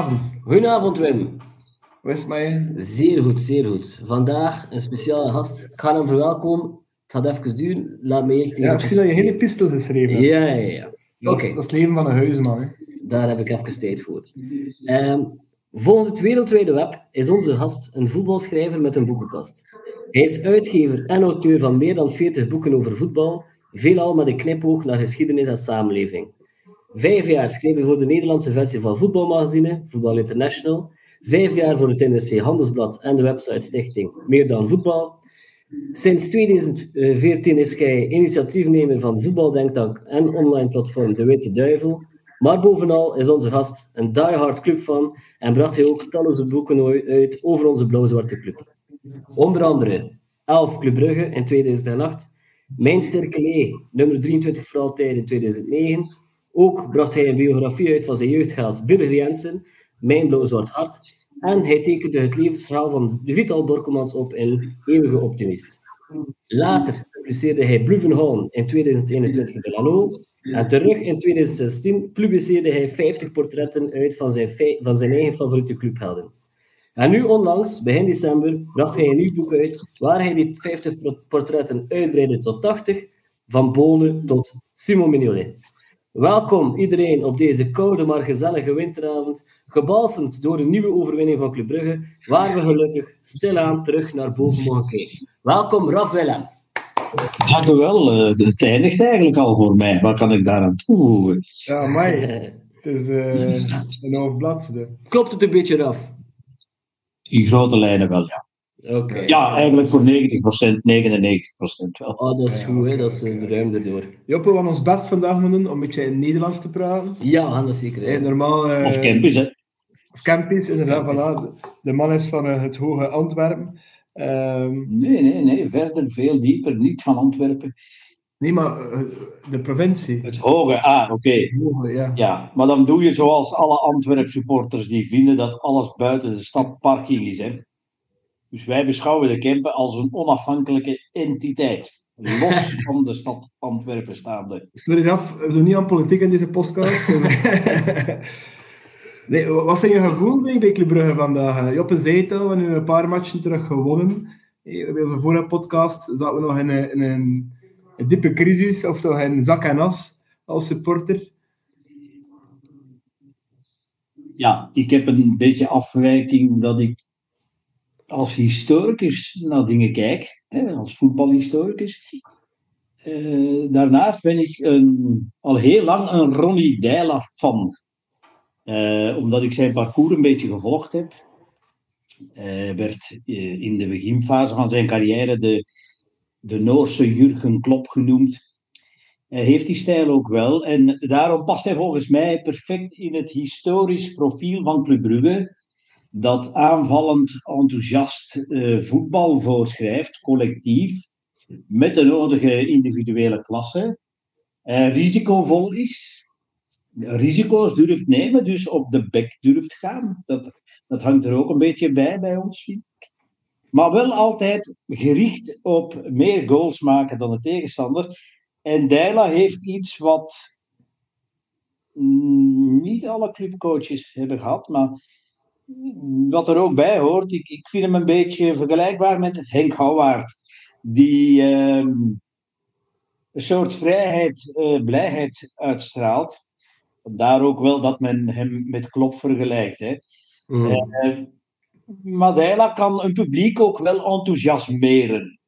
Goedenavond. Goedenavond Wim. Hoe is het je? Zeer goed, zeer goed. Vandaag een speciale gast. Ik ga hem verwelkomen. Het gaat even duren. Laat me eerst Ja, ik zie dat je geen epistel geschreven hebt. Ja, ja, ja. Dat, Oké, is, dat is het leven van een huisman. Hè. daar heb ik even tijd voor. Ehm, volgens het wereldwijde web is onze gast een voetbalschrijver met een boekenkast. Hij is uitgever en auteur van meer dan 40 boeken over voetbal, veelal met een knipoog naar geschiedenis en samenleving. Vijf jaar schreef hij voor de Nederlandse versie van voetbalmagazine, Voetbal International. Vijf jaar voor het NRC Handelsblad en de website Stichting Meer dan Voetbal. Sinds 2014 is hij initiatiefnemer van voetbaldenktank en online platform De Witte Duivel. Maar bovenal is onze gast een diehard clubfan en bracht hij ook talloze boeken uit over onze blauw-zwarte club. Onder andere 11 Club Brugge in 2008, Mijn Sterke Lee, nummer 23 voor altijd in 2009. Ook bracht hij een biografie uit van zijn jeugdgeld Birger Jensen, Mijn Blauw-Zwart Hart. En hij tekende het levensverhaal van Vital Borkelmans op in Eeuwige Optimist. Later publiceerde hij Bluvenholm in 2021 in de Lano. En terug in 2016 publiceerde hij 50 portretten uit van zijn, van zijn eigen favoriete clubhelden. En nu onlangs, begin december, bracht hij een nieuw boek uit waar hij die 50 pro- portretten uitbreidde tot 80, van Bonen tot Simon Mignolet. Welkom iedereen op deze koude maar gezellige winteravond, gebalsemd door een nieuwe overwinning van Club Brugge, waar we gelukkig stilaan terug naar boven mogen kijken. Welkom Raf Willems. Dank u wel. eh, Het eindigt eigenlijk al voor mij. Wat kan ik daaraan toevoegen? Ja, mij. Het is eh, een hoofdbladzijde. Klopt het een beetje Raf? In grote lijnen wel, ja. Oké. Ja, eigenlijk voor 90%, 99% wel. Oh, dat is Ja, goed, hè? dat is de ruim erdoor. Joppe, we gaan ons best vandaag doen om een beetje in Nederlands te praten. Ja, we gaan dat zeker. Hè. normaal... eh, Of campus, hè. Of campus, inderdaad. Voilà. De- De man is van eh, het Hoge Antwerpen. Ehm, Nee, nee, nee. Verder, veel dieper. Niet van Antwerpen. nee, maar eh, de provincie. Het hoge, ah, oké. Ja. Ja, maar dan doe je zoals alle Antwerp supporters die vinden dat alles buiten de stad parking is. Hè. Dus wij beschouwen de Kempen als een onafhankelijke entiteit. Los van de stad Antwerpen staande. Sorry Raf, we doen niet aan politiek in deze podcast. dus- nee, wa- wat zijn je gevoelens bij Club Brugge vandaag? Eh, Joppe zei het al, we hebben een paar matchen terug gewonnen. Eh, Bij onze vorige podcast zaten we nog in een, in een, een diepe crisis, of toch in zak en as als supporter. Ja, ik heb een beetje afwijking dat ik als historicus naar dingen kijk, hè, als voetbalhistoricus. Eh, daarnaast ben ik al heel lang een Ronnie Deila fan. Eh, omdat ik zijn parcours een beetje gevolgd heb. Hij werd eh, in de beginfase van zijn carrière de, de Noorse Jurgen Klopp genoemd. Hij heeft die stijl ook wel. En daarom past hij volgens mij perfect in het historisch profiel van Club Brugge. Dat aanvallend enthousiast eh, voetbal voorschrijft, collectief, met de nodige individuele klasse. eh, risicovol is, risico's durft nemen, dus op de bek durft gaan. Dat, dat hangt er ook een beetje bij bij ons, vind ik. Maar wel altijd gericht op meer goals maken dan de tegenstander. En Deila heeft iets wat mm, niet alle clubcoaches hebben gehad, maar wat er ook bij hoort, ik, ik vind hem een beetje vergelijkbaar met Henk Houwaard, die ehm, een soort vrijheid, eh, blijheid uitstraalt. Daar ook wel dat men hem met Klop vergelijkt. Hè. Mm. Eh, Madeira kan een publiek ook wel enthousiasmeren.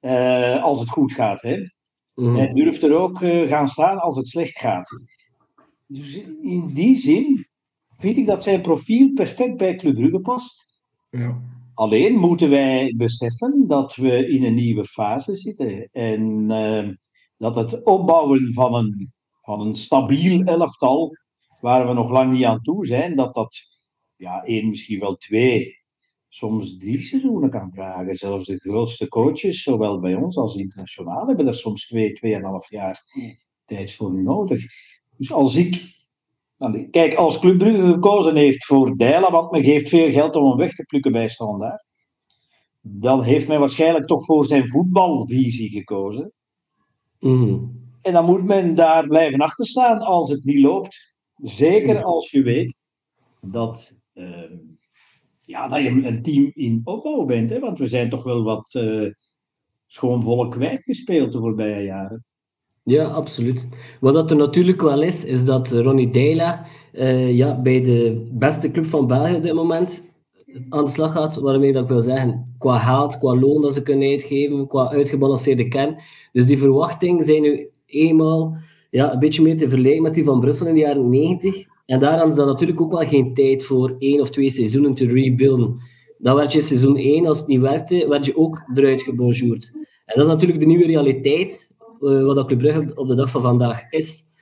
eh, als het goed gaat. Hè. Mm. Hij durft er ook gaan staan als het slecht gaat. Dus in die zin vind ik dat zijn profiel perfect bij Club Brugge past. Ja. Alleen moeten wij beseffen dat we in een nieuwe fase zitten. En eh, dat het opbouwen van een, van een stabiel elftal, waar we nog lang niet aan toe zijn, dat dat ja, één, misschien wel twee, soms drie seizoenen kan vragen. Zelfs de grootste coaches, zowel bij ons als internationaal, hebben er soms twee, tweeënhalf jaar tijd voor nodig. Dus als ik Kijk, als Club Brugge gekozen heeft voor Dijla, want men geeft veel geld om hem weg te plukken bij Standaard, dan heeft men waarschijnlijk toch voor zijn voetbalvisie gekozen. Mm. En dan moet men daar blijven achter staan als het niet loopt. Zeker als je weet dat, ehm, ja, dat je een team in opbouw bent. Hè? Want we zijn toch wel wat uh, schoonvolle kwijtgespeeld de voorbije jaren. Ja, absoluut. Wat dat er natuurlijk wel is, is dat Ronnie Deila uh, ja, bij de beste club van België op dit moment aan de slag gaat, waarmee dat ik wil zeggen, qua haat, qua loon dat ze kunnen uitgeven, qua uitgebalanceerde kern. Dus die verwachtingen zijn nu eenmaal ja, een beetje meer te vergelijken met die van Brussel in de jaren 90. En daar hadden ze dan natuurlijk ook wel geen tijd voor één of twee seizoenen te rebuilden. Dan werd je seizoen 1, als het niet werkte, werd je ook eruit gebonjourd. En dat is natuurlijk de nieuwe realiteit, wat dat Club op de dag van vandaag is.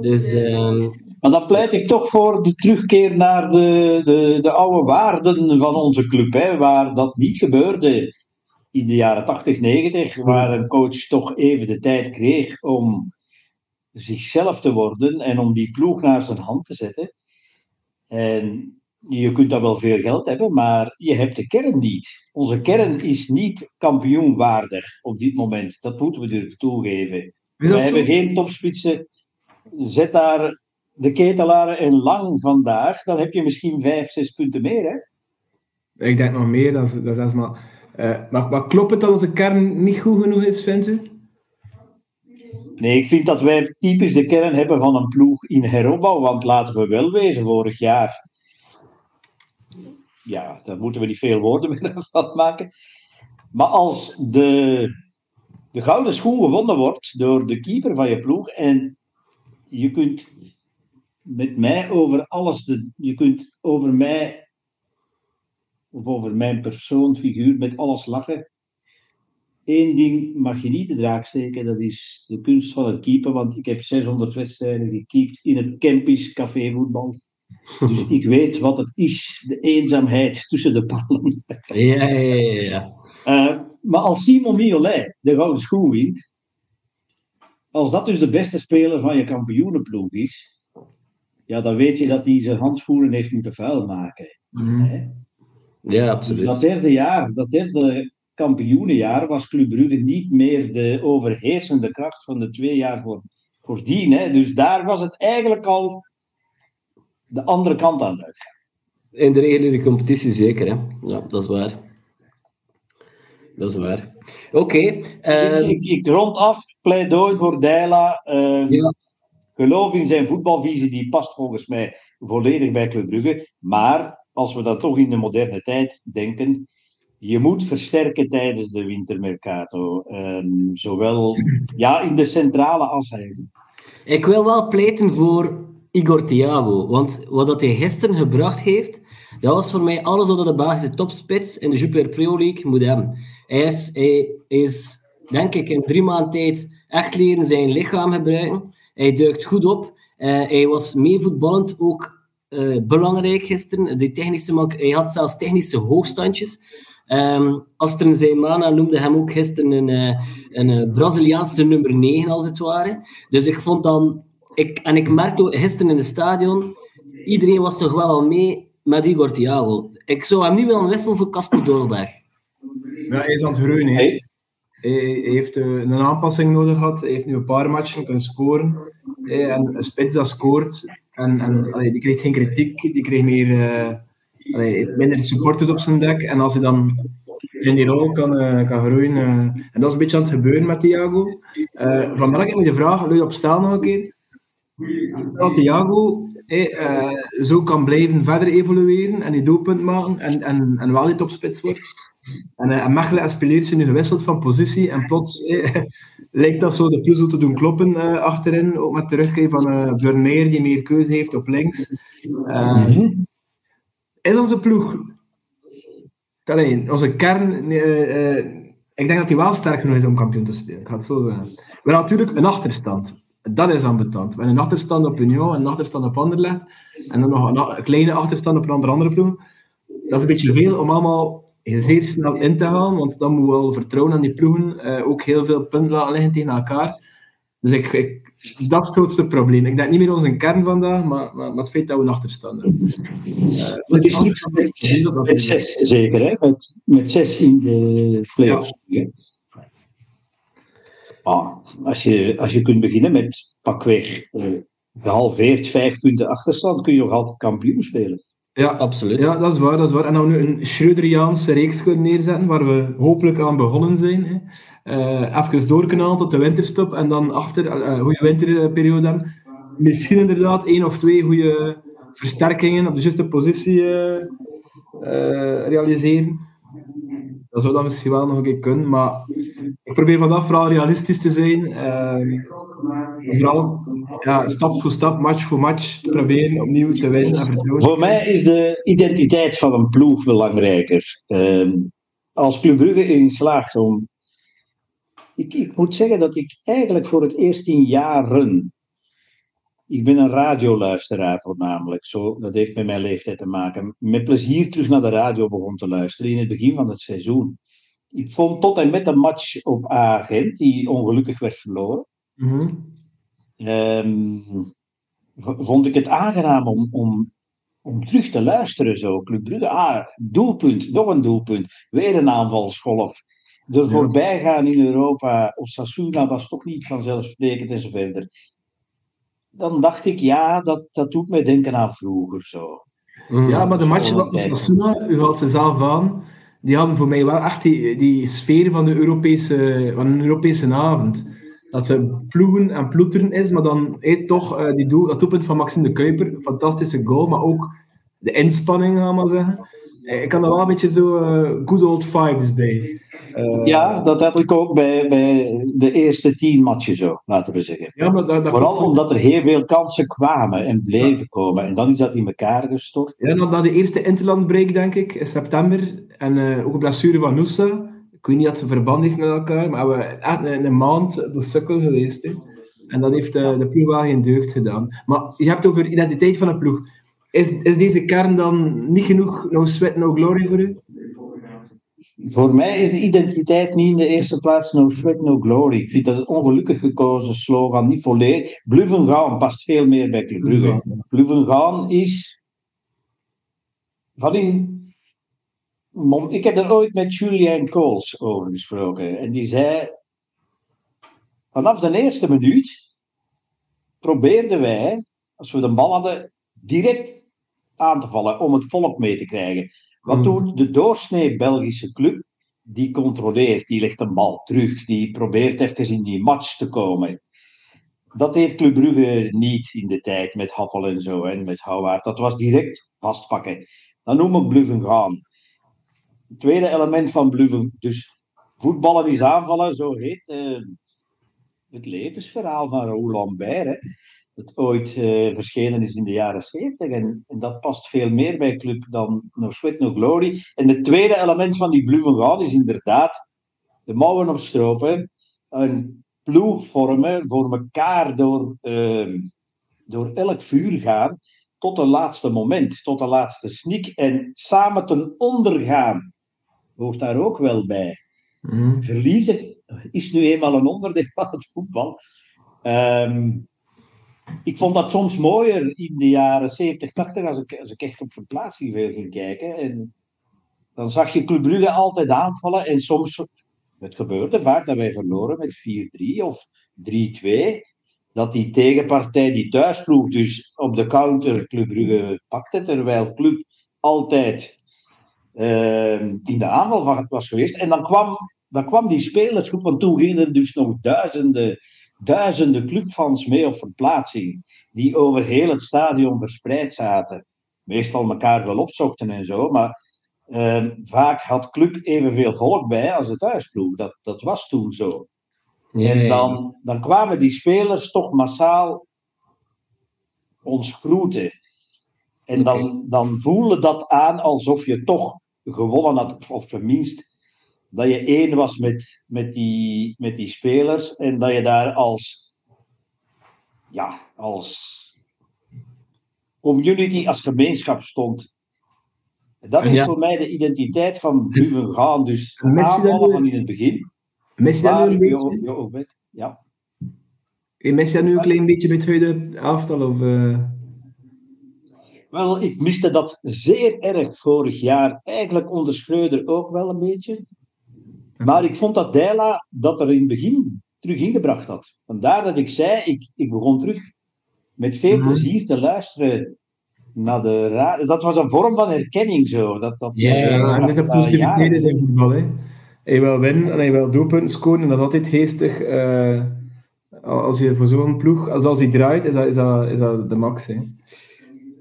Dus uh, maar dan pleit ik toch voor de terugkeer naar de, de, de oude waarden van onze club, hè, waar dat niet gebeurde in de jaren 80, 90, waar een coach toch even de tijd kreeg om zichzelf te worden en om die ploeg naar zijn hand te zetten. En je kunt daar wel veel geld hebben, maar je hebt de kern niet. Onze kern is niet kampioenwaardig op dit moment. Dat moeten we durven toegeven. We hebben geen topspitsen. Zet daar de ketelaren in lang vandaag, dan heb je misschien vijf, zes punten meer. Hè? Ik denk nog meer, dat, dat is maar, uh, maar, maar klopt het dat onze kern niet goed genoeg is, vindt u? Nee, ik vind dat wij typisch de kern hebben van een ploeg in heropbouw. Want laten we wel wezen, vorig jaar. Ja, daar moeten we niet veel woorden meer van maken. Maar als de, de gouden schoen gewonnen wordt door de keeper van je ploeg. En je kunt met mij over alles. De, je kunt over mij of over mijn persoon, figuur, met alles lachen. Eén ding mag je niet de draak steken, dat is de kunst van het keepen. Want ik heb 600 wedstrijden gekiept in het Kempisch cafévoetbal. Dus ik weet wat het is, de eenzaamheid tussen de ballen. Ja, ja, ja. Uh, maar als Simon Miolet de gouden schoen wint, als dat dus de beste speler van je kampioenenploeg is, ja, dan weet je dat hij zijn handschoenen heeft moeten vuil maken. Mm. Ja, absoluut. Dus dat derde jaar, dat derde kampioenenjaar, was Club Brugge niet meer de overheersende kracht van de twee jaar voor, voordien. Hè. Dus daar was het eigenlijk al de andere kant aan uitgaan. In de reguliere competitie zeker, hè? Ja, dat is waar. Dat is waar. Oké. Okay, dus ik, ik, rond af, pleidooi voor Deila. Uh, ja geloof in zijn voetbalvisie, die past volgens mij volledig bij Club Brugge. Maar als we dan toch in de moderne tijd denken, je moet versterken tijdens de wintermercato. Um, zowel ja, in de centrale als hij. Ik wil wel pleiten voor Igor Thiago. Want wat dat hij gisteren gebracht heeft, dat was voor mij alles wat de Belgische topspits in de Jupiler Pro League moet hebben. Hij is, hij is, denk ik, in drie maanden tijd echt leren zijn lichaam gebruiken. Hij duikt goed op. Uh, hij was meevoetballend ook uh, belangrijk gisteren. Die technische, hij had zelfs technische hoogstandjes. Um, Astrid Zeymana noemde hem ook gisteren een, uh, een Braziliaanse nummer 9, als het ware. Dus ik vond dan... Ik, en ik merkte gisteren in het stadion, iedereen was toch wel al mee met Igor Thiago. Ik zou hem niet willen wisselen voor Casper Dolberg. Ja, hij is aan het groeien, hè. Hij heeft eh, een aanpassing nodig gehad. Hij heeft nu een paar matchen kunnen scoren. En een spits dat scoort. En, en allee, die krijgt geen kritiek. Die krijgt meer, uh, allee, heeft minder supporters op zijn dek. En als hij dan in die rol kan, uh, kan groeien. Uh, en dat is een beetje aan het gebeuren met Thiago. Uh, vandaag heb ik de vraag, leuk op stel nog een keer. Dat Thiago zo kan blijven verder evolueren en die doelpunt maken en, en, en wel die topspits wordt. En, uh, en Mechelen en nu gewisseld van positie en plots eh, lijkt dat zo de puzzel te doen kloppen uh, achterin, ook met terugkeer van uh, die meer keuze heeft op links. Uh, is onze ploeg, allee, onze kern, ik denk dat hij wel sterk genoeg is om kampioen te spelen, ga het zo. We hebben natuurlijk een achterstand. Dat is ambetant. We hebben een achterstand op Union, een achterstand op Anderlecht en dan nog een, kleine achterstand op een andere, andere ploeg. Dat is een beetje veel om allemaal zeer snel in te gaan, want dan moet we wel vertrouwen aan die ploegen. Uh, ook heel veel punten laten liggen tegen elkaar. Dus ik, ik, dat is het grootste probleem. Ik denk niet meer onze kern vandaag, maar, maar, maar het feit dat we een achterstand hebben. Uh, het is niet met, met zes, zeker, hè? Met, met zes in de playoffs. Ja. Ah, als, je, als je kunt beginnen met pakweg uh, gehalveerd vijf punten achterstand, kun je nog altijd kampioen spelen. Ja, absoluut. Ja, dat is waar, dat is waar. En dan nu een Schroederiaanse reeks kunnen neerzetten, waar we hopelijk aan begonnen zijn. Hè. Uh, even doorkanaal tot de winterstop en dan achter, uh, goede winterperiode hebben. Misschien inderdaad één of twee goede versterkingen op de juiste positie uh, realiseren. Dat zou dan misschien wel nog een keer kunnen, maar ik probeer vandaag vooral realistisch te zijn. Uh, vooral ja, stap voor stap, match voor match, te proberen opnieuw te winnen en. Voor mij is de identiteit van een ploeg belangrijker. Uh, als Club Brugge erin slaagt om... Ik, ik moet zeggen dat ik eigenlijk voor het eerst in jaren ik ben een radioluisteraar voornamelijk. Zo, dat heeft met mijn leeftijd te maken. Met plezier terug naar de radio begon te luisteren in het begin van het seizoen. Ik vond tot en met een match op Agent, die ongelukkig werd verloren, mm vond ik het aangenaam om, om, om terug te luisteren. Zo. Club Brugge, ah, doelpunt, nog een doelpunt, weer een aanvalsgolf. De voorbijgaan in Europa, Osasuna was toch niet vanzelfsprekend en zo verder dan dacht ik, ja, dat, dat doet mij denken aan vroeger zo. Mm. Ja, maar de matchen van Osasuna, u haalt ze zelf aan, die hadden voor mij wel echt die, die sfeer van, de Europese, van een Europese avond. Dat ze ploegen en ploeteren is, maar dan hey, toch uh, die doel, dat doelpunt van Maxime de Kuiper, fantastische goal, maar ook de inspanning, gaan we maar zeggen. Ik kan er wel een beetje zo uh, good old vibes bij. Uh, ja, dat heb ik ook bij, bij de eerste tien matchen zo, laten we zeggen. Ja, maar dat, dat Vooral omdat er heel veel kansen kwamen en bleven komen. En dan is dat in elkaar gestort. Ja, na de eerste interlandbreak, denk ik, in september. En uh, ook een blessure van Noosa. Ik weet niet of het verband heeft met elkaar, maar we echt een, een maand de sukkel geweest. Hè. En dat heeft uh, de ploeg wel geen deugd gedaan. Maar je hebt over identiteit van een ploeg. Is, is deze kern dan niet genoeg no sweat, no glory voor u? Voor mij is de identiteit niet in de eerste plaats no sweat, no glory. Ik vind dat een ongelukkig gekozen slogan, niet volledig. Bluffen gaan past veel meer bij Club Brugge. Bluffen gaan is van in... Ik heb er ooit met Julian Coles over gesproken. En die zei, vanaf de eerste minuut probeerden wij, als we de bal hadden, direct aan te vallen om het volk mee te krijgen. Wat hmm. doet de doorsnee Belgische club? Die controleert, die legt een bal terug, die probeert even in die match te komen. Dat heeft Club Brugge niet in de tijd met Happel en zo en met Houwaard. Dat was direct vastpakken. Dan noem ik bluffen gaan. Het tweede element van bluffen, dus voetballen is aanvallen, zo heet uh, het levensverhaal van Roland Lambert. Het ooit uh, verschenen is in de jaren 70. En, en, dat past veel meer bij Club dan No Sweat No Glory. En het tweede element van die Blue van Gaan is inderdaad de mouwen opstropen. Een ploeg vormen, voor elkaar door, uh, door elk vuur gaan. Tot het laatste moment, tot de laatste sneak. En samen ten onder gaan. Hoort daar ook wel bij. Mm. Verliezen is nu eenmaal een onderdeel van het voetbal. Um, ik vond dat soms mooier in de jaren 70, 80, als ik, als ik echt op verplaatsing veel ging kijken. En dan zag je Club Brugge altijd aanvallen. En soms, het gebeurde vaak dat wij verloren met 4-3 of 3-2. Dat die tegenpartij, die thuisploeg, dus op de counter Club Brugge pakte. Terwijl Club altijd uh, in de aanval was geweest. En dan kwam, dan kwam die spelersgroep, want toen gingen er dus nog duizenden duizenden clubfans mee op verplaatsing, die over heel het stadion verspreid zaten. Meestal elkaar wel opzochten en zo, maar uh, vaak had club evenveel volk bij als het thuisploeg. Dat, dat was toen zo. En dan, dan kwamen die spelers toch massaal ons groeten. En dan, dan voelde dat aan alsof je toch gewonnen had, of tenminste dat je één was met, met, die, met die spelers en dat je daar als, ja, als community, als gemeenschap stond. Dat is voor mij de identiteit van Bluven gaan. Dus aanvallen van in het begin. Mis je dat nu een beetje? Ja. Mis je nu een klein beetje met het aftal? Of, uh... Wel, ik miste dat zeer erg vorig jaar. Eigenlijk onder Schreuder ook wel een beetje. Maar ik vond dat Deila dat er in het begin terug ingebracht had. Vandaar dat ik zei, ik, ik begon terug met veel mhm. plezier te luisteren naar de Dat was een vorm van herkenning zo. Dat, dat, Ja, is dat- positiviteit ja. in voetbal. Hè. Hij wil winnen en hij wil doelpunten scoren en dat is altijd geestig. eh, als je voor zo'n ploeg, als, als hij draait, is dat, is dat, is dat de max. Hè.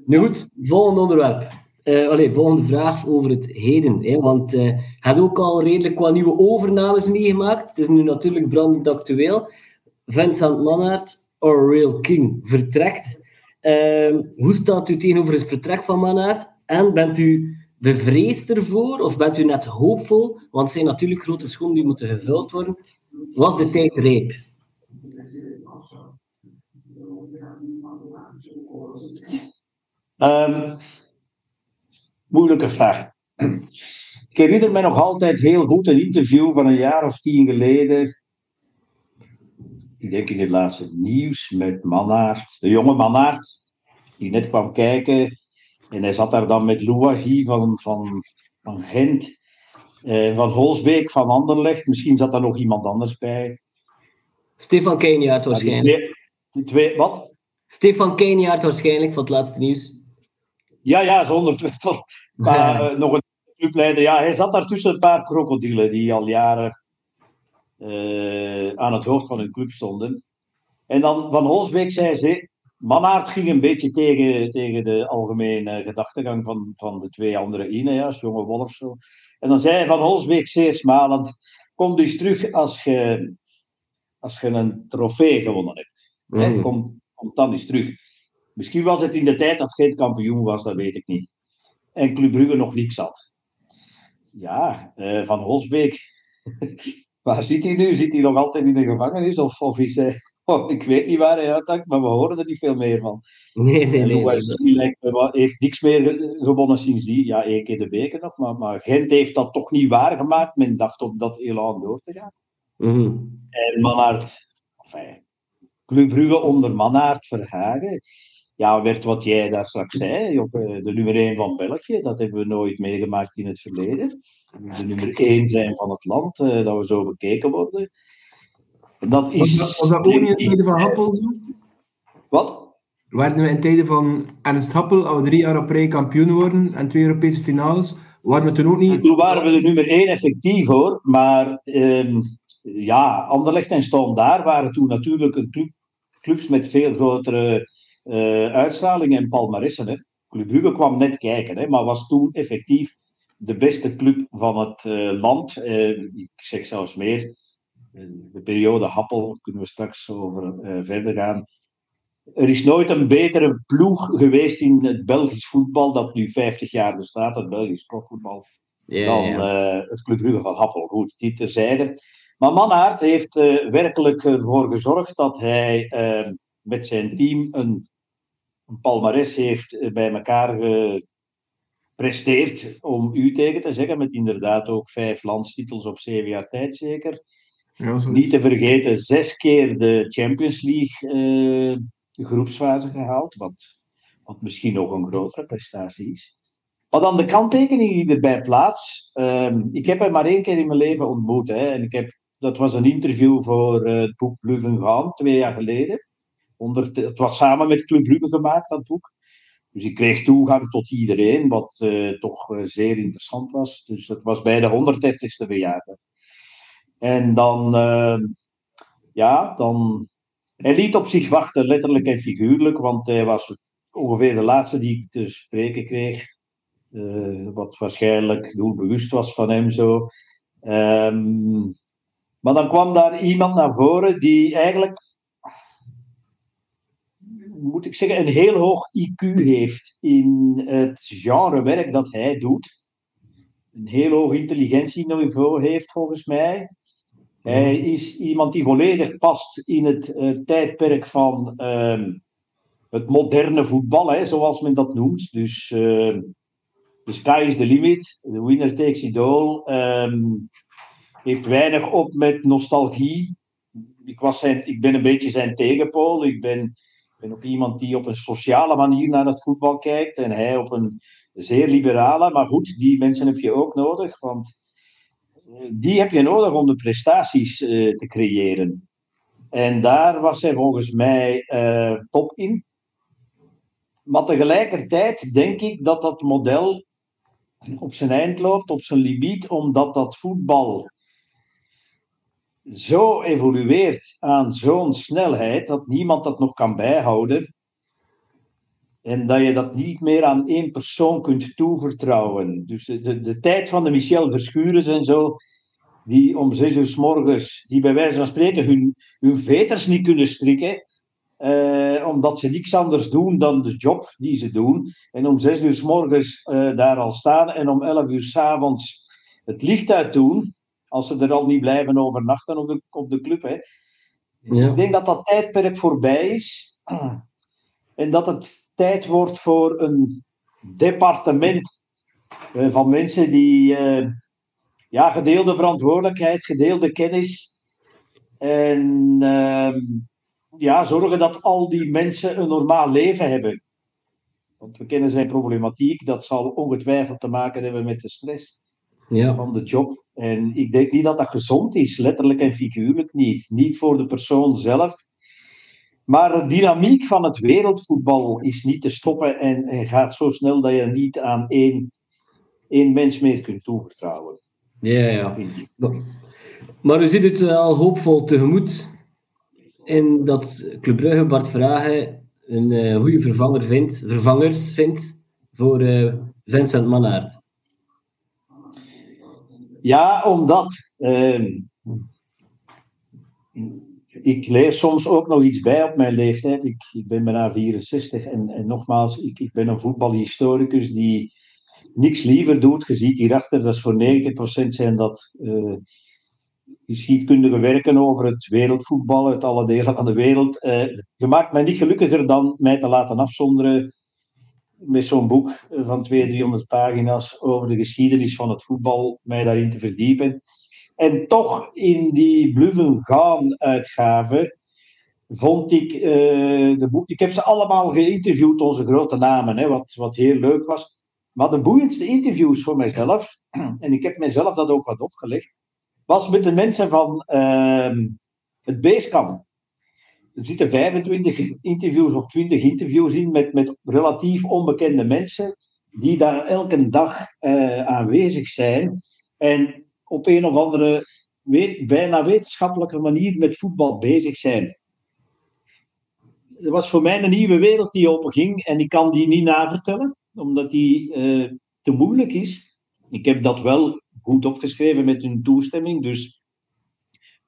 Nu goed, volgende onderwerp. Eh allee, volgende vraag over het heden. Hè, want had ook al redelijk wat nieuwe overnames meegemaakt. Het is nu natuurlijk brandend actueel. Vincent Mannaert, or Real King, vertrekt. Ehm, hoe staat u tegenover het vertrek van Mannaert? En bent u bevreesd ervoor? Of bent u net hoopvol? Want het zijn natuurlijk grote schoenen die moeten gevuld worden. Was de tijd rijp? Ehm, moeilijke vraag. Ik herinner me nog altijd heel goed een interview van een jaar of tien geleden. Ik denk in het laatste nieuws met Mannaert, de jonge Mannaert, die net kwam kijken. En hij zat daar dan met Louagie van, van, van Gent, eh, van Holsbeek, van Anderlecht. Misschien zat daar nog iemand anders bij. Stefan die waarschijnlijk. twee- die twee, wat? Stefan Keijnaert waarschijnlijk, van het laatste nieuws. Ja, ja, zonder twijfel. Maar eh, nog een clubleider. Ja, hij zat daar tussen een paar krokodillen die al jaren eh, aan het hoofd van hun club stonden. En dan Van Holsbeek zei ze. Mannaert ging een beetje tegen, tegen de algemene gedachtegang van, van de twee andere in, hè, als jonge wolf zo. En dan zei Van Holsbeek zeer smalend: Kom dus terug als je, als je een trofee gewonnen hebt. Kom, kom dan eens terug. Misschien was het in de tijd dat Gent kampioen was, dat weet ik niet. En Club Brugge nog niks had. Ja, eh, Van Holsbeek. waar zit hij nu? Zit hij nog altijd in de gevangenis? Of, of is hij... oh, ik weet niet waar hij uithangt, maar we horen er niet veel meer van. Nee, nee, En nee. nee, me wel- heeft niks meer ge- gewonnen sindsdien. Ja, één keer de beker nog, maar, maar Gent heeft dat toch niet waargemaakt. Men dacht op dat elan door te gaan. Mhm. En Mannaert, enfin, Club Brugge onder Mannaert Verhagen. Ja, werd wat jij daar straks zei, de nummer 1 van België. Dat hebben we nooit meegemaakt in het verleden. De nummer 1 zijn van het land, eh, dat we zo bekeken worden. Dat Was is. dat, was dat ook niet in tijden van Happel zo? Wat? Waren we in tijden van Ernst Happel, we drie jaar op rij kampioen worden en twee Europese finales, waren we toen ook niet... Toen waren we de nummer 1 effectief hoor, maar ehm, ja, Anderlecht en Storm daar waren toen natuurlijk een club, clubs met veel grotere eh, uitstraling en palmaressen. Hè. Club Brugge kwam net kijken, hè, maar was toen effectief de beste club van het eh, land. Eh, ik zeg zelfs meer, de periode Happel, kunnen we straks over verder gaan. Er is nooit een betere ploeg geweest in het Belgisch voetbal, dat nu 50 jaar bestaat, het Belgisch profvoetbal dan het Club Brugge van Happel. Goed, dit terzijde. Maar Mannaert heeft eh, werkelijk ervoor gezorgd dat hij met zijn team een, een palmares heeft eh, bij elkaar gepresteerd, om u tegen te zeggen, met inderdaad ook vijf landstitels op zeven jaar tijd zeker. Ja. Niet te vergeten, zes keer de Champions League eh, groepsfase gehaald, wat, wat misschien nog een grotere prestatie is. Maar dan de kanttekening die erbij plaats. ehm, ik heb hem maar één keer in mijn leven ontmoet. Hè, en ik heb, dat was een interview voor eh, het boek Bluven Gaan, twee jaar geleden. Onder, het was samen met Club Brugge gemaakt, dat boek. Dus ik kreeg toegang tot iedereen, wat eh, toch eh, zeer interessant was. Dus het was bij de 130ste verjaardag. En dan, ehm, ja, dan. Hij liet op zich wachten, letterlijk en figuurlijk, want hij was ongeveer de laatste die ik te spreken kreeg. eh, wat waarschijnlijk doelbewust was van hem zo. Ehm, maar dan kwam daar iemand naar voren die eigenlijk, moet ik zeggen, een heel hoog IQ heeft in het genre werk dat hij doet. Een heel hoog intelligentieniveau heeft volgens mij. Hij is iemand die volledig past in het eh, tijdperk van ehm, het moderne voetbal, hè, zoals men dat noemt. Dus the sky is the limit, the winner takes it all. Ehm, heeft weinig op met nostalgie. Ik, was zijn, ik ben een beetje zijn tegenpool. Ik ben, ben ook iemand die op een sociale manier naar het voetbal kijkt. En hij op een zeer liberale. Maar goed, die mensen heb je ook nodig. Want die heb je nodig om de prestaties eh, te creëren. En daar was hij volgens mij eh, top in. maar tegelijkertijd denk ik dat dat model op zijn eind loopt, op zijn limiet, omdat dat voetbal zo evolueert aan zo'n snelheid dat niemand dat nog kan bijhouden. En dat je dat niet meer aan één persoon kunt toevertrouwen. Dus de, de, de tijd van de Michel Verschurens en zo, die om zes uur s morgens, die bij wijze van spreken hun, hun veters niet kunnen strikken, eh, omdat ze niks anders doen dan de job die ze doen. En om zes uur s morgens eh, daar al staan en om elf uur s avonds het licht uit doen, als ze er al niet blijven overnachten op de, op de club. Hè. Ja. Ik denk dat dat tijdperk voorbij is. En dat het tijd wordt voor een departement eh, van mensen die eh, ja, gedeelde verantwoordelijkheid, gedeelde kennis en ehm, ja, zorgen dat al die mensen een normaal leven hebben. Want we kennen zijn problematiek, dat zal ongetwijfeld te maken hebben met de stress Ja. van de job. En ik denk niet dat dat gezond is, letterlijk en figuurlijk niet. Niet voor de persoon zelf. Maar de dynamiek van het wereldvoetbal is niet te stoppen en, en gaat zo snel dat je niet aan één, één mens meer kunt toevertrouwen. Ja, ja. Maar u ziet het eh, al hoopvol tegemoet. En dat Club Brugge Bart Vragen een eh, goede vervanger vindt, vervangers vindt voor eh, Vincent Mannaert. Ja, omdat ehm, ik leer soms ook nog iets bij op mijn leeftijd. Ik, ik ben bijna 64 en, en nogmaals, ik, ik ben een voetbalhistoricus die niks liever doet. Je ziet hierachter, dat is voor 90% zijn dat eh, geschiedkundige werken over het wereldvoetbal uit alle delen van de wereld. Eh, je maakt mij niet gelukkiger dan mij te laten afzonderen met zo'n boek van 200, 300 pagina's over de geschiedenis van het voetbal, mij daarin te verdiepen. En toch in die Bluven Gaan uitgave vond ik eh, de boek. Ik heb ze allemaal geïnterviewd, onze grote namen, hè, wat, wat heel leuk was. Maar de boeiendste interviews voor mijzelf, en ik heb mijzelf dat ook wat opgelegd, was met de mensen van ehm, het Beeskamp. Er zitten 25 interviews of 20 interviews in met, met relatief onbekende mensen die daar elke dag eh, aanwezig zijn en op een of andere bijna wetenschappelijke manier met voetbal bezig zijn. Het was voor mij een nieuwe wereld die openging en ik kan die niet navertellen, omdat die eh, te moeilijk is. Ik heb dat wel goed opgeschreven met hun toestemming, dus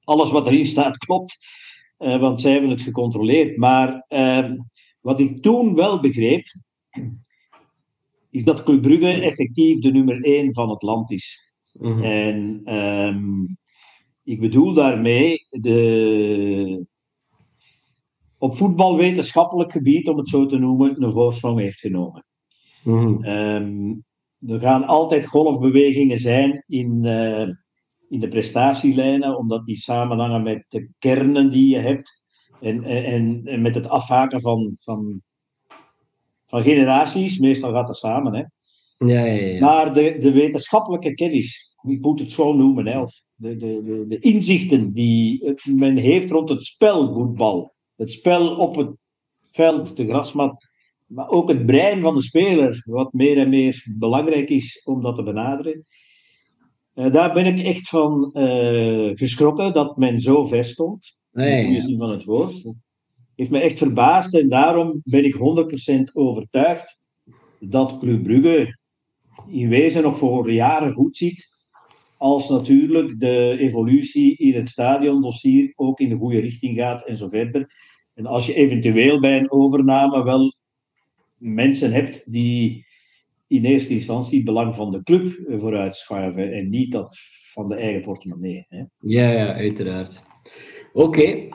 alles wat erin staat klopt, eh, want zij hebben het gecontroleerd. Maar eh, wat ik toen wel begreep, is dat Club Brugge effectief de nummer 1 van het land is. Mhm. En ehm, ik bedoel daarmee de, op voetbalwetenschappelijk gebied, om het zo te noemen, een voorsprong heeft genomen. Mhm. Ehm, er gaan altijd golfbewegingen zijn in, eh, in de prestatielijnen, omdat die samenhangen met de kernen die je hebt en, en, en met het afhaken van, van, van generaties. Meestal gaat dat samen. Hè. Ja, ja, ja. Maar de, de wetenschappelijke kennis, ik moet het zo noemen, hè, of de, de, de, de inzichten die men heeft rond het spel voetbal, het spel op het veld, de grasmat, maar ook het brein van de speler, wat meer en meer belangrijk is om dat te benaderen. Eh, daar ben ik echt van eh, geschrokken dat men zo ver stond, in Nee, de goede ja. zin van het woord. Heeft me echt verbaasd en daarom ben ik 100% overtuigd dat Club Brugge in wezen nog voor jaren goed ziet. Als natuurlijk de evolutie in het stadiondossier ook in de goede richting gaat en zo verder. En als je eventueel bij een overname wel mensen hebt die in eerste instantie het belang van de club vooruitschuiven en niet dat van de eigen portemonnee. Hè. Ja, ja, uiteraard. Oké.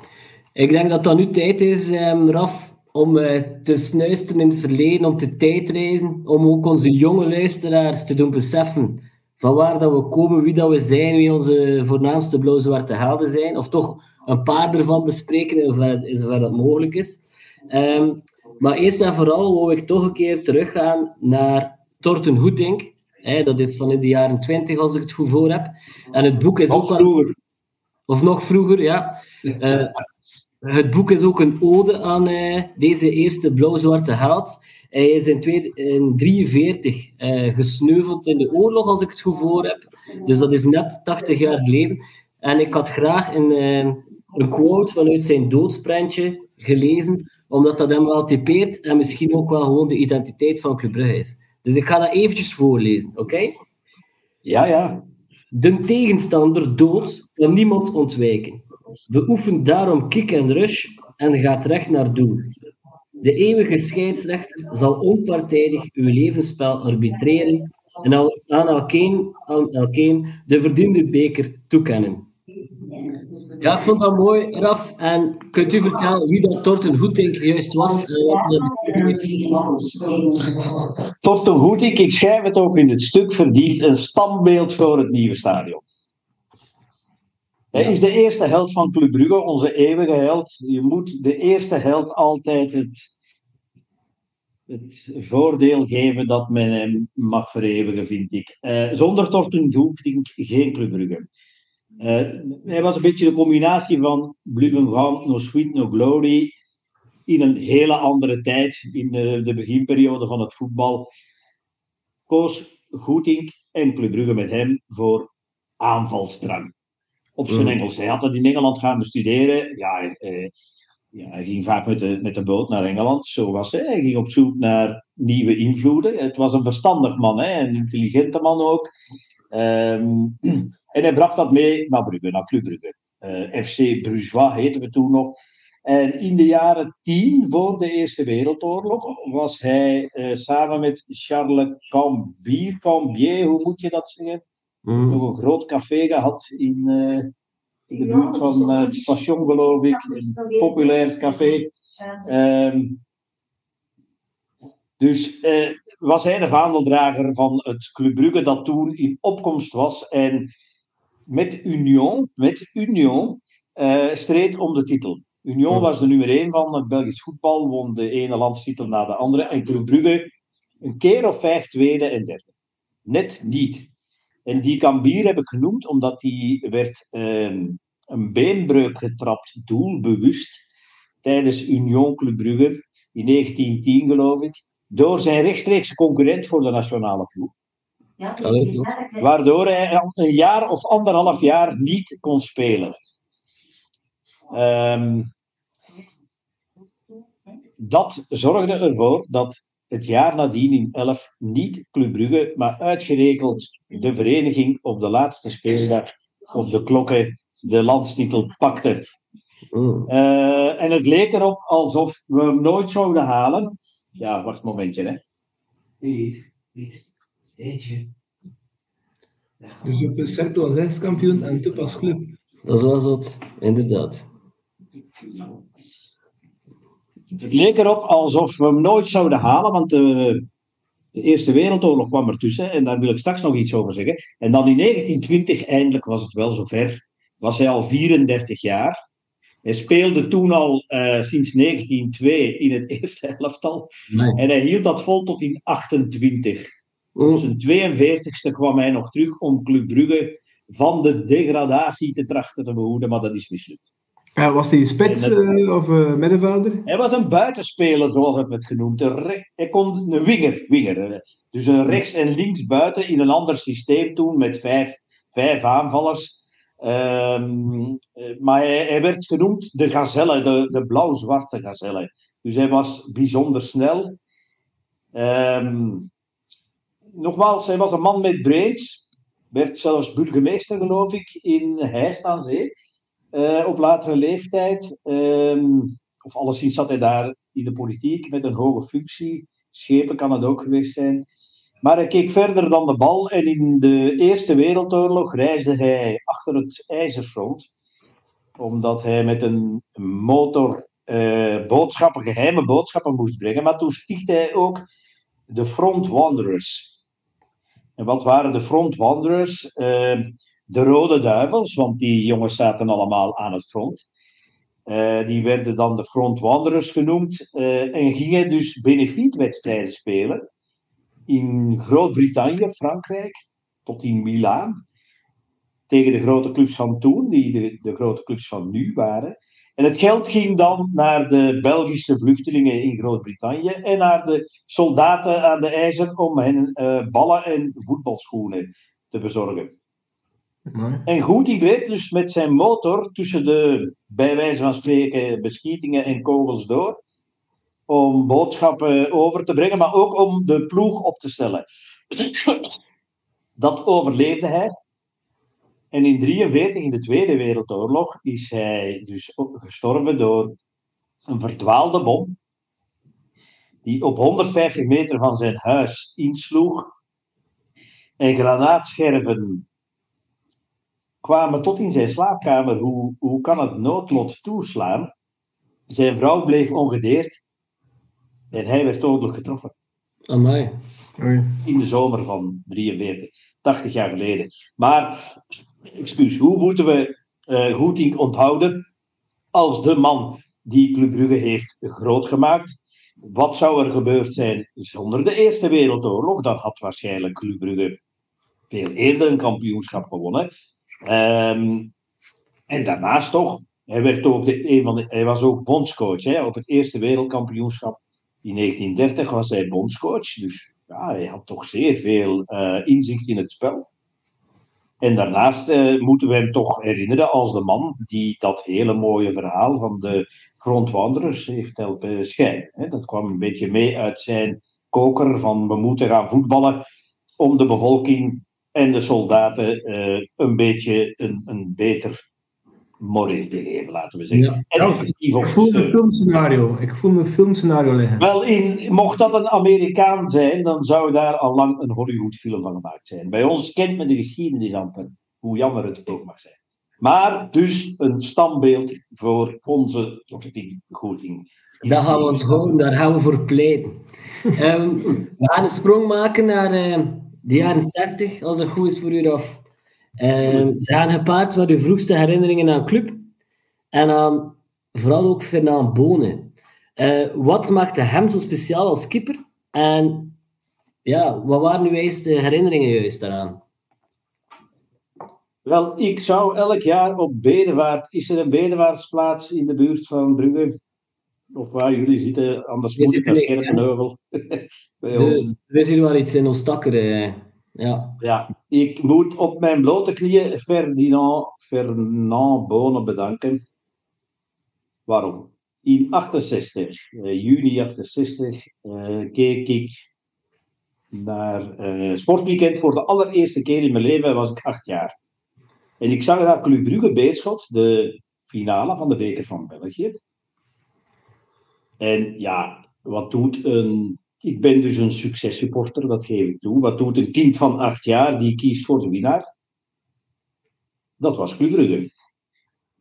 Ik denk dat dat nu tijd is, ehm, Raf, om eh, te snuisteren in het verleden, om te tijdreizen, om ook onze jonge luisteraars te doen beseffen van waar dat we komen, wie dat we zijn, wie onze voornaamste blauw-zwarte helden zijn, of toch een paar ervan bespreken, in zover dat mogelijk is. Ehm, maar eerst en vooral wil ik toch een keer teruggaan naar Torten Hoetink. Hè, dat is van in de jaren 20, als ik het goed voor heb. En het boek is ook wel- vroeger. of nog vroeger, ja. Eh, het boek is ook een ode aan eh, deze eerste blauw-zwarte held. Hij is in 1943 uh, gesneuveld in de oorlog, als ik het goed voor heb. Dus dat is net 80 jaar geleden. En ik had graag een, een quote vanuit zijn doodsprentje gelezen, omdat dat hem wel typeert en misschien ook wel gewoon de identiteit van Club Brugge is. Dus ik ga dat eventjes voorlezen, oké? Ja, ja. De tegenstander dood kan niemand ontwijken. Beoefen daarom kick en rush en gaat recht naar doel. De eeuwige scheidsrechter zal onpartijdig uw levensspel arbitreren en aan elkeen, aan elkeen de verdiende beker toekennen. Ja, ik vond dat mooi, Raf. En kunt u vertellen wie dat Torten Hoetink juist was? Torten Hoetink, ik schrijf het ook in het stuk, verdient een standbeeld voor het nieuwe stadion. Hij is de eerste held van Club Brugge, onze eeuwige held. Je moet de eerste held altijd het, het voordeel geven dat men hem mag vereeuwigen, vind ik. Uh, zonder Torten Hoetink geen Club Brugge. Uh, hij was een beetje de combinatie van Grand, No Sweet, No Glory. In een hele andere tijd, in de, de beginperiode van het voetbal. Koos Goetink en Club Brugge met hem voor aanvalsdrang. Op zijn mm. Engels. Hij had dat in Engeland gaan bestuderen. Ja, eh, ja, hij ging vaak met de, met de boot naar Engeland. Zo was hij. Hij ging op zoek naar nieuwe invloeden. Het was een verstandig man, hè? een intelligente man ook. Um, en hij bracht dat mee naar Brugge, naar Club Brugge. Uh, FC Brugeois heette we toen nog. En in de jaren tien, voor de Eerste Wereldoorlog, was hij uh, samen met Charles Cambier, Cambier, hoe moet je dat zeggen? Mm. Nog een groot café gehad in, uh, in de buurt van het station, geloof ik. Een populair café. Um, dus was hij de vaandeldrager van het Club Brugge dat toen in opkomst was. En met Union, met Union uh, streed om de titel. Union was de nummer 1 van het Belgisch voetbal, won de ene landstitel na de andere. En Club Brugge een keer of vijf tweede en derde. Net niet. En die Cambier heb ik genoemd omdat die werd uh, een beenbreuk getrapt, doelbewust, tijdens Union Club Brugge in 1910 geloof ik, door zijn rechtstreekse concurrent voor de nationale ploeg. Ja, Waardoor hij een jaar of anderhalf jaar niet kon spelen. Um, dat zorgde ervoor dat het jaar nadien in 11 niet Club Brugge, maar uitgerekend de vereniging op de laatste speeldag op de klokken de landstitel pakte. Uh, en het leek erop alsof we hem nooit zouden halen. Ja, wacht een momentje, hè. Niet, Dus op een Serpel als ex-kampioen en Tup als club. Dat was het, inderdaad. Het leek erop alsof we hem nooit zouden halen, want de, de Eerste Wereldoorlog kwam ertussen en daar wil ik straks nog iets over zeggen. En dan in 1920, eindelijk was het wel zover, was hij al 34 jaar. Hij speelde toen al uh, sinds 1902 in het eerste elftal. Nee. En hij hield dat vol tot in 28. Op zijn 42e kwam hij nog terug om Club Brugge van de degradatie te trachten te behoeden, maar dat is mislukt. Ja, was hij spits uh, of uh, middenvelder? Hij was een buitenspeler, zoals het werd genoemd. Hij kon een winger, winger. Dus een rechts- en links buiten in een ander systeem toen met vijf, vijf aanvallers. Um, maar hij, hij, werd genoemd de gazelle, de, de blauw-zwarte gazelle. Dus hij was bijzonder snel. Um, nogmaals, hij was een man met brains. Werd zelfs burgemeester, geloof ik, in Heist aan Zee. Uh, op latere leeftijd. Um, of alleszins zat hij daar in de politiek met een hoge functie. Schepen kan het ook geweest zijn. Maar hij keek verder dan de bal en in de Eerste Wereldoorlog reisde hij achter het ijzerfront. Omdat hij met een motor uh, boodschappen, geheime boodschappen moest brengen. Maar toen stichtte hij ook de Front Wanderers. En wat waren de front wanderers? Uh, de Rode Duivels, want die jongens zaten allemaal aan het front. Uh, die werden dan de front wanderers genoemd uh, en gingen dus benefietwedstrijden spelen in Groot-Brittannië, Frankrijk, tot in Milaan. Tegen de grote clubs van toen, die de, de grote clubs van nu waren. En het geld ging dan naar de Belgische vluchtelingen in Groot-Brittannië en naar de soldaten aan de ijzer om hen uh, ballen en voetbalschoenen te bezorgen. Mooi. En goed, die reed dus met zijn motor tussen de, bij wijze van spreken, beschietingen en kogels door. Om boodschappen over te brengen, maar ook om de ploeg op te stellen. Dat overleefde hij. En in 1943, in de Tweede Wereldoorlog, is hij dus gestorven door een verdwaalde bom. Die op 150 meter van zijn huis insloeg. En granaatscherven kwamen tot in zijn slaapkamer. Hoe, hoe kan het noodlot toeslaan? Zijn vrouw bleef ongedeerd. En hij werd dodelijk getroffen. Amai. Oei. In de zomer van 43, 80 jaar geleden. Maar, excuus, hoe moeten we uh, onthouden als de man die Club Brugge heeft groot gemaakt? Wat zou er gebeurd zijn zonder de Eerste Wereldoorlog? Dan had waarschijnlijk Club Brugge veel eerder een kampioenschap gewonnen. Um, en daarnaast toch, hij, werd ook een van de, hij was ook bondscoach hè, op het Eerste Wereldkampioenschap. In 1930 was hij bondscoach, dus ja, hij had toch zeer veel uh, inzicht in het spel. En daarnaast uh, moeten we hem toch herinneren als de man die dat hele mooie verhaal van de grondwanderers heeft helpen schijnen. Dat kwam een beetje mee uit zijn koker van we moeten gaan voetballen om de bevolking en de soldaten uh, een beetje een, een beter moreel te geven, laten we zeggen. Ja. En Ja, effectief op Ik voel een filmscenario. Ik voel een filmscenario liggen. Wel, in, mocht dat een Amerikaan zijn, dan zou daar al lang een Hollywood-film van gemaakt zijn. Bij ons kent men de geschiedenis amper, hoe jammer het ook mag zijn. Maar dus een standbeeld voor onze begroting. Dat gaan we onthouden, daar gaan we voor pleiten. Ehm, we gaan een sprong maken naar eh, de jaren 60, als dat goed is voor u af. Ehm, ze gaan gepaard met uw vroegste herinneringen aan club en aan vooral ook Fernand Bonen. Eh, wat maakte hem zo speciaal als keeper? En ja, wat waren uw eerste herinneringen juist daaraan? Wel, ik zou elk jaar op Bedevaart, is er een Bedevaartsplaats in de buurt van Brugge? Of waar jullie zitten, anders moet ik naar Scherpenheuvel. Er is hier wel iets in ons takker. eh, ja. Ja, ik moet op mijn blote knieën Ferdinand, Fernand Bonen bedanken. Waarom? In 68, eh, juni 68, eh, keek ik naar eh Sportweekend voor de allereerste keer in mijn leven, was ik acht jaar. En ik zag daar Club Brugge Beerschot, de finale van de Beker van België. En ja, wat doet een. Ik ben dus een successupporter, dat geef ik toe. Wat doet een kind van acht jaar die kiest voor de winnaar? Dat was Club Brugge.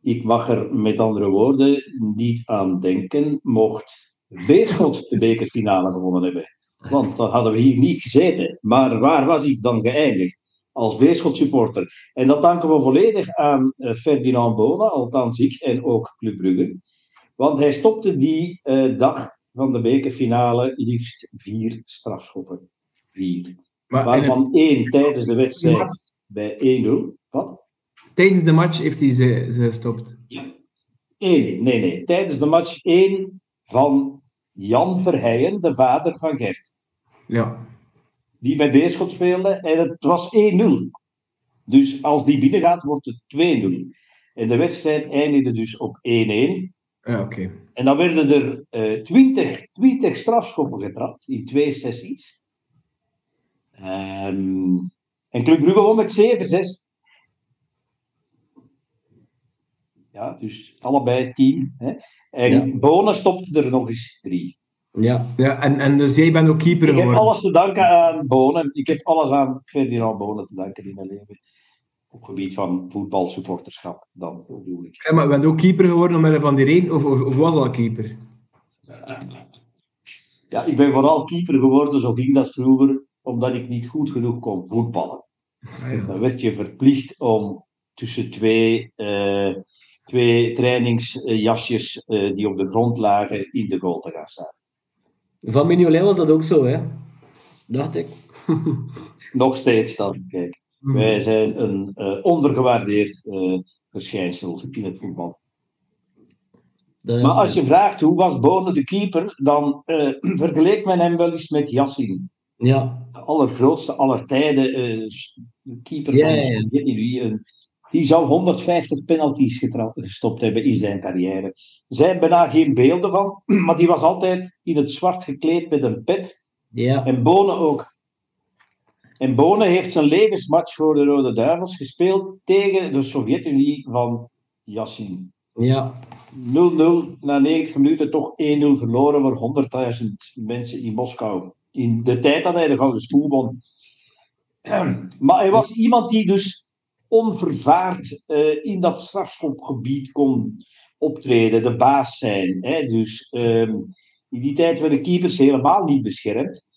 Ik mag er met andere woorden niet aan denken, mocht Beerschot de bekerfinale gewonnen hebben. Want dan hadden we hier niet gezeten. Maar waar was ik dan geëindigd? Als Beerschot supporter. En dat danken we volledig aan eh, Ferdinand Bona, althans ik en ook Club Brugge. Want hij stopte die eh, dag van de bekerfinale liefst vier strafschoppen. Vier. Maar en het- Waarvan één tijdens de wedstrijd bij 1-0. Wat? tijdens de match heeft hij ze, ze gestopt. Eén, nee, nee. Tijdens de match één van Jan Verheijen, de vader van Gert. Ja. Die bij Beerschot speelde en het was 1-0. Dus als die binnengaat, wordt het 2-0. En de wedstrijd eindigde dus op 1-1. Ja, oké. En dan werden er eh 20, 20 strafschoppen getrapt in twee sessies. Ehm, en Club Brugge won met 7-6. Ja, dus allebei 10. Hè. En Ja. Bonen stopte er nog eens drie. Ja. Ja, en, en dus jij bent ook keeper Ik heb geworden. alles te danken aan Bonen. Ik heb alles aan Ferdinand Bonen te danken in mijn leven. Op het gebied van voetbalsupporterschap, dan bedoel ik. Zeg maar, je bent ook keeper geworden omwille van die reden, of, of, of was al keeper? Ja, ik ben vooral keeper geworden, zo ging dat vroeger, omdat ik niet goed genoeg kon voetballen. Ah, ja. Dan werd je verplicht om tussen twee, eh, twee trainingsjasjes eh, die op de grond lagen in de goal te gaan staan. Van Mignolet was dat ook zo, hè? Dacht ik. Nog steeds dan, kijk. Mhm. Wij zijn een eh, ondergewaardeerd eh, verschijnsel in het voetbal. De- Maar als je vraagt hoe was Bonen de keeper, dan eh vergeleek men hem wel eens met Yassin. Ja, De allergrootste aller tijden keeper van de. Sovjet-Unie. Die zou 150 penalties getra- gestopt hebben in zijn carrière. Er zijn bijna geen beelden van, maar die was altijd in het zwart gekleed met een pet. ja, En Bonen ook. En Bonen heeft zijn levensmatch voor de Rode Duivels gespeeld tegen de Sovjet-Unie van Yassin. ja. 0-0 na 90 minuten toch 1-0 verloren voor 100.000 mensen in Moskou. In de tijd dat hij de Gouden Stoel won. Maar hij was iemand die dus onvervaard eh, in dat strafschopgebied kon optreden, de baas zijn. Hè? Dus ehm, in die tijd werden keepers helemaal niet beschermd.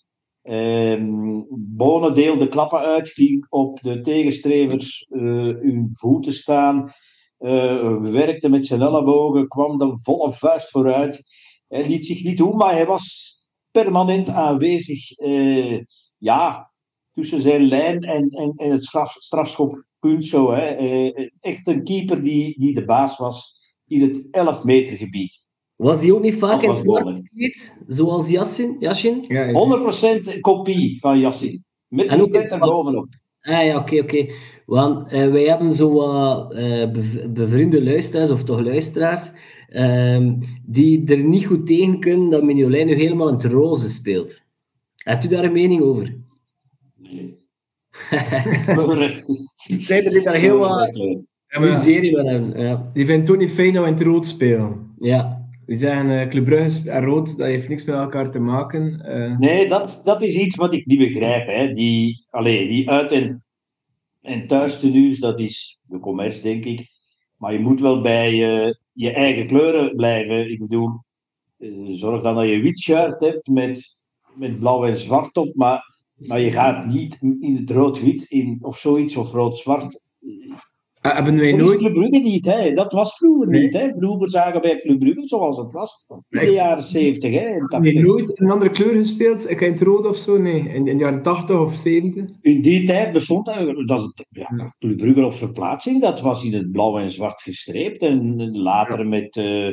Ehm Bonen deelde klappen uit, ging op de tegenstrevers eh, hun voeten staan eh, werkte met zijn ellebogen, kwam de volle vuist vooruit. Hij liet zich niet doen, maar hij was permanent aanwezig. eh, ja, tussen zijn lijn en, het straf, strafschoppunt. Zo, hè. Eh, echt een keeper die, die de baas was in het 11 meter gebied. Was hij ook niet vaak in het zwart gekleed? Zoals Yassin? Yassin? Ja, ja. 100% kopie van Yassin. Met En ook in pet zwart. bovenop. Ah ja, oké, oké. Want eh, wij hebben zo wat eh, bev- bevriende luisteraars, of toch luisteraars, ehm, die er niet goed tegen kunnen dat Mignolet nu helemaal in het roze speelt. Hebt u daar een mening over? Nee. Zij er daar heel wat Ja, maar miserie van hebben. Ja. die vindt dat we in het rood spelen. ja. Die zeggen uh, Club en rood, dat heeft niks met elkaar te maken. Eh, Nee, dat, dat is iets wat ik niet begrijp. Hè. Die, allee, die uit- en, en thuistenues, dat is de commerce, denk ik. Maar je moet wel bij eh, je eigen kleuren blijven. Ik bedoel, eh, zorg dan dat je wit shirt hebt met, met blauw en zwart op. Maar, maar je gaat niet in het rood-wit in, of zoiets, of rood-zwart. Ah, hebben wij nooit... Club Brugge niet, hè. Dat was vroeger Nee. niet, hè. Vroeger zagen wij Club Brugge zoals het was. In de jaren 70, hè. Heb 80. je nooit een andere kleur gespeeld? Ik in het rood of zo? Nee. In, in de jaren 80 of 70? In die tijd bestond dat, ja, Club Brugge op verplaatsing, dat was in het blauw en zwart gestreept. En later met eh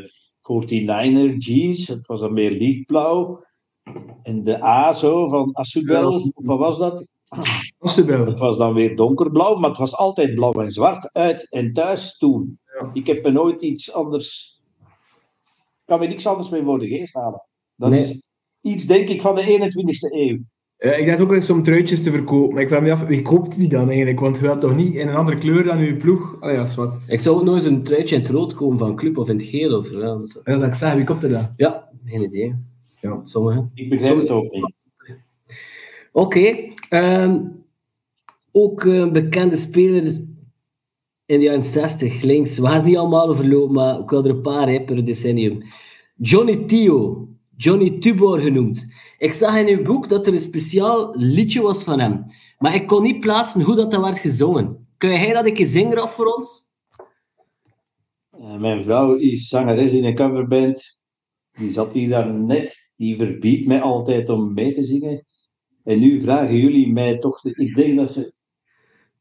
49er jeans, het was dan meer lichtblauw. En de A zo van Asubel, of wat was dat? Assenbel. Het was dan weer donkerblauw, maar het was altijd blauw en zwart uit en thuis toen. Ja. Ik heb er nooit iets anders. Ik kan me niks anders mee voor de geest halen. Dat Nee. is iets, denk ik, van de 21ste eeuw. Ja, ik dacht ook eens om truitjes te verkopen, maar ik vraag me af, wie koopt die dan eigenlijk? Want je wilt toch niet in een andere kleur dan uw ploeg? Allee, ja, wat. Ik zou ook nog eens een truitje in het rood komen van club of in het geel. Of, ja, dat Ja, dat ik zeg, wie koopt er dan? ja, geen idee. Ja. Sommigen. Ik begrijp het ook niet. Oké. ehm, ook een bekende speler in de jaren 60, links. We gaan ze niet allemaal overlopen, maar ik wil er een paar hè, per decennium. Johnny Tio. Johnny Tubor genoemd. Ik zag in uw boek dat er een speciaal liedje was van hem. Maar ik kon niet plaatsen hoe dat, dat werd gezongen. Kun jij dat een keer zingen Raf, voor ons? Eh, mijn vrouw is zangeres in een coverband. Die zat hier daar net. Die verbiedt mij altijd om mee te zingen. En nu vragen jullie mij toch... te- Ik denk dat ze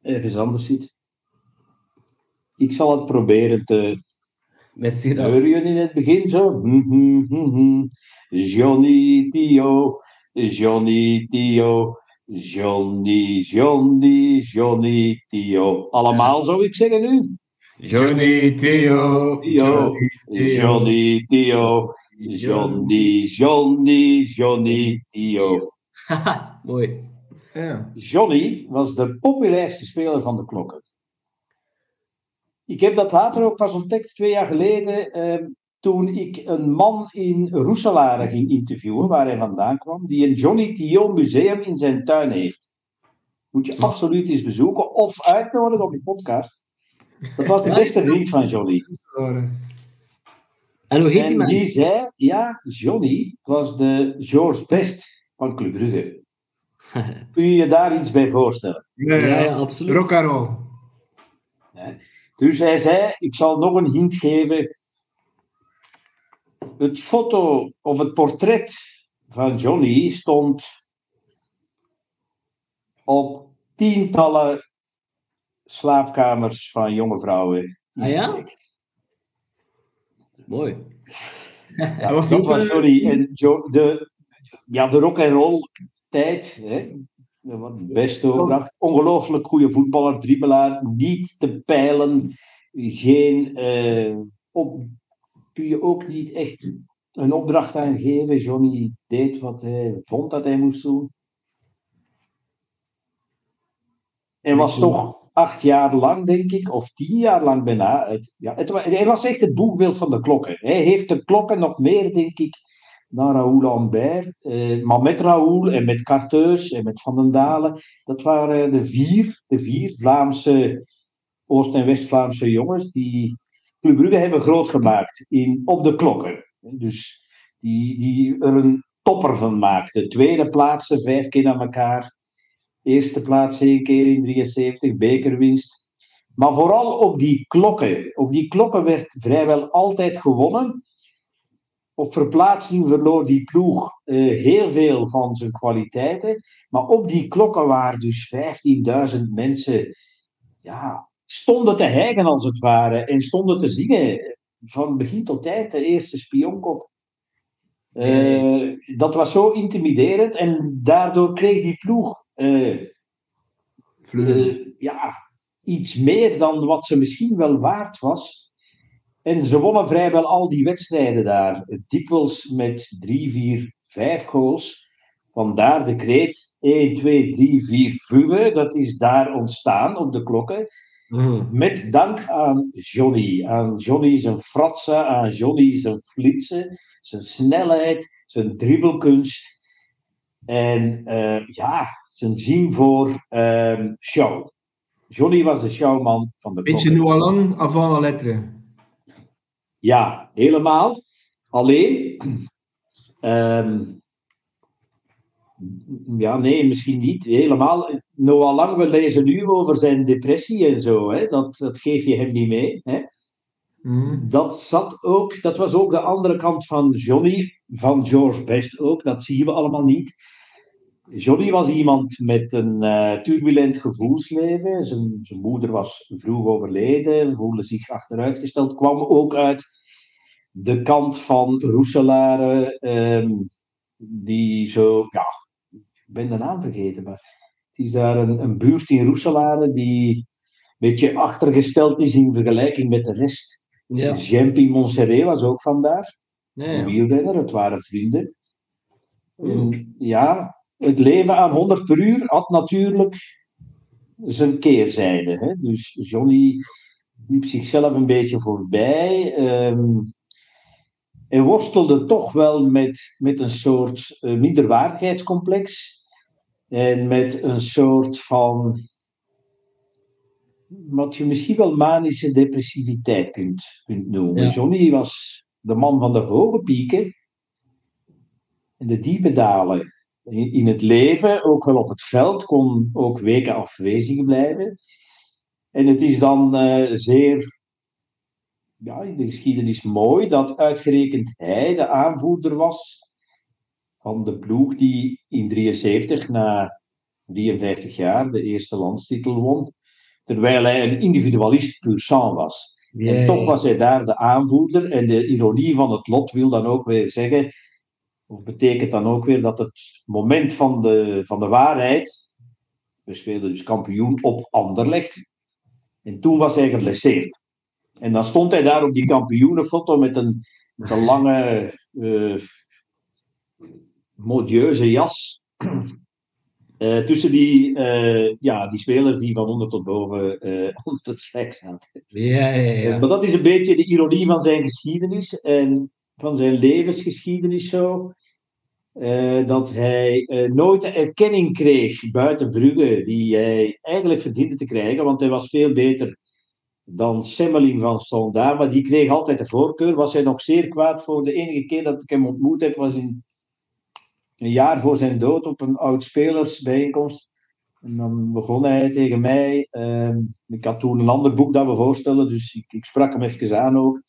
ergens anders zit. Ik zal het proberen te... Merci. Horen jullie in het begin zo? Hm, hm, hm. Johnny Tio, Johnny Tio, Johnny, Johnny, Johnny Tio. Allemaal zou ik zeggen nu? Johnny, Tio, Johnny Tio, Johnny, Johnny, Johnny Tio. Haha, mooi. Ja. Johnny was de populairste speler van de klokken. Ik heb dat later ook pas ontdekt, twee jaar geleden, eh, toen ik een man in Roeselare ging interviewen, waar hij vandaan kwam, die een Johnny Tio museum in zijn tuin heeft. Moet je absoluut eens bezoeken of uitnodigen op de podcast. Dat was de beste vriend van Johnny. En hoe heet die En man? die zei, ja, Johnny was de George Best van Club Brugge. Kun je je daar iets bij voorstellen? Ja, Ja, absoluut. Rock and roll. Dus hij zei, ik zal nog een hint geven. Het foto of het portret van Johnny stond op tientallen slaapkamers van jonge vrouwen. Ah ja? Mooi. Ja, dat was, dat was sorry. En de, ja, de rock and roll tijd. Hè? Best overdracht. Ongelooflijk goede voetballer, dribbelaar. Niet te peilen. Geen. Uh, op, kun je ook niet echt een opdracht aan geven. Johnny deed wat hij vond dat hij moest doen. Hij was toch acht jaar lang, denk ik, of tien jaar lang bijna. Het, ja, het, hij was echt het boegbeeld van de klokken. Hij heeft de klokken nog meer, denk ik, dan Raoul Lambert. Eh, maar met Raoul en met Carteus en met Van den Dalen. Dat waren de vier, de vier Vlaamse, Oost- en West-Vlaamse jongens die Club Brugge hebben groot gemaakt in, op de klokken. Dus die, die er een topper van maakten. Tweede plaatsen, vijf keer aan elkaar. Eerste plaats één keer in 73, bekerwinst. Maar vooral op die klokken. Op die klokken werd vrijwel altijd gewonnen. Op verplaatsing verloor die ploeg uh, heel veel van zijn kwaliteiten. Maar op die klokken waren dus 15.000 mensen ja, stonden te hijgen als het ware. En stonden te zingen van begin tot eind. De eerste spionkop. Uh, dat was zo intimiderend. En daardoor kreeg die ploeg uh, ja, iets meer dan wat ze misschien wel waard was. En ze wonnen vrijwel al die wedstrijden daar. Dikwijls met drie, vier, vijf goals. Vandaar de kreet 1, 2, 3, 4, vuwe. Dat is daar ontstaan op de klokken. Mm. Met dank aan Johnny. Aan Johnny zijn fratsen, aan Johnny zijn flitsen, zijn snelheid, zijn dribbelkunst. En uh, ja, zijn zien voor um, show. Johnny was de showman van de Beetje nu al lang avant la lettre. Ja, helemaal. Alleen, um, ja, nee, misschien niet helemaal. Noah Lang, we lezen nu over zijn depressie en zo. Hè? Dat, dat geef je hem niet mee. Hè? Mm. Dat, zat ook, dat was ook de andere kant van Johnny, van George Best ook. Dat zien we allemaal niet. Johnny was iemand met een uh, turbulent gevoelsleven. Zijn, zijn moeder was vroeg overleden, voelde zich achteruitgesteld. Kwam ook uit de kant van Roeselare, um, die zo, ja, ik ben de naam vergeten, maar het is daar een, een buurt in Roeselare die een beetje achtergesteld is in vergelijking met de rest. Ja. Jempi Montserrat was ook vandaar. Nee, een wielrenner, het waren vrienden. En, ja, het leven aan 100 per uur had natuurlijk zijn keerzijde. Hè? Dus Johnny liep zichzelf een beetje voorbij. Um, en worstelde toch wel met, met een soort uh, minderwaardigheidscomplex. En met een soort van. wat je misschien wel manische depressiviteit kunt, kunt noemen. Johnny was de man van de hoge pieken en de diepe dalen in het leven, ook wel op het veld, kon ook weken afwezig blijven. En het is dan uh, zeer, ja, in de geschiedenis mooi dat uitgerekend hij de aanvoerder was van de ploeg die in 73 na 53 jaar de eerste landstitel won. Terwijl hij een individualist sang was. en toch was hij daar de aanvoerder. En de ironie van het lot wil dan ook weer zeggen of betekent dan ook weer dat het moment van de, van de waarheid, we spelen dus kampioen op Anderlecht, en toen was hij geblesseerd. En dan stond hij daar op die kampioenenfoto met een, met een lange, uh, modieuze jas. Uh, tussen die, uh, ja, die spelers die van onder tot boven onder het slijk zaten. Ja, ja, ja. maar dat is een beetje de ironie van zijn geschiedenis. En van zijn levensgeschiedenis zo. Uh, dat hij uh, nooit de erkenning kreeg buiten Brugge die hij eigenlijk verdiende te krijgen, want hij was veel beter dan Semmeling van Sonda, maar die kreeg altijd de voorkeur. Was hij nog zeer kwaad voor de enige keer dat ik hem ontmoet heb, was in een jaar voor zijn dood op een oud-spelersbijeenkomst. En dan begon hij tegen mij. Uh, ik had toen een ander boek dat we voorstellen, dus ik, ik sprak hem even aan ook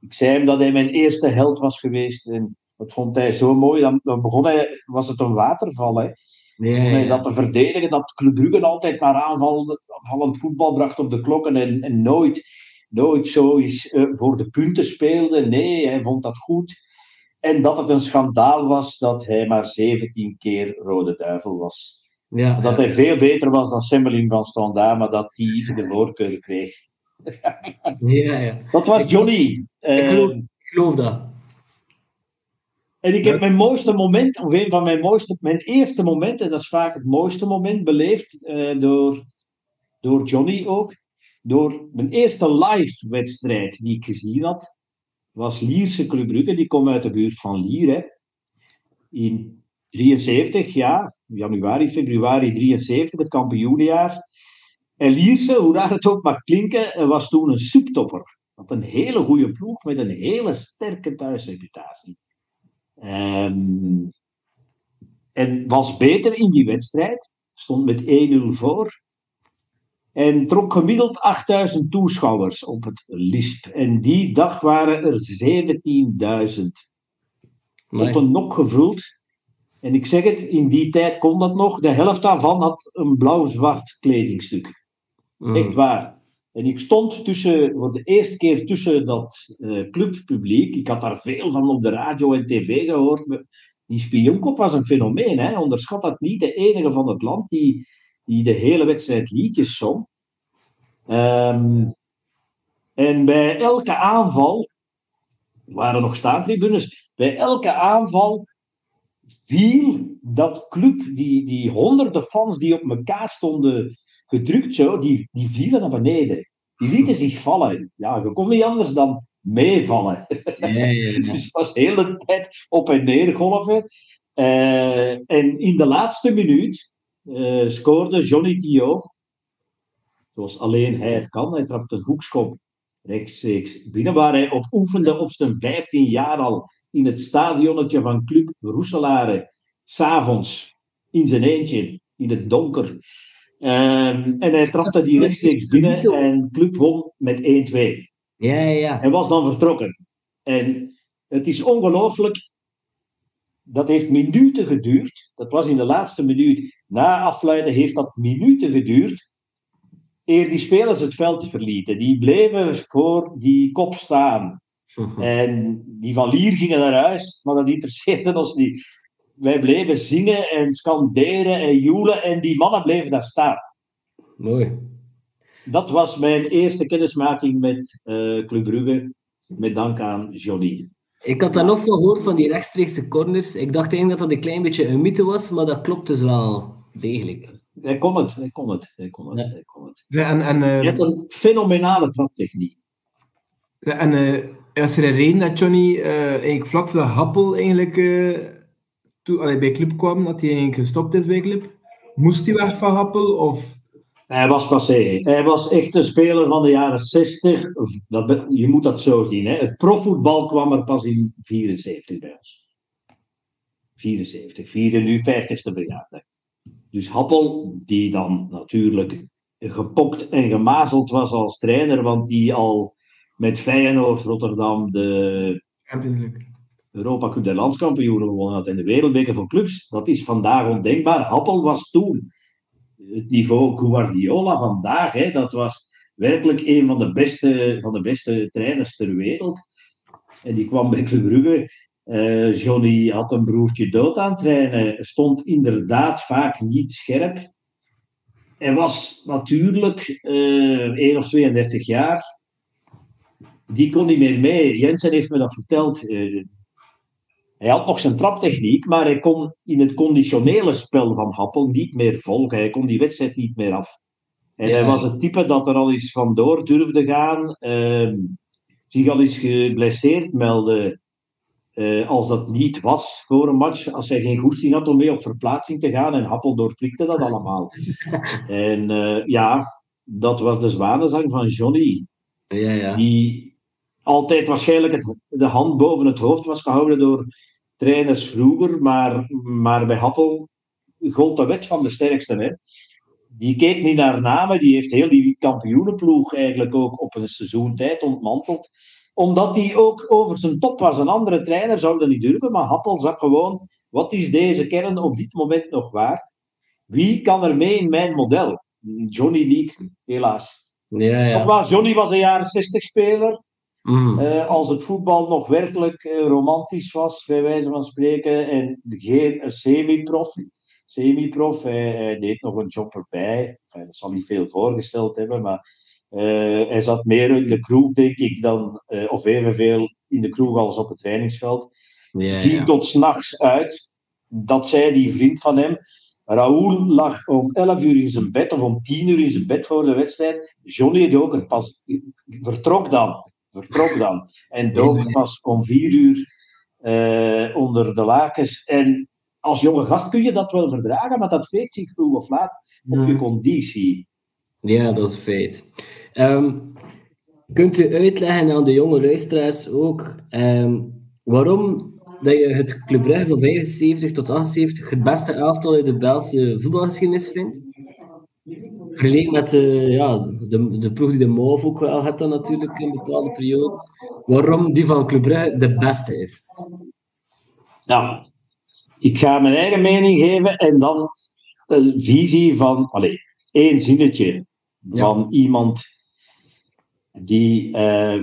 ik zei hem dat hij mijn eerste held was geweest. En dat vond hij zo mooi. Dan, dan begon hij, was het een waterval. Hè. Nee, dat te verdedigen, dat Club Brugge altijd maar aanvallend, voetbal bracht op de klokken en, en nooit nooit zo eens uh, voor de punten speelde. Nee, hij vond dat goed. En dat het een schandaal was dat hij maar 17 keer Rode Duivel was. Ja, dat hij veel beter was dan Semmeling van Standaard, maar dat hij de voorkeur kreeg. Ja, ja. Dat was Johnny. Ik geloof, ik geloof dat. En ik heb mijn mooiste moment, of een van mijn mooiste, mijn eerste momenten, dat is vaak het mooiste moment, beleefd uh, door, door Johnny ook. Door mijn eerste live wedstrijd die ik gezien had, was Lierse Club Brugge. Die komt uit de buurt van Lier. Hè. In 73, ja, januari, februari 73, het kampioenjaar. En Lierse, hoe raar het ook mag klinken, was toen een subtopper. Had een hele goede ploeg met een hele sterke thuisreputatie. Um, en was beter in die wedstrijd. Stond met 1-0 voor. En trok gemiddeld 8000 toeschouwers op het LISP. En die dag waren er 17.000. Op een nok gevuld. En ik zeg het, in die tijd kon dat nog. De helft daarvan had een blauw-zwart kledingstuk. Mm. Echt waar. En ik stond tussen, voor de eerste keer tussen dat uh, clubpubliek. Ik had daar veel van op de radio en tv gehoord. Die spionkop was een fenomeen. Hè? Onderschat dat niet. De enige van het land die, die de hele wedstrijd liedjes zong. Um, en bij elke aanval waren nog staantribunes. Bij elke aanval viel dat club, die, die honderden fans die op elkaar stonden gedrukt zo, die, die vielen naar beneden. Die lieten zich vallen. Ja, je kon niet anders dan meevallen. Dus het was de hele tijd op en neer golven. Uh, en in de laatste minuut uh, scoorde Johnny Tio, zoals alleen hij het kan. Hij trapte een hoekschop rechtstreeks binnen, waar hij op oefende op zijn 15 jaar al in het stadionnetje van Club Roeselare, s'avonds, in zijn eentje, in het donker. Um, en hij trapte die rechtstreeks binnen en Club won met 1-2. Ja, ja, ja. En was dan vertrokken. En het is ongelooflijk. Dat heeft minuten geduurd. Dat was in de laatste minuut. Na afluiten heeft dat minuten geduurd. Eer die spelers het veld verlieten. Die bleven voor die kop staan. En die van Lier gingen naar huis, maar dat interesseerde ons niet wij bleven zingen en scanderen en joelen en die mannen bleven daar staan. Mooi. Dat was mijn eerste kennismaking met uh, Club Brugge, met dank aan Johnny. Ik had daar nog veel gehoord van die rechtstreekse corners. Ik dacht eigenlijk dat dat een klein beetje een mythe was, maar dat klopt dus wel degelijk. Hij kon het, hij kon het, hij kon het. Ja. Hij kon het. Ja, en, en, uh, Je hebt een fenomenale traptechniek. Ja, en uh, als er een reden dat Johnny uh, eigenlijk vlak voor de Happel eigenlijk toen hij bij Club kwam, dat hij eigenlijk gestopt is bij Club? Moest hij weg van Happel? Of... Hij was passé. Hij was echt een speler van de jaren 60. Dat, je moet dat zo zien. Hè. Het profvoetbal kwam er pas in 74 bij ons. 74. Vierde nu 50ste verjaardag. Dus Happel, die dan natuurlijk gepokt en gemazeld was als trainer, want die al met Feyenoord Rotterdam de Champions League Europa Cup der landskampioenen gewonnen had en de wereldbeker voor clubs. Dat is vandaag ondenkbaar. Happel was toen het niveau Guardiola vandaag. Hè, dat was werkelijk een van de beste, van de beste trainers ter wereld. En die kwam bij Club Brugge. Uh, Johnny had een broertje dood aan het trainen. Stond inderdaad vaak niet scherp. Hij was natuurlijk uh, eh, 1 of 32 jaar. Die kon niet meer mee. Jensen heeft me dat verteld. Uh, hij had nog zijn traptechniek, maar hij kon in het conditionele spel van Happel niet meer volgen. Hij kon die wedstrijd niet meer af. En hij was het type dat er al eens vandoor durfde gaan, uh, zich al eens geblesseerd meldde. Uh, als dat niet was voor een match, als hij geen goesting had om mee op verplaatsing te gaan. En Happel doorprikte dat allemaal. en uh, ja, dat was de zwanenzang van Johnny. Ja, ja. Die altijd waarschijnlijk het, de hand boven het hoofd was gehouden door trainers vroeger, maar, maar bij Happel gold de wet van de sterkste. Hè? Die keek niet naar namen, die heeft heel die kampioenenploeg eigenlijk ook op een seizoentijd ontmanteld. Omdat hij ook over zijn top was. Een andere trainer zou dat niet durven, maar Happel zag gewoon, wat is deze kern op dit moment nog waar? Wie kan er mee in mijn model? Johnny niet, helaas. Ja, ja. Nogmaals, Johnny was een jaren 60 speler. Mhm. Eh, als het voetbal nog werkelijk eh, romantisch was, bij wijze van spreken, en geen semi-prof. Semi-prof, hij, hij deed nog een job erbij. Enfin, dat zal niet veel voorgesteld hebben, maar eh, hij zat meer in de kroeg, denk ik, dan, of evenveel in de kroeg als op het trainingsveld. Ging tot s'nachts uit. Dat zei die vriend van hem. Raoul lag om 11 uur in zijn bed, of om 10 uur in zijn bed voor de wedstrijd. Johnny dook er pas, vertrok dan. Vertrok dan. En dook pas om 4 uur eh, onder de lakens. En als jonge gast kun je dat wel verdragen, maar dat weet zich vroeg of laat op je conditie. Ja, dat is feit. Ehm, kunt u uitleggen aan de jonge luisteraars ook ehm, waarom dat je het Club Brugge van 75 tot 78 het beste elftal uit de Belgische voetbalgeschiedenis vindt? Vergeleken met eh, ja, de, de ploeg die de Mauve ook wel had dan natuurlijk in een bepaalde periode. Waarom die van Club Brugge de beste is? Nou, ik ga mijn eigen mening geven en dan een visie van, allez, één zinnetje Ja. van iemand die eh,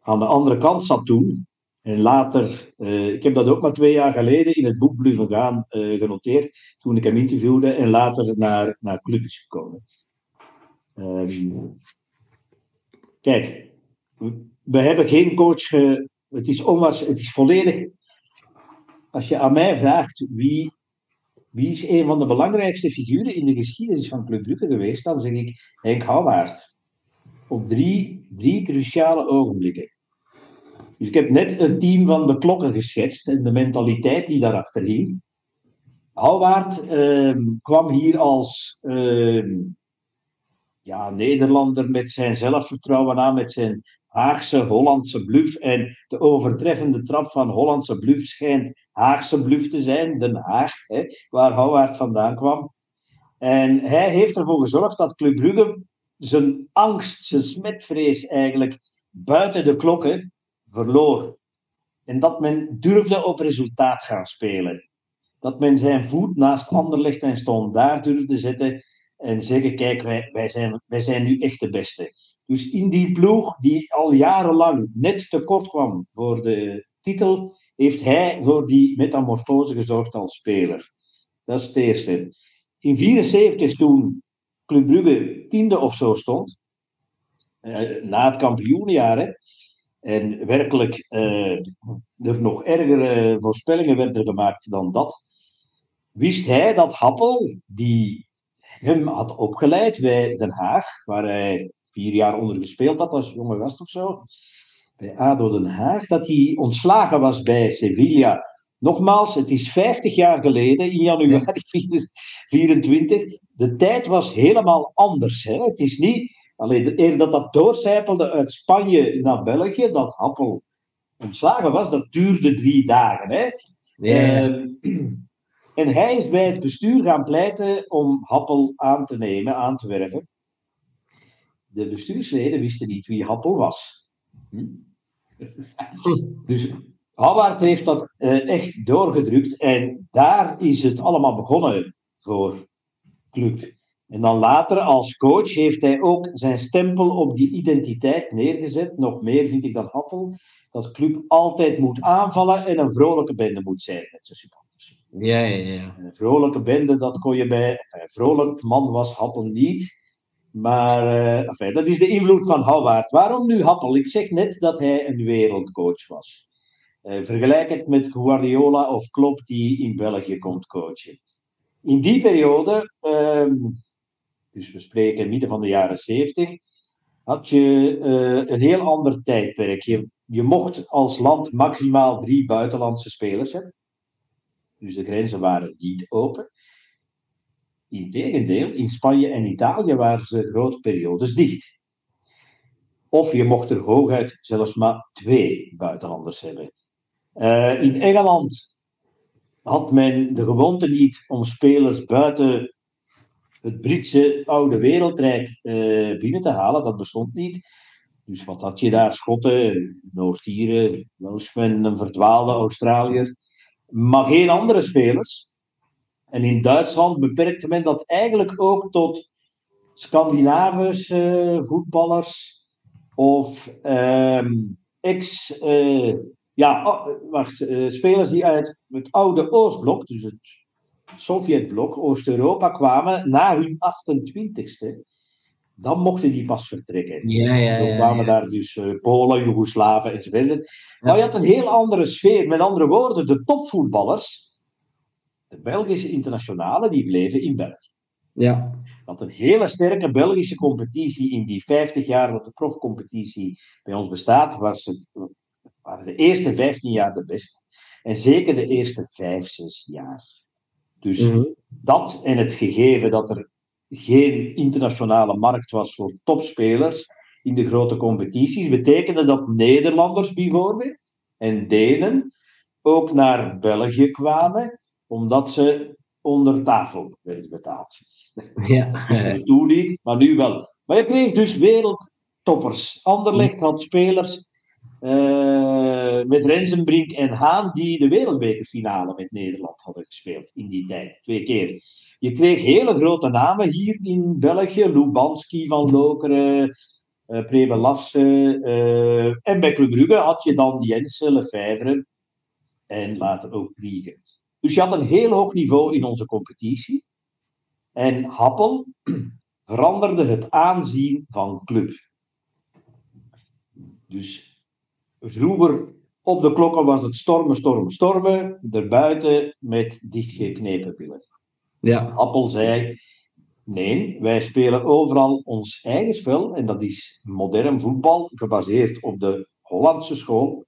aan de andere kant zat toen. En later, eh, ik heb dat ook maar twee jaar geleden in het boek Bluffen gaan eh, genoteerd, toen ik hem interviewde en later naar, naar Club is gekomen. Ehm, kijk, we hebben geen coach. Ge, het, is het is volledig. Als je aan mij vraagt wie, wie is een van de belangrijkste figuren in de geschiedenis van Club Brugge geweest, dan zeg ik Henk Houwaard. Op drie, drie cruciale ogenblikken. Dus ik heb net een team van de klokken geschetst en de mentaliteit die daarachter hing. Houwaard ehm, kwam hier als ehm, ja, Nederlander met zijn zelfvertrouwen aan, met zijn Haagse, Hollandse bluf. En de overtreffende trap van Hollandse bluf schijnt Haagse bluf te zijn, Den Haag, hè, waar Houwaard vandaan kwam. En hij heeft ervoor gezorgd dat Club Brugge zijn angst, zijn smetvrees eigenlijk buiten de klokken verloor. En dat men durfde op resultaat gaan spelen. Dat men zijn voet naast Anderlecht en Stond daar durfde zetten en zeggen, kijk, wij, wij, zijn, wij zijn nu echt de beste. Dus in die ploeg, die al jarenlang net tekort kwam voor de titel, heeft hij voor die metamorfose gezorgd als speler. Dat is het eerste. In 1974, toen Club Brugge tiende of zo stond, eh, na het kampioenjaar, en werkelijk eh, er nog ergere voorspellingen werden gemaakt dan dat, wist hij dat Happel, die hem had opgeleid bij Den Haag, waar hij vier jaar onder gespeeld had als jonge gast of zo, bij ADO Den Haag, dat hij ontslagen was bij Sevilla. Nogmaals, het is 50 jaar geleden, in januari 24. De tijd was helemaal anders. Hè? Het is niet, alleen eer dat dat doorcijpelde uit Spanje naar België, dat Happel ontslagen was, dat duurde drie dagen. Hè? Ehm, en hij is bij het bestuur gaan pleiten om Happel aan te nemen, aan te werven. De bestuursleden wisten niet wie Happel was. Hm? Dus Howard heeft dat eh, echt doorgedrukt en daar is het allemaal begonnen voor Club. En dan later als coach heeft hij ook zijn stempel op die identiteit neergezet. Nog meer vind ik dan Happel. Dat Club altijd moet aanvallen en een vrolijke bende moet zijn met zijn supporters. ja, ja. ja. Een vrolijke bende, dat kon je bij... Enfin, vrolijk man was Happel niet. Maar eh, enfin, dat is de invloed van Howard. Waarom nu Happel? Ik zeg net dat hij een wereldcoach was. Eh, vergelijk het met Guardiola of Klopp die in België komt coachen. In die periode, ehm, dus we spreken midden van de jaren 70, had je eh, een heel ander tijdperk. Je, je mocht als land maximaal drie buitenlandse spelers hebben. Dus de grenzen waren niet open. Integendeel, in Spanje en Italië waren ze grote periodes dicht. Of je mocht er hooguit zelfs maar twee buitenlanders hebben. Eh, in Engeland had men de gewoonte niet om spelers buiten het Britse oude wereldrijk eh, binnen te halen. Dat bestond niet. Dus wat had je daar? Schotten, Noord-Ieren, Welshmen, een verdwaalde Australiër. Maar geen andere spelers. En in Duitsland beperkte men dat eigenlijk ook tot Scandinavische voetballers of ehm, ex, eh, ja, oh, wacht, eh, spelers die uit het oude Oostblok, dus het Sovjetblok, Oost-Europa kwamen na hun 28ste. Dan mochten die pas vertrekken. Ja, ja, Zo kwamen ja. daar dus eh, Polen, Joegoslaven enzovoort. Maar je had een heel andere sfeer. Met andere woorden, de topvoetballers, de Belgische internationalen, die bleven in België. Ja, Dat een hele sterke Belgische competitie in die 50 jaar dat de profcompetitie bij ons bestaat, was het, waren de eerste 15 jaar de beste. En zeker de eerste 5, 6 jaar. Dus Mhm. dat en het gegeven dat er geen internationale markt was voor topspelers in de grote competities, betekende dat Nederlanders bijvoorbeeld en Denen ook naar België kwamen, omdat ze onder tafel werden betaald. ja. Dus toen niet, maar nu wel. Maar je kreeg dus wereldtoppers. Anderlecht had spelers eh, met Rensenbrink en Haan die de wereldbekerfinale met Nederland hadden gespeeld in die tijd. Twee keer. Je kreeg hele grote namen hier in België. Lubanski van Lokeren, eh Prebe Lasse. eh, en bij Club Brugge had je dan Jensen, Lefebvre en later ook Wiegen. Dus je had een heel hoog niveau in onze competitie. En Happel veranderde het aanzien van club. Dus vroeger op de klokken was het stormen, stormen, stormen. Daarbuiten met dichtgeknepen billen. ja. Appel zei: Nee, wij spelen overal ons eigen spel. En dat is modern voetbal, gebaseerd op de Hollandse school,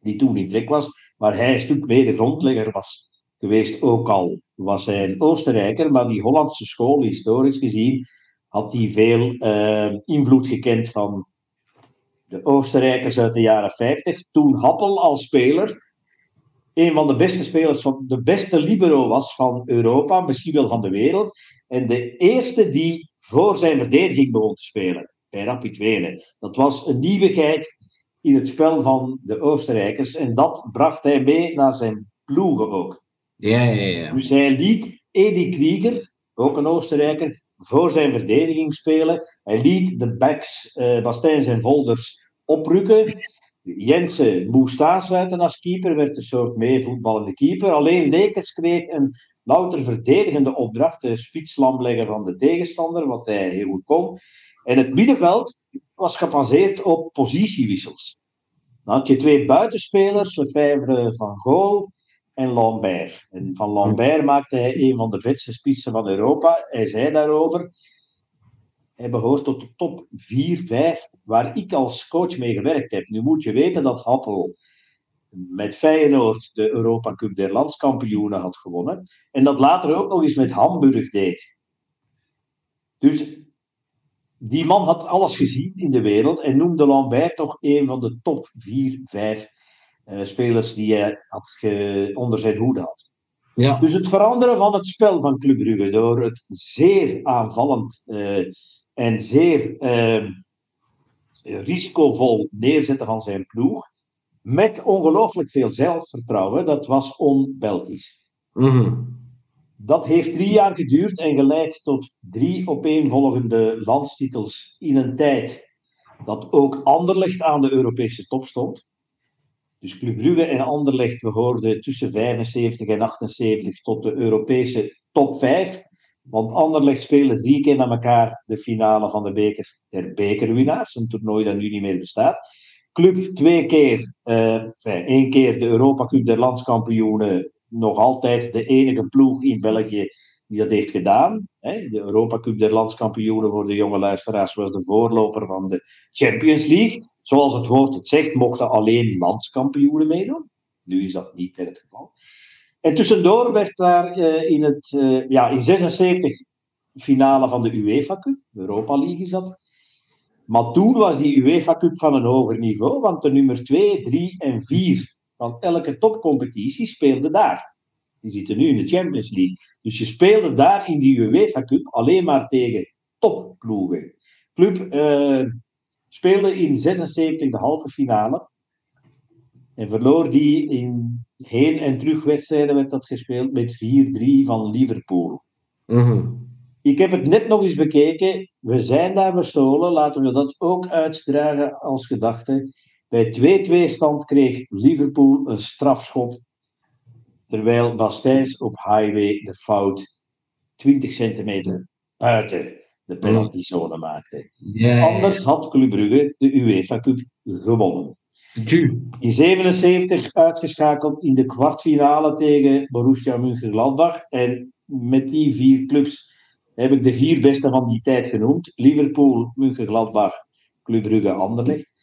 die toen in trek was. Maar hij een stuk meer de grondlegger was geweest, ook al was hij een Oostenrijker. Maar die Hollandse school, historisch gezien, had hij veel eh, invloed gekend van de Oostenrijkers uit de jaren 50. Toen Happel als speler een van de beste spelers, van de beste libero was van Europa, misschien wel van de wereld. En de eerste die voor zijn verdediging begon te spelen, bij Rapid Wenen. Dat was een nieuwigheid in het spel van de Oostenrijkers. En dat bracht hij mee naar zijn ploegen ook. Ja, ja, ja. Dus hij liet Edi Krieger, ook een Oostenrijker, voor zijn verdediging spelen. Hij liet de backs, eh Bastijns en Volders, oprukken. Jensen moest aansluiten als keeper, werd een soort meevoetballende keeper. Alleen Lekers kreeg een louter verdedigende opdracht, de spitslam leggen van de tegenstander, wat hij heel goed kon. En het middenveld was gebaseerd op positiewissels. Dan had je twee buitenspelers, Lefebvre van Gool en Lambert. En van Lambert maakte hij een van de beste spitsen van Europa. Hij zei daarover, hij behoort tot de top 4, 5, waar ik als coach mee gewerkt heb. Nu moet je weten dat Happel met Feyenoord de Europa Cup der landskampioenen had gewonnen. En dat later ook nog eens met Hamburg deed. Dus die man had alles gezien in de wereld en noemde Lambert toch een van de top 4, 5 eh, spelers die hij had ge- onder zijn hoede had. Ja, Dus het veranderen van het spel van Club Brugge door het zeer aanvallend eh, en zeer eh, risicovol neerzetten van zijn ploeg, met ongelooflijk veel zelfvertrouwen, dat was on-Belgisch. Mhm. Dat heeft drie jaar geduurd en geleid tot drie opeenvolgende landstitels in een tijd dat ook Anderlecht aan de Europese top stond. Dus Club Brugge en Anderlecht behoorden tussen 75 en 78 tot de Europese top 5. Want Anderlecht speelde drie keer na elkaar de finale van de beker der bekerwinnaars, een toernooi dat nu niet meer bestaat. Club twee keer, eh, één keer de Europa Cup der landskampioenen, nog altijd de enige ploeg in België die dat heeft gedaan. Hè. De Europa Cup der landskampioenen voor de jonge luisteraars was de voorloper van de Champions League. Zoals het woord het zegt, mochten alleen landskampioenen meedoen. Nu is dat niet meer het geval. En tussendoor werd daar eh, in het eh, ja, in 76 finale van de UEFA Cup, Europa League is dat. Maar toen was die UEFA Cup van een hoger niveau, want de nummer 2, 3 en 4 van elke topcompetitie speelden daar. Die zitten nu in de Champions League. Dus je speelde daar in die UEFA Cup alleen maar tegen topploegen. Club eh, speelde in 76 de halve finale. En verloor die in heen- en terugwedstrijden werd dat gespeeld met 4-3 van Liverpool. Mhm. Ik heb het net nog eens bekeken. We zijn daar bestolen. Laten we dat ook uitdragen als gedachte. Bij 2-2 stand kreeg Liverpool een strafschop. Terwijl Bastijns op highway de fout 20 centimeter buiten de penaltyzone maakte. Anders had Club Brugge de UEFA Cup gewonnen. In 77 uitgeschakeld in de kwartfinale tegen Borussia Mönchengladbach. En met die vier clubs heb ik de vier beste van die tijd genoemd. Liverpool, Mönchengladbach, Club Brugge, Anderlecht.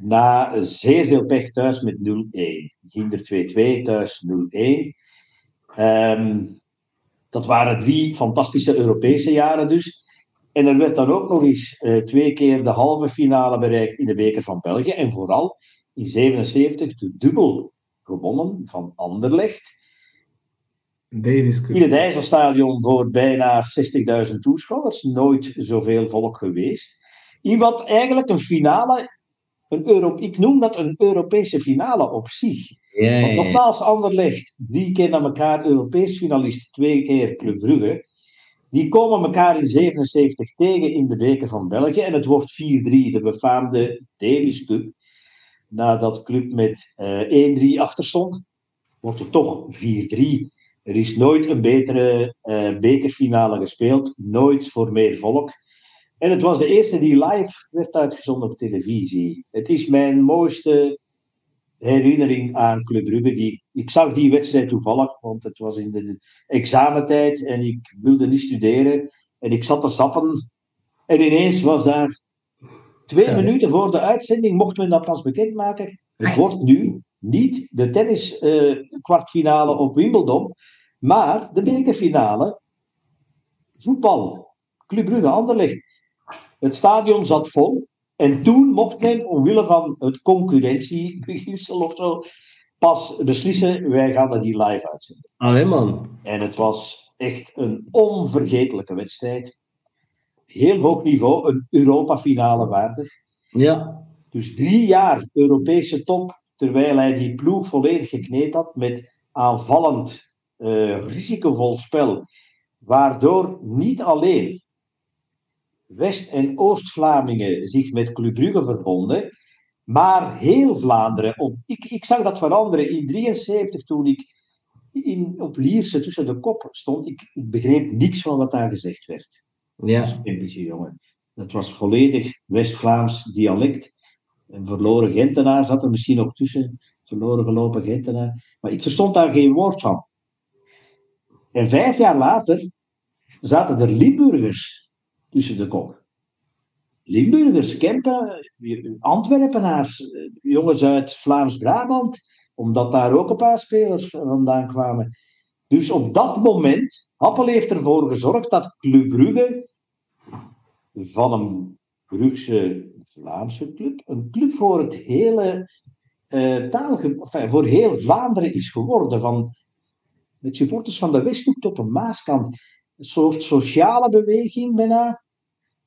Na zeer veel pech thuis met 0-1. Ginder 2-2, thuis 0-1. Ehm, dat waren drie fantastische Europese jaren dus. En er werd dan ook nog eens uh, twee keer de halve finale bereikt in de beker van België. En vooral in 77 de dubbel gewonnen van Anderlecht. Davis Cup. In het IJsselstadion voor bijna 60.000 toeschouwers. Nooit zoveel volk geweest. In wat eigenlijk een finale, een Euro ik noem dat een Europese finale op zich. Ja, ja, Want nogmaals, Anderlecht, drie keer naar elkaar Europees finalist, twee keer Club Brugge. Die komen elkaar in 77 tegen in de beker van België. En het wordt 4-3, de befaamde Davis Cup. Nadat Club met eh 1-3 achter stond, wordt het toch 4-3. Er is nooit een betere eh, bekerfinale gespeeld. Nooit voor meer volk. En het was de eerste die live werd uitgezonden op televisie. Het is mijn mooiste herinnering aan Club Brugge. Die, ik zag die wedstrijd toevallig, want het was in de examentijd en ik wilde niet studeren. En ik zat te sappen. En ineens was daar twee Ja. minuten voor de uitzending, mocht men dat pas bekendmaken. Het wordt nu niet de tennis eh, kwartfinale op Wimbledon, maar de bekerfinale voetbal. Club Brugge Anderlecht. Het stadion zat vol. En toen mocht men, omwille van het concurrentiebeginsel of zo, pas beslissen, wij gaan dat hier live uitzenden. Allee, man. En het was echt een onvergetelijke wedstrijd. Heel hoog niveau, een Europa-finale waardig. Ja. Dus drie jaar Europese top, terwijl hij die ploeg volledig gekneed had met aanvallend, eh, risicovol spel. Waardoor niet alleen West- en Oost-Vlamingen zich met Club Brugge verbonden, maar heel Vlaanderen. Op, ik, ik zag dat veranderen in 73 toen ik in, op Lierse tussen de kop stond. Ik, ik begreep niks van wat daar gezegd werd. Ja. Olympische jongen. Dat was volledig West-Vlaams dialect. Een verloren Gentenaar zat er misschien nog tussen. Verloren gelopen Gentenaar. Maar ik verstond daar geen woord van. En vijf jaar later zaten er Limburgers tussen de kop. Limburgers, Kempen, Antwerpenaars, eh, jongens uit Vlaams-Brabant, omdat daar ook een paar spelers vandaan kwamen. Dus op dat moment, Appel heeft ervoor gezorgd dat Club Brugge van een Brugse Vlaamse club, een club voor het hele eh taalge- enfin, voor heel Vlaanderen is geworden. Van, met supporters van de Westhoek tot de Maaskant. Een soort sociale beweging bijna,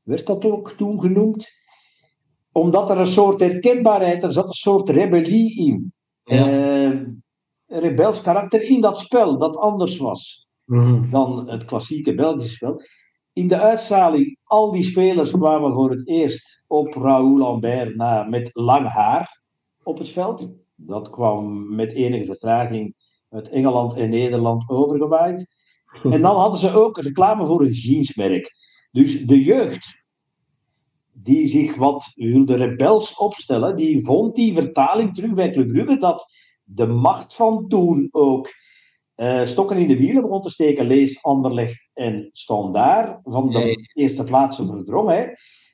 werd dat ook toen genoemd. Omdat er een soort herkenbaarheid, er zat een soort rebellie in. Ja. Eh, een rebels karakter in dat spel, dat anders was Mhm. dan het klassieke Belgische spel. In de uitstraling, al die spelers kwamen voor het eerst op Raoul Lambert na met lang haar op het veld. Dat kwam met enige vertraging uit Engeland en Nederland overgewaaid. En dan hadden ze ook reclame voor een jeansmerk. Dus de jeugd, die zich wat wilde rebels opstellen, die vond die vertaling terug bij Club Brugge dat de macht van toen ook eh, stokken in de wielen begon te steken. Lees Anderlecht en Standaard van de Nee. eerste plaatsen verdrong. Hè.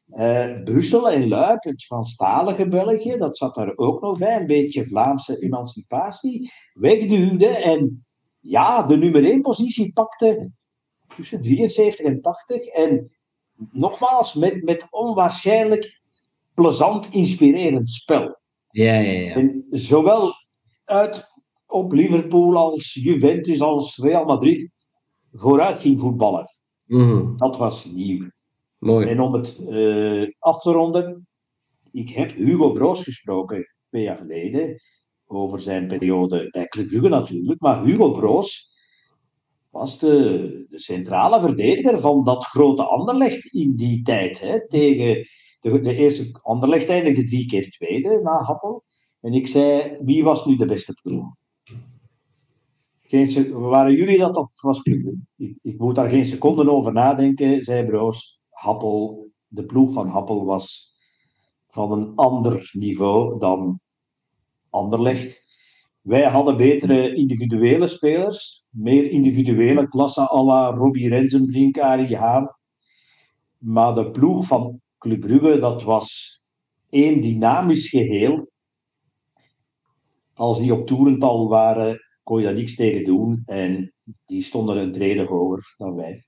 Eh, Brussel en Luik, het Franstalige België, dat zat daar ook nog bij. Een beetje Vlaamse emancipatie. Wegduwde en ja, de nummer 1 positie pakte tussen 73 en 80. En nogmaals, met, met onwaarschijnlijk plezant, inspirerend spel. Ja, ja, ja. En zowel uit op Liverpool als Juventus als Real Madrid vooruit ging voetballen. Mhm. Dat was nieuw. Mooi. En om het eh, af te ronden, ik heb Hugo Broos gesproken twee jaar geleden over zijn periode bij Club Brugge natuurlijk. Maar Hugo Broos was de, centrale verdediger van dat grote Anderlecht in die tijd. Hè, tegen de, de eerste Anderlecht eindigde drie keer tweede na Happel. En ik zei, wie was nu de beste ploeg? Geen, waren jullie dat of was ik, ik moet daar geen seconden over nadenken, zei Broos. Happel, de ploeg van Happel was van een ander niveau dan Anderlecht. Wij hadden betere individuele spelers, meer individuele klassen à la Robbie Rensenbrink, Arie. Maar de ploeg van Club Brugge, dat was één dynamisch geheel. Als die op toerental waren, kon je daar niks tegen doen. En die stonden een trede hoger dan wij.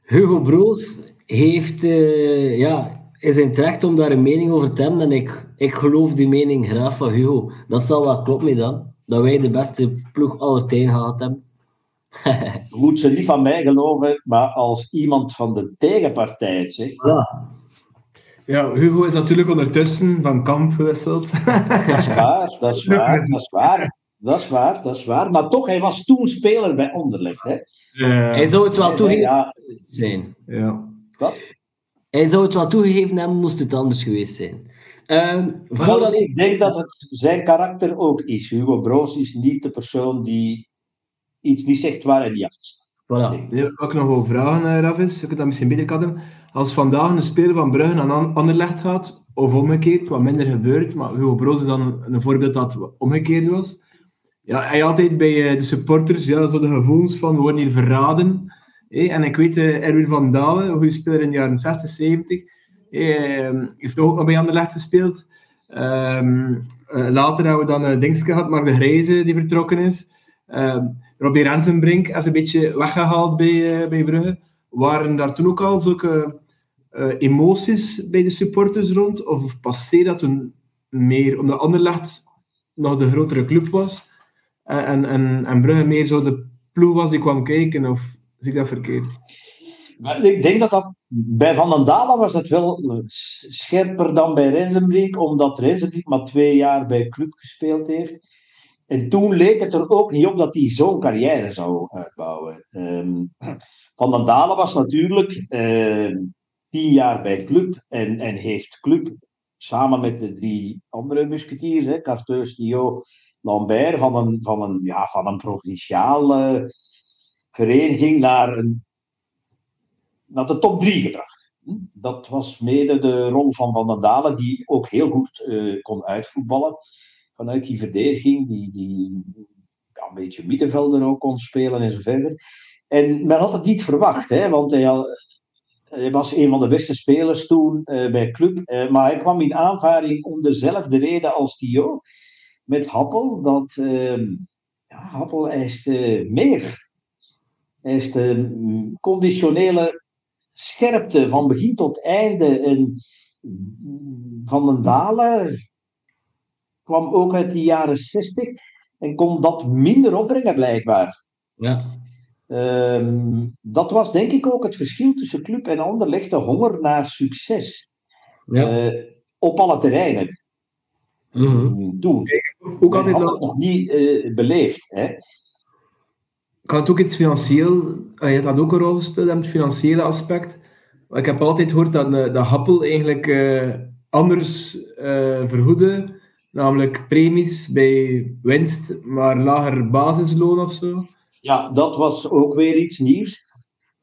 Hugo Broos heeft, uh, ja, is in terecht om daar een mening over te hebben. En ik, ik geloof die mening graag van Hugo. Dat zal wel kloppen dan. Dat wij de beste ploeg aller tijden gehad hebben. Je moet ze niet van mij geloven, maar als iemand van de tegenpartij het zegt. Ja. ja, Hugo is natuurlijk ondertussen van kamp gewisseld. Dat is waar, dat is waar, dat is waar. Dat is waar, dat is waar. Maar toch, hij was toen speler bij Onderleg. Hè? hij zou het wel toegeven ja. zijn. Ja. Wat? Hij zou het wel toegegeven hebben, moest het anders geweest zijn. Um, voordat... Ik denk dat het zijn karakter ook is. Hugo Broos is niet de persoon die iets niet zegt waar hij niet achter Voilà. Ik ook nog wel vragen, uh, Ravis. Ik dat misschien beter kan Als vandaag een speler van Brugge aan Anderlecht gaat, of omgekeerd, wat minder gebeurt, maar Hugo Broos is dan een voorbeeld dat omgekeerd was. Ja, hij altijd bij uh, de supporters ja, zo de gevoelens van, we worden hier verraden. Hey, en ik weet, uh, Erwin van Dalen, een goede speler in de jaren 60, 70, hey, heeft ook nog bij Anderlecht gespeeld. Um, later hebben we dan uh, gehad, maar de Grijze die vertrokken is. Um, Robbie Rensenbrink is een beetje weggehaald bij, uh, bij Brugge. Waren daar toen ook al zulke uh, emoties bij de supporters rond? Of passeerde dat toen meer omdat Anderlecht nog de grotere club was en, en, en Brugge meer zo de ploeg was die kwam kijken? Of zie ik dat verkeerd? Ik denk dat dat bij Van den Dalen was het wel scherper dan bij Rensenbrink, omdat Rensenbrink maar twee jaar bij club gespeeld heeft. En toen leek het er ook niet op dat hij zo'n carrière zou uitbouwen. Um, Van den Dalen was natuurlijk uh, tien jaar bij club en, en heeft club samen met de drie andere musketiers, hè, Carteus, Dio, Lambert, van een, van een, ja, van een provinciale vereniging naar, een, naar de top drie gebracht. Hm? Dat was mede de rol van Van den Dalen, die ook heel goed uh, kon uitvoetballen vanuit die verdediging, die, die ja, een beetje middenvelder ook kon spelen en zo verder. En men had het niet verwacht, hè, want hij, hij was een van de beste spelers toen uh, bij club. Uh, maar hij kwam in aanvaring om dezelfde reden als Tio met Happel. Dat uh, ja, Happel eiste meer. Hij eiste conditionele scherpte van begin tot einde. En van den Dalen kwam ook uit de jaren 60 en kon dat minder opbrengen, blijkbaar. Ja. Um, dat was denk ik ook het verschil tussen club en Anderlecht, de honger naar succes. Ja. Uh, op alle terreinen. Mm -hmm. Toen. Ook altijd had nog niet uh, beleefd. Hè? Had ook iets financieel, je had ook een rol gespeeld het financiële aspect. Ik heb altijd gehoord dat de, de Happel eigenlijk uh, anders vergoedde Namelijk premies bij winst, maar lager basisloon of zo. Ja, dat was ook weer iets nieuws.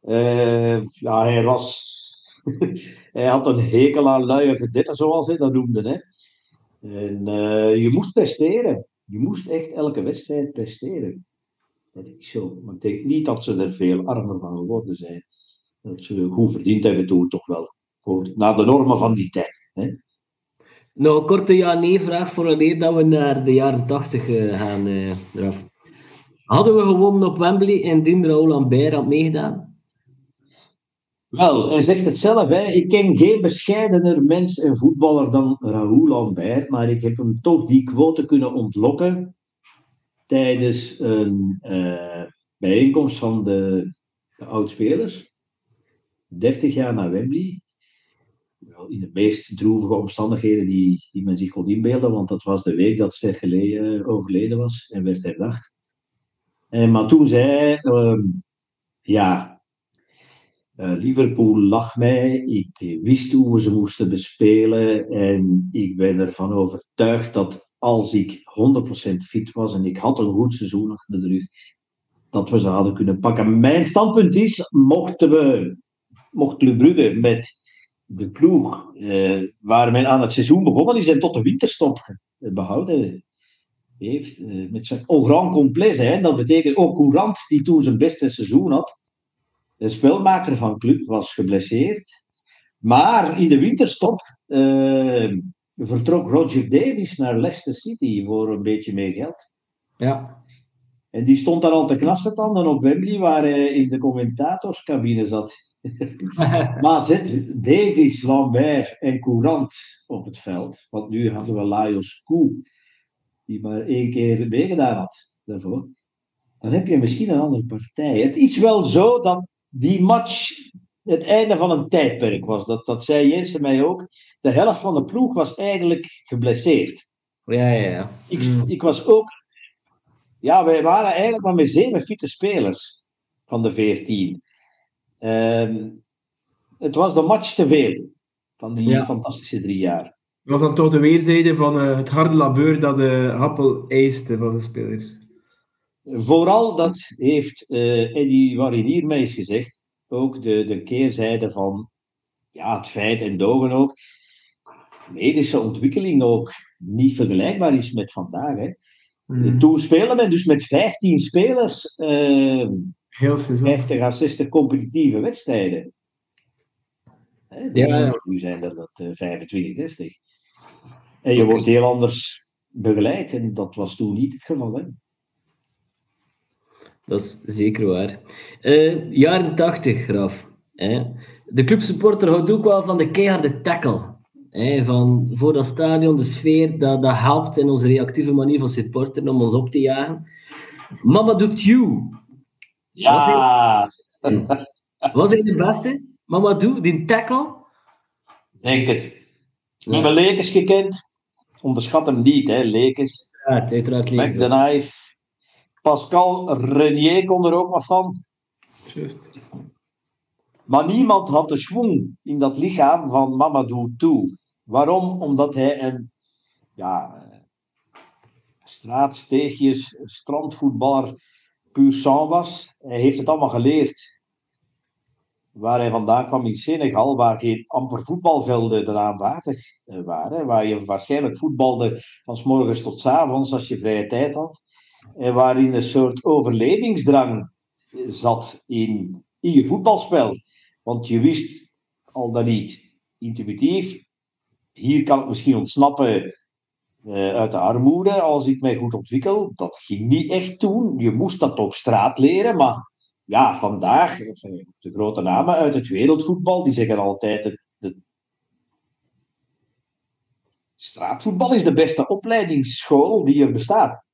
Uh, ja, hij was... hij had een hekel aan luie verditter, zoals hij dat noemde. Hè. En uh, je moest presteren. Je moest echt elke wedstrijd presteren. Dat is zo. Maar ik denk niet dat ze er veel armer van geworden zijn. Dat ze goed verdiend hebben toen toch wel. Goed, naar de normen van die tijd. Hè. Nou, korte ja-nee-vraag voor wanneer dat we naar de jaren 80 uh, eh, gaan, uh, Raf. Hadden we gewonnen op Wembley en Dim Raoul Lambert had meegedaan? Wel, hij zegt het zelf. Hè. Ik ken geen bescheidener mens en voetballer dan Raoul Lambert, maar ik heb hem toch die quote kunnen ontlokken tijdens een uh, bijeenkomst van de, de oudspelers. 30 jaar na Wembley in de meest droevige omstandigheden die, die men zich kon inbeelden, want dat was de week dat Ster geleden, overleden was en werd herdacht. En, maar toen zei hij, ehm, ja, eh, Liverpool lag mij. Ik wist hoe we ze moesten bespelen. En ik ben ervan overtuigd dat als ik 100% fit was en ik had een goed seizoen achter de rug, dat we ze hadden kunnen pakken. Mijn standpunt is, mochten we, mocht Club Brugge met de ploeg eh, waar men aan het seizoen begonnen is en tot de winterstop behouden heeft, eh, met zijn au grand complet dat betekent ook Courant, die toen zijn beste seizoen had, de spelmaker van club was geblesseerd. Maar in de winterstop eh, vertrok Roger Davis naar Leicester City voor een beetje meer geld. Ja. En die stond daar al te knapste tanden op Wembley, waar hij in de commentatorscabine zat. maar zet Davis, Lambert en Courant op het veld. Want nu hadden we Lajos Koe, die maar één keer meegedaan had daarvoor. Dan heb je misschien een andere partij. Het is wel zo dat die match het einde van een tijdperk was. Dat, dat zei Jensen mij ook. De helft van de ploeg was eigenlijk geblesseerd. Ja, ja, ja. Ik, ik was ook. Ja, wij waren eigenlijk maar met zeven fitte spelers van de veertien. Ehm, het was de match te veel van die Ja. fantastische drie jaar. was dan toch de weerzijde van eh, het harde labeur dat de Happel eiste van de spelers. Vooral dat heeft eh Eddie Warinier mij eens gezegd. Ook de, de keerzijde van ja, het feit en dogen ook. Medische ontwikkeling ook niet vergelijkbaar is met vandaag. Hè. Mm. Toen speelde men dus met 15 spelers eh, Heel seizoen. 50 à 60 competitieve wedstrijden. Hè, dus Ja, ja. Nu zijn er dat eh, 25, 30. En je wordt heel anders begeleid. En dat was toen niet het geval. Hè. Dat is zeker waar. Eh, jaren 80, Graf. Hè. De clubsupporter houdt ook wel van de keiharde tackle. Hè, van voor dat stadion, de sfeer, dat, dat helpt in onze reactieve manier van supporteren om ons op te jagen. Mamadou Thiou, Ja, was hij de beste? Mamadou, die tackle? denk het. We Ja. hebben Lekes gekend. Onderschat hem niet, hè. Lekes. Ja, uiteraard Mac leeg. the Knife. Pascal Renier kon er ook wat van. Juist. Maar niemand had de schwung in dat lichaam van Mamadou toe. Waarom? Omdat hij een ja, straatsteegjes, strandvoetballer puur sang was. Hij heeft het allemaal geleerd. Waar hij vandaan kwam in Senegal, waar geen amper voetbalvelden eraan waardig eh, waren. Waar je waarschijnlijk voetbalde van s morgens tot s avonds als je vrije tijd had. En waarin een soort overlevingsdrang zat in, je voetbalspel. Want je wist al dan niet intuïtief, hier kan ik misschien ontsnappen eh, uit de armoede als ik mij goed ontwikkel. Dat ging niet echt toen. Je moest dat op straat leren, maar ja, vandaag, eh, de grote namen uit het wereldvoetbal, die zeggen altijd straatvoetbal is de beste opleidingsschool die er bestaat.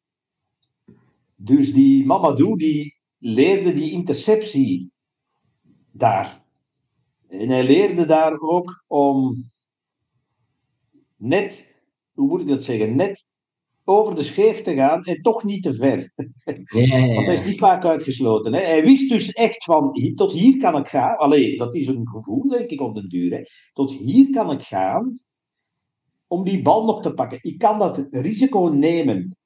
Dus die Mamadou, die leerde die interceptie daar. En hij leerde daar ook om net, hoe moet ik dat zeggen, net over de scheef te gaan en toch niet te ver. Want hij is niet vaak uitgesloten. Hè. Hij wist dus echt van, tot hier kan ik gaan. Allee, dat is een gevoel, denk ik, op den duur. Hè. Tot hier kan ik gaan om die bal nog te pakken. Ik kan dat risico nemen.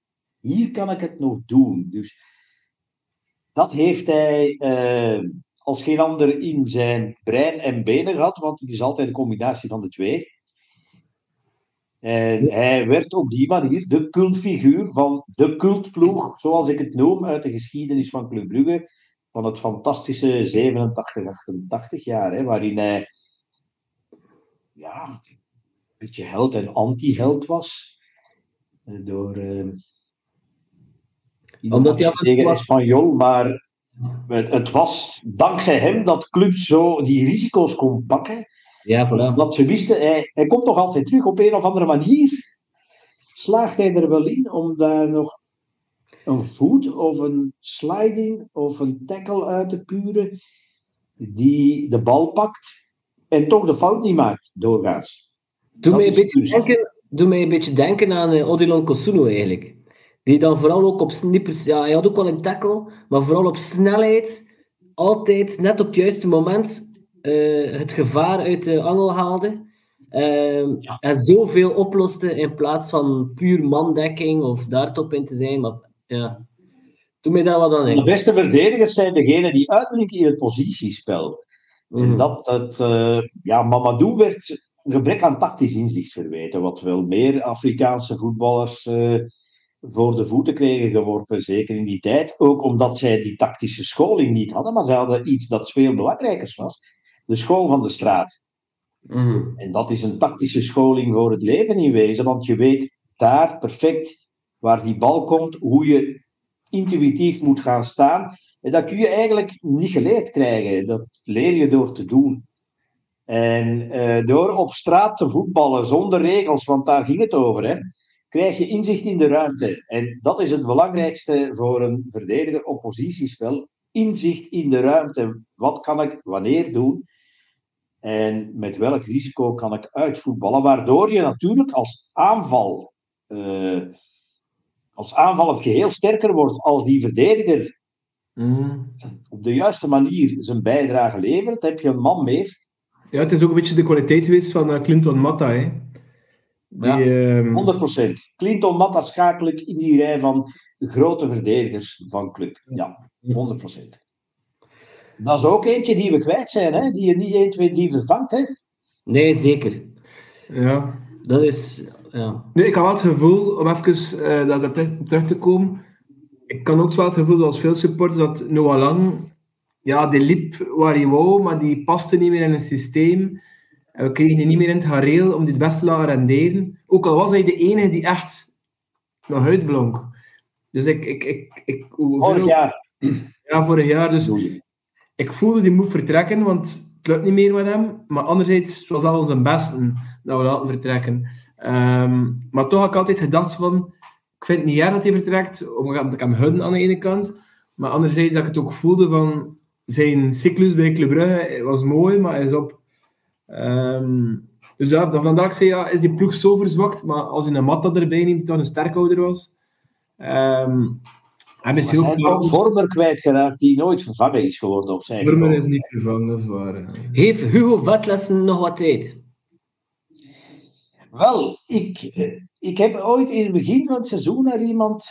Hier kan ik het nog doen. Dus dat heeft hij eh, als geen ander in zijn brein en benen gehad, want het is altijd een combinatie van de twee. En hij werd op die manier de cultfiguur van de cultploeg, zoals ik het noem, uit de geschiedenis van Club Brugge, van het fantastische 87-88 jaar, hè, waarin hij ja, een beetje held en anti-held was. Eh, Door, eh, Omdat hij tegen Espanyol, maar het, het was dankzij hem dat club zo die risico's kon pakken. Ja, voilà. Dat ze wisten, hij, hij komt nog altijd terug op een of andere manier. Slaagt hij er wel in om daar nog een voet of een sliding of een tackle uit te puren die de bal pakt en toch de fout niet maakt, doorgaans. Doe mij, een beetje dus- denken, doe mij een beetje denken aan eh, Odilon Kosuno eigenlijk. Die dan vooral ook op snippers, ja, hij had ook wel een tackle, maar vooral op snelheid, altijd net op het juiste moment uh, het gevaar uit de angel haalde. Uh, ja. En zoveel oploste in plaats van puur mandekking of daar top in te zijn. Maar ja, doe mij daar wat aan De beste verdedigers zijn degenen die uitblinken in het positiespel. Mm. En dat, dat uh, ja, Mamadou werd een gebrek aan tactisch inzicht verweten, wat wel meer Afrikaanse voetballers uh, voor de voeten kregen geworpen, zeker in die tijd. Ook omdat zij die tactische scholing niet hadden, maar ze hadden iets dat veel belangrijker was: de school van de straat. Mm. En dat is een tactische scholing voor het leven in wezen, want je weet daar perfect waar die bal komt, hoe je intuïtief moet gaan staan. En dat kun je eigenlijk niet geleerd krijgen. Dat leer je door te doen. En uh, door op straat te voetballen zonder regels, want daar ging het over, hè, krijg je inzicht in de ruimte. En dat is het belangrijkste voor een verdediger op positiespel. Inzicht in de ruimte. Wat kan ik wanneer doen? En met welk risico kan ik uitvoetballen? Waardoor je natuurlijk als aanval, uh, als aanvallend geheel sterker wordt als die verdediger mm. op de juiste manier zijn bijdrage levert, heb je een man meer. Ja, het is ook een beetje de kwaliteit geweest van uh, Clinton Matta. Hè? Die, ja, uh... 100%. Clinton Matta schakel ik in die rij van grote verdedigers van club. Ja, 100%. Dat is ook eentje die we kwijt zijn, hè? die je niet 1, 2, 3 vervangt. Hè? Nee, zeker. Ja. Dat is... Ja. Nee, ik had wel het gevoel, om even uh, daar terug te komen, ik kan ook wel het gevoel, zoals veel supporters, dat Noah Lang, ja, die liep waar hij wou, maar die paste niet meer in het systeem. En we kregen die niet meer in het gareel om die het beste te laten renderen. Ook al was hij de enige die echt nog uitblonk. Dus ik... ik, ik, ik vorig jaar. Ja, vorig jaar. Dus ik voelde die moet vertrekken, want het lukt niet meer met hem. Maar anderzijds was al onze beste dat we laten vertrekken. Um, maar toch had ik altijd gedacht van... Ik vind het niet erg dat hij vertrekt, omdat ik hem hun aan de ene kant. Maar anderzijds dat ik het ook voelde van... Zijn cyclus bij Club Brugge was mooi, maar hij is op. Um, dus ja, vandaar ik zei, ja, is die ploeg zo verzwakt. Maar als je een Matta erbij neemt, die toch een sterkhouder was... Um, hij is heel ook Vormer kwijtgeraakt die nooit vervangen is geworden op zijn Vormer is niet vervangen, dat is waar. Heeft Hugo Vetlessen nog wat tijd? Wel, ik, ik heb ooit in het begin van het seizoen naar iemand,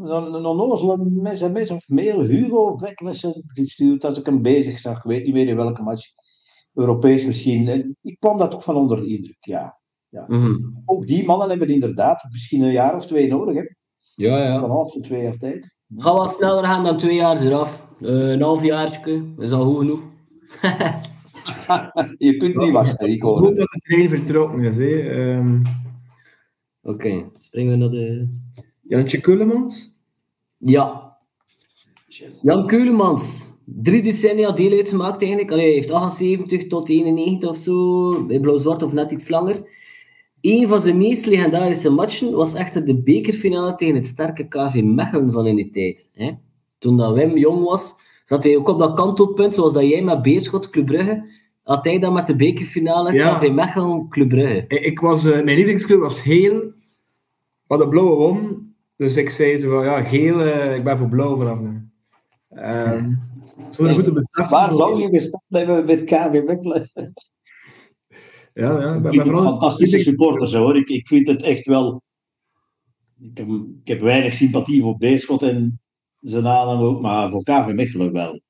een onnozele mes of mail, Hugo Vetlessen gestuurd als ik hem bezig zag. Ik weet niet meer in welke match. Europees misschien. En ik kwam daar toch van onder de indruk, ja. ja. Mm. Ook die mannen hebben inderdaad misschien een jaar of twee nodig. Hè. Ja, ja. Een half tot twee jaar tijd. Gaat wat sneller gaan dan twee jaar eraf. Uh, een half jaar is al goed genoeg. je kunt niet wachten, ik hoor dat de trein vertrokken is. Um... Oké, okay, springen we naar de... Jantje Keulemans? Ja. Jan Keulemans. Drie decennia deel uitgemaakt eigenlijk. Allee, hij heeft 78 tot 91 of zo. Bij Blauw-Zwart of net iets langer. Een van zijn meest legendarische matchen was echter de bekerfinale tegen het sterke KV Mechelen van in die tijd. Hè? Toen dat Wim jong was, zat hij ook op dat kantelpunt, zoals dat jij met Beerschot, Club Brugge, had hij dan met de bekerfinale ja. KV Mechelen, Club Brugge. Ik was, uh, mijn lievelingsclub was Geel, wat de blauwe won. Dus ik zei zo van, ja, geel, uh, ik ben voor blauw vanaf nu. Um, zo een goede besef. Waar zou je gestaan hebben met KV Mechelen? Ja, ja. Ik vind het fantastische supporters hoor. Ik, ik vind het echt wel. Ik heb, ik heb weinig sympathie voor Beerschot en zijn naam ook, maar voor KV Mechelen wel.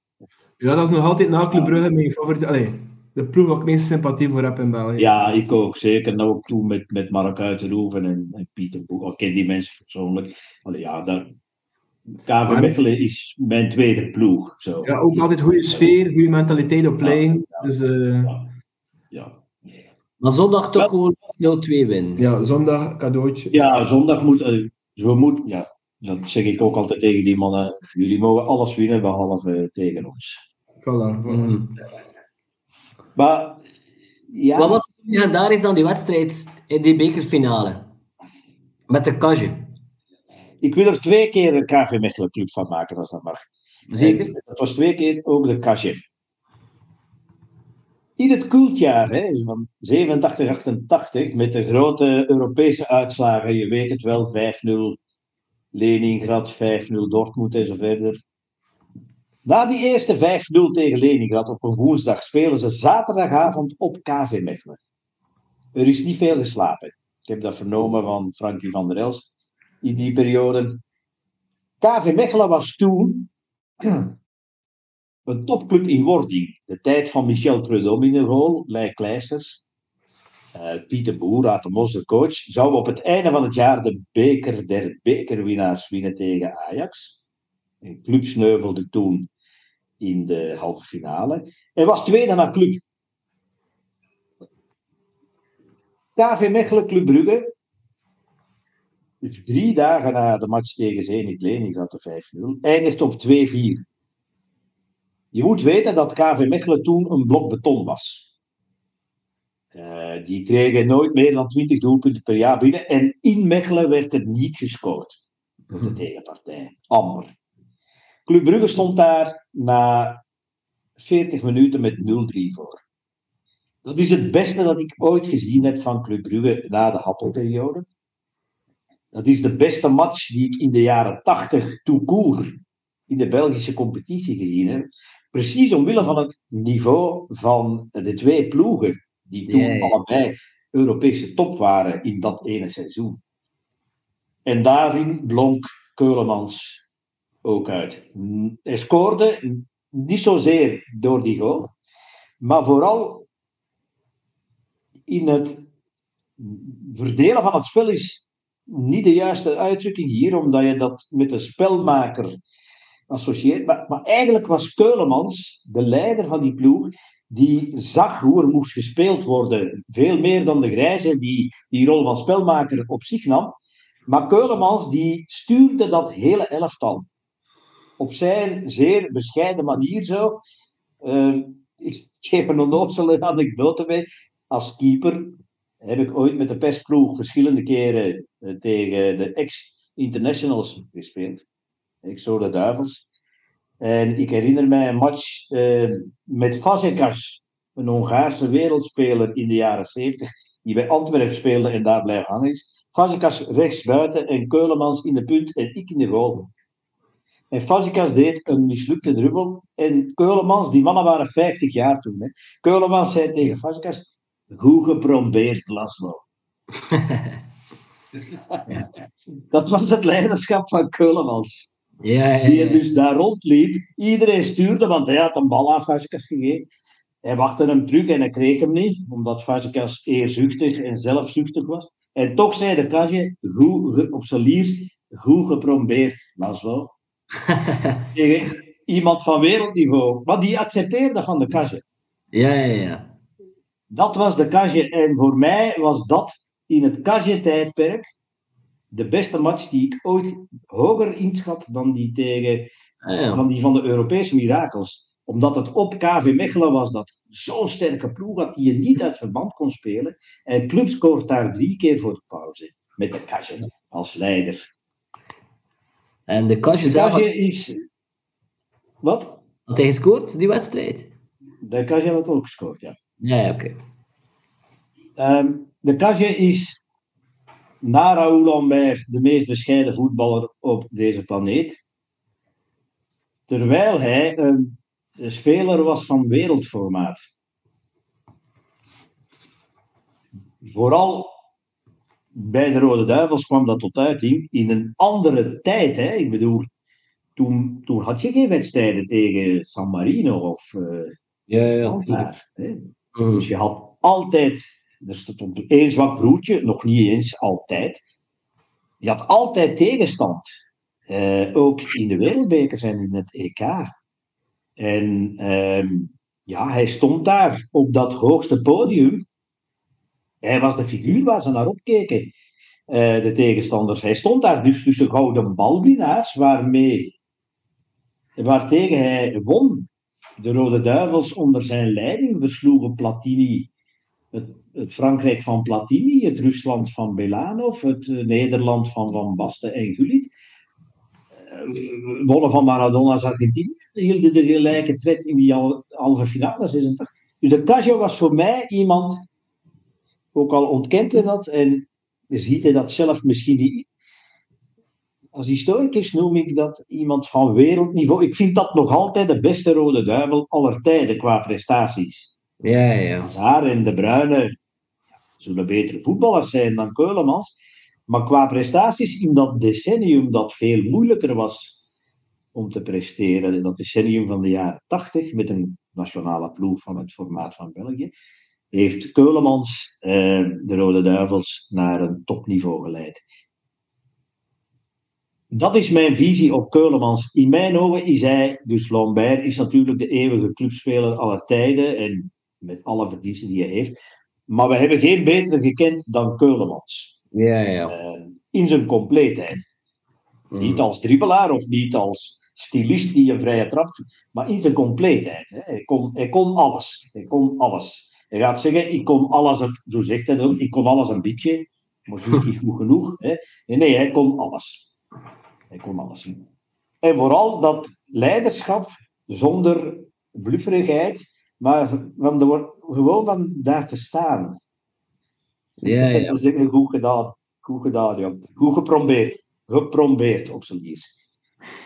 Ja, dat is nog altijd na Club Brugge mijn favoriete. Allee, de ploeg waar ik meest sympathie voor heb in België. Ja, ik ook zeker. Nou ook toen met, met Mark Uiterhoeven en, en Pieter Boek. Ik ken die mensen persoonlijk. Allee, ja, dat, KV Mechelen is mijn tweede ploeg. Zo. Ja, ook altijd goede sfeer, goede mentaliteit op plein. Ja, ja, dus, uh... ja. ja. Maar zondag toch gewoon 0-2 winnen. Ja, zondag cadeautje. Ja, zondag moet. Uh, we moet, ja, dat zeg ik ook altijd tegen die mannen. Jullie mogen alles winnen behalve tegen ons. Voilà. Mm. Maar. Ja. Wat was het legendarisch dan die wedstrijd in die bekerfinale? Met de Kage. Ik wil er twee keer een KV Mechelen club van maken, als dat mag. Zeker. dat was twee keer ook de Kage. in het kultjaar hè, van 87, 88, met de grote Europese uitslagen, je weet het wel, 5-0 Leningrad, 5-0 Dortmund en zo verder. Na die eerste 5-0 tegen Leningrad op een woensdag spelen ze zaterdagavond op KV Mechelen. Er is niet veel geslapen. Ik heb dat vernomen van Frankie van der Elst in die periode. KV Mechelen was toen een topclub in wording. De tijd van Michel Trudom in de rol, Leij Kleisters, uh, Pieter Boer, uit de coach, zou op het einde van het jaar de beker der bekerwinnaars winnen tegen Ajax. En club sneuvelde toen in de halve finale. En was tweede naar club. KV Mechelen, Club Brugge. Dus drie dagen na de match tegen Zenit Leningrad, de 5-0, eindigt op 2-4. Je moet weten dat KV Mechelen toen een blok beton was. Uh, die kregen nooit meer dan 20 doelpunten per jaar binnen. En in Mechelen werd er niet gescoord door de mhm. tegenpartij. Amber. Club Brugge stond daar na 40 minuten met 0-3 voor. Dat is het beste dat ik ooit gezien heb van Club Brugge na de Happelperiode. Dat is de beste match die ik in de jaren 80 tout in de Belgische competitie gezien heb. Precies omwille van het niveau van de twee ploegen, die toen allebei Europese top waren in dat ene seizoen. En daarin blonk Keulemans ook uit. Hij scoorde niet zozeer door die goal, maar vooral in het verdelen van het spel is niet de juiste uitdrukking hier, omdat je dat met de spelmaker associeert. Maar, eigenlijk was Keulemans, de leider van die ploeg, die zag hoe er moest gespeeld worden. Veel meer dan de Grijze, die die rol van spelmaker op zich nam. Maar Keulemans, die stuurde dat hele elftal. Op zijn zeer bescheiden manier zo. Uh, ik geef een onnozele anekdote mee. Als keeper heb ik ooit met de pestploeg verschillende keren tegen de ex-internationals gespeeld. Ik zo de Duivels. En ik herinner mij een match uh, met Fazekas, een Hongaarse wereldspeler in de jaren 70, die bij Antwerpen speelde en daar blijft hangen is. Fazekas rechts buiten en Keulemans in de punt en ik in de goal. En Fazekas deed een mislukte druppel. En Keulemans, die mannen waren 50 jaar toen. Hè. Keulemans zei tegen Fazekas, hoe geprobeerd Laszlo. Dat was het leiderschap van Keulemans. Ja, ja, Die dus daar rondliep. Iedereen stuurde, want hij had een bal aan Fazekas gegeven. Hij wachtte hem terug en hij kreeg hem niet, omdat Fazekas eerzuchtig en zelfzuchtig was. En toch zei de kastje, goed, op zijn liers, goed geprobeerd, Laszlo. Tegen iemand van wereldniveau. Maar die accepteerde van de kastje. Ja, ja, ja. Dat was de kastje. En voor mij was dat in het kastje-tijdperk de beste match die ik ooit hoger inschat dan die, tegen, ah, van, die van de Europese Mirakels. Omdat het op KV Mechelen was dat zo'n sterke ploeg dat die je niet uit verband kon spelen. En club scoort daar drie keer voor de pauze. Met de Kastje als leider. En de Kastje zelf... is... Wat? Had hij gescoord, die wedstrijd? De Kastje had ook gescoord, ja. Ja, oké. Ehm, de Kastje is na Raoul Lambert de meest bescheiden voetballer op deze planeet. Terwijl hij een speler was van wereldformaat. Vooral bij de Rode Duivels kwam dat tot uiting in een andere tijd. Hè? Ik bedoel, toen, toen had je geen wedstrijden tegen San Marino of uh, ja, ja, hè? Mm. Dus je had altijd er stond één zwak broertje, nog niet eens altijd. Je had altijd tegenstand. Uh, ook in de wereldbekers en in het EK. En uh, ja, hij stond daar op dat hoogste podium. Hij was de figuur waar ze naar opkeken, uh, de tegenstanders. Hij stond daar dus tussen gouden balwinnaars, waarmee, waartegen hij won. De Rode Duivels onder zijn leiding versloegen Platini het, het, Frankrijk van Platini, het Rusland van Belanov, het uh, Nederland van Van Basten en Gullit. Uh, wonnen van Maradona's Argentinië hielden de gelijke tred in die halve finale 86. Dus de Casio was voor mij iemand, ook al ontkent hij dat en ziet hij dat zelf misschien niet. Als historicus noem ik dat iemand van wereldniveau. Ik vind dat nog altijd de beste rode duivel aller tijden qua prestaties. Ja, ja. Haar en de Bruine zullen betere voetballers zijn dan Keulemans. Maar qua prestaties in dat decennium dat veel moeilijker was om te presteren, dat decennium van de jaren 80 met een nationale ploeg van het formaat van België, heeft Keulemans eh, de Rode Duivels naar een topniveau geleid. Dat is mijn visie op Keulemans. In mijn ogen is hij, dus Lambert is natuurlijk de eeuwige clubspeler aller tijden en met alle verdiensten die hij heeft. Maar we hebben geen betere gekend dan Keulemans. Ja, ja. Uh, in zijn compleetheid. Mm. Niet als dribbelaar of niet als stilist die een vrije trap, maar in zijn compleetheid. Hè. Hij, kon, hij kon alles. Hij kon alles. Hij gaat zeggen, ik kon alles, zo zegt hij dan, ik kon alles een beetje, maar zo is niet goed genoeg. Hè. Nee, nee, hij kon alles. Hij kon alles. En vooral dat leiderschap zonder blufferigheid, maar van de, gewoon van daar te staan. Ja, ja. Dat is goed gedaan. Goed gedaan, ja. Goed geprombeerd. Geprombeerd op zijn lies.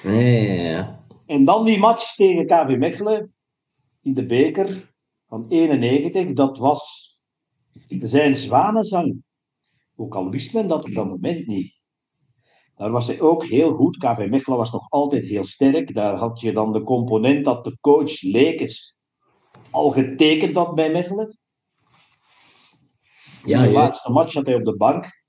Ja, ja, ja. En dan die match tegen KV Mechelen in de beker van 91, dat was zijn zwanenzang. Ook al wist men dat op dat moment niet. Daar was hij ook heel goed. KV Mechelen was nog altijd heel sterk. Daar had je dan de component dat de coach Lekes al getekend had bij Mechelen. Ja, de laatste match zat hij op de bank.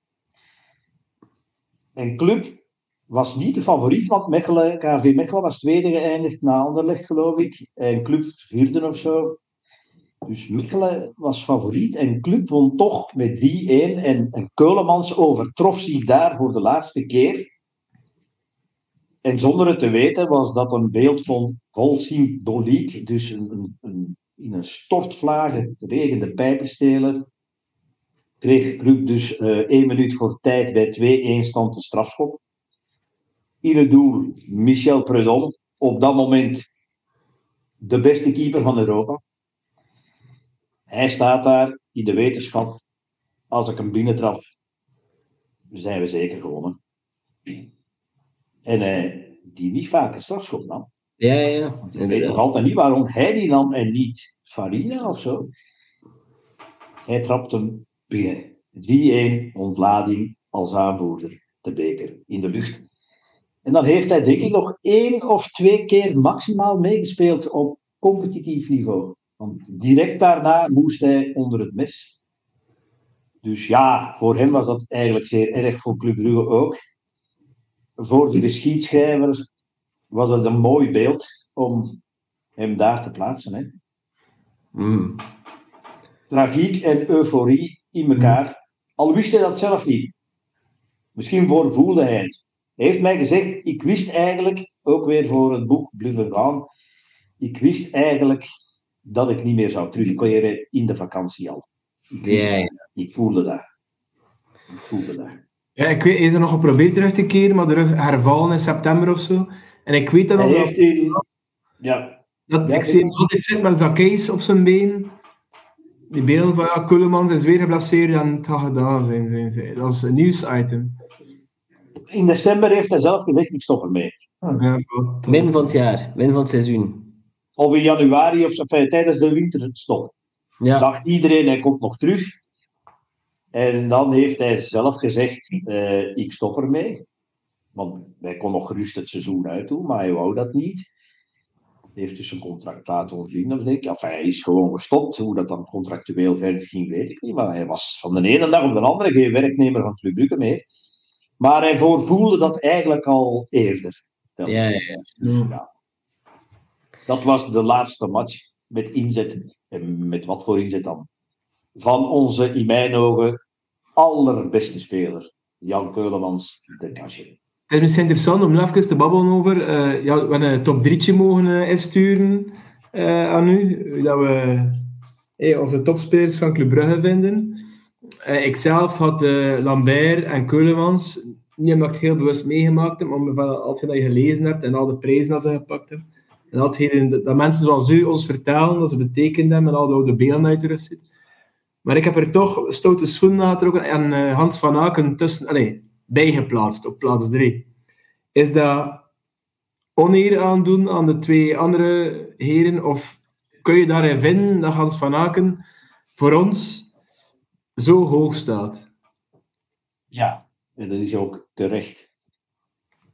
En Club was niet de favoriet, want Mechelen, KV Mechelen was tweede geëindigd na Anderlecht, geloof ik. En Club vierde of zo. Dus Mechelen was favoriet en Club won toch met 3-1. En, en Keulemans overtrof zich daar voor de laatste keer. En zonder het te weten was dat een beeld van vol symboliek. Dus een, een, een, in een stortvlaag, het regende pijpenstelen. Kreeg Club dus eh één minuut voor tijd bij 2-1 stand een strafschop. In doel Michel Predom, op dat moment de beste keeper van Europa. Hij staat daar in de wetenschap, als ik hem binnentrap, zijn we zeker gewonnen. En hij die niet vaak een strafschop nam. Ja, ja. Ik weet nog altijd niet waarom hij die nam en niet Farina of zo. Hij trapt hem binnen. 3-1 ontlading als aanvoerder, de beker in de lucht. En dan heeft hij denk ik nog één of twee keer maximaal meegespeeld op competitief niveau. Want direct daarna moest hij onder het mes. Dus ja, voor hem was dat eigenlijk zeer erg, voor Club Brugge ook. Voor de geschiedschrijvers was het een mooi beeld om hem daar te plaatsen. Hè. Mm. Tragiek en euforie in elkaar. Al wist hij dat zelf niet. Misschien voorvoelde hij het. Hij heeft mij gezegd, ik wist eigenlijk, ook weer voor het boek Blue Gaan, ik wist eigenlijk dat ik niet meer zou terugkeren in de vakantie al. Ik, wist ik voelde dat. Ik voelde dat. Ja, ik weet, hij is er nog geprobeerd terug te keren, maar terug hervallen in september of zo. En ik weet dat Hij heeft in... Ja, dat Ja, ik zie hem altijd zitten met zakkeis op zijn been. Die beelden van, ja, Kullemans is weer geblesseerd en het gaat gedaan zijn, zijn ze. Dat is een nieuwsitem. in december heeft hij zelf gezegd, ik stop ermee. Ja, Min van het jaar, min van het seizoen. Of in januari, of enfin, tijdens de winterstop. Ja, dacht iedereen, hij komt nog terug. En dan heeft hij zelf gezegd, eh, ik stop ermee. Want hij kon nog gerust het seizoen uitdoen, maar hij wou dat niet. Hij heeft dus zijn contract laten ontvliegen, denk ik. Enfin, hij is gewoon gestopt. Hoe dat dan contractueel verder ging, weet ik niet. Maar hij was van de ene dag op de andere geen werknemer van Club Brugge meer. Maar hij voorvoelde dat eigenlijk al eerder. ja, ja. ja. Dus, ja. Dat was de laatste match met inzet. En met wat voor inzet dan? Van onze, in mijn ogen, allerbeste speler. Jan Keulemans, de Cachet. Het is interessant om even te babbelen over. eh, ja, we hebben een top 3'tje mogen eh, insturen eh, aan u. Dat we onze topspelers van Club Brugge vinden. Ikzelf had Lambert en Keulemans. Niet omdat ik het heel bewust meegemaakt heb, maar omdat altijd dat je gelezen hebt en al de prijzen dat ze gepakt hebben. En dat, dat mensen zoals u ons vertellen, dat ze betekend hebben met al die oude benen uit de rust zit. Maar ik heb er toch stoute schoenen nagetrokken en uh, Hans van Aken tussen, allez, bijgeplaatst op plaats 3. Is dat oneer aandoen aan de twee andere heren? Of kun je daarin vinden dat Hans van Aken voor ons zo hoog staat? Ja, en dat is ook terecht.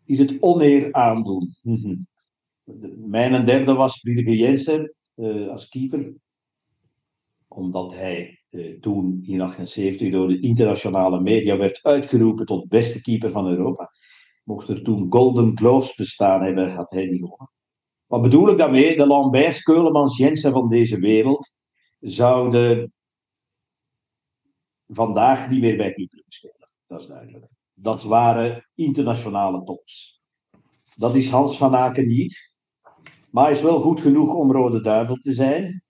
Is het oneer aandoen? Mhm. Mijn derde was Friedrich Jensen uh, als keeper. Omdat hij toen in 1978 door de internationale media werd uitgeroepen tot beste keeper van Europa. Mocht er toen Golden Gloves bestaan hebben, had hij die gewonnen. Wat bedoel ik daarmee? De Lamberts, Keulemans, Jensen van deze wereld zouden vandaag niet meer bij Club spelen. Dat is duidelijk. Dat waren internationale tops. Dat is Hans van Aken niet. Maar is wel goed genoeg om Rode Duivel te zijn.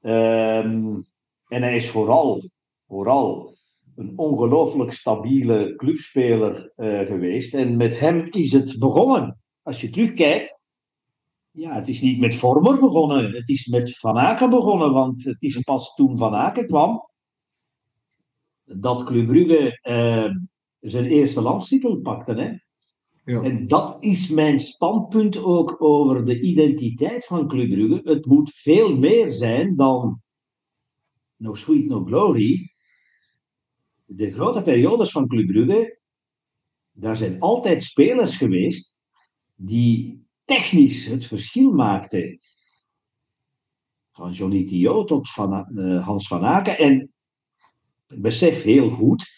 Ehm, en hij is vooral, vooral een ongelooflijk stabiele clubspeler uh, geweest. En met hem is het begonnen. Als je terugkijkt, ja, het is niet met Vormer begonnen. Het is met Van Aken begonnen. Want het is pas toen Van Aken kwam dat Club Brugge uh, zijn eerste landstitel pakte. Hè? Ja. En dat is mijn standpunt ook over de identiteit van Club Brugge. Het moet veel meer zijn dan No Sweet No Glory. De grote periodes van Club Brugge, daar zijn altijd spelers geweest die technisch het verschil maakten. Van Johnny Thio tot van, uh, Hans van Aken. En besef heel goed,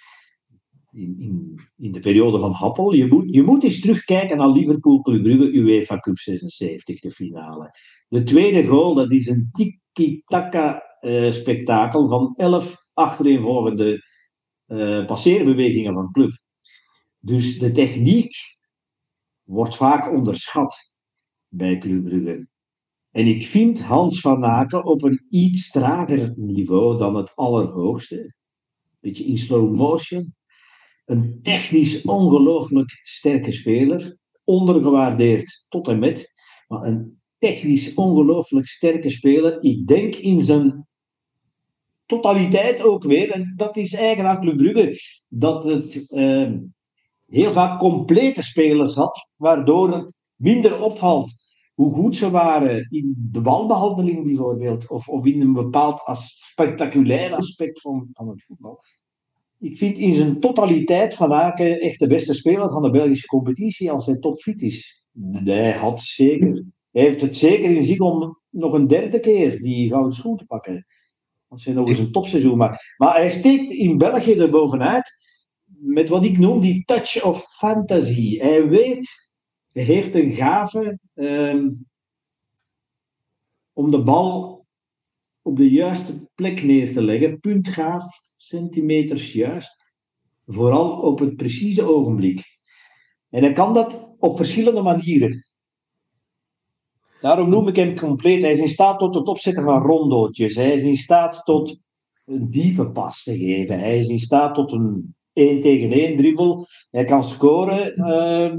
in, in, in de periode van Happel, je moet, je moet eens terugkijken naar Liverpool Club Brugge UEFA Cup 76, de finale. De tweede goal, dat is een tiki-taka spektakel van elf achtereenvolgende uh, passeerbewegingen van club. Dus de techniek wordt vaak onderschat bij Club Brugge. En ik vind Hans van Aken op een iets trager niveau dan het allerhoogste beetje in slow motion. Een technisch ongelooflijk sterke speler, ondergewaardeerd tot en met, maar een technisch ongelooflijk sterke speler. Ik denk in zijn totaliteit ook weer, en dat is eigenlijk aan Club Brugge, dat het eh, heel vaak complete spelers had, waardoor het minder opvalt hoe goed ze waren in de balbehandeling bijvoorbeeld, of, of in een bepaald spectaculair aspect van, van het voetbal. Ik vind in zijn totaliteit Van Aken echt de beste speler van de Belgische competitie als hij topfit is. Hij had zeker. Hij heeft het zeker in zich om nog een derde keer die gouden schoen te pakken. Nog eens een topseizoen maakt. Maar hij steekt in België er bovenuit met wat ik noem die touch of fantasy. Hij weet hij heeft een gave ehm, om de bal op de juiste plek neer te leggen. Puntgaaf, centimeters juist. Vooral op het precieze ogenblik. En hij kan dat op verschillende manieren. Daarom noem ik hem compleet. Hij is in staat tot het opzetten van rondootjes. Hij is in staat tot een diepe pas te geven. Hij is in staat tot een 1 tegen 1 dribbel. Hij kan scoren. Ehm,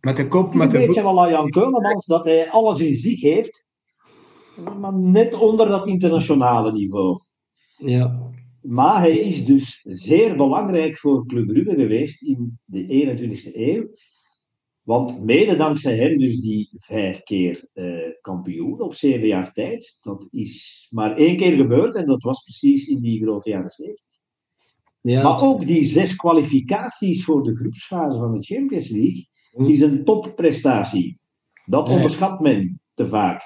met de kop, met de Een beetje al Jan Keulemans, dat hij alles in zich heeft, maar net onder dat internationale niveau. Ja. Maar hij is dus zeer belangrijk voor Club Brugge geweest in de 21ste eeuw. Want mede dankzij hem dus die vijf keer uh, kampioen op zeven jaar tijd. Dat is maar één keer gebeurd en dat was precies in die grote jaren 70. Ja, maar ook die zes kwalificaties voor de groepsfase van de Champions League is een topprestatie. Dat onderschat men te vaak.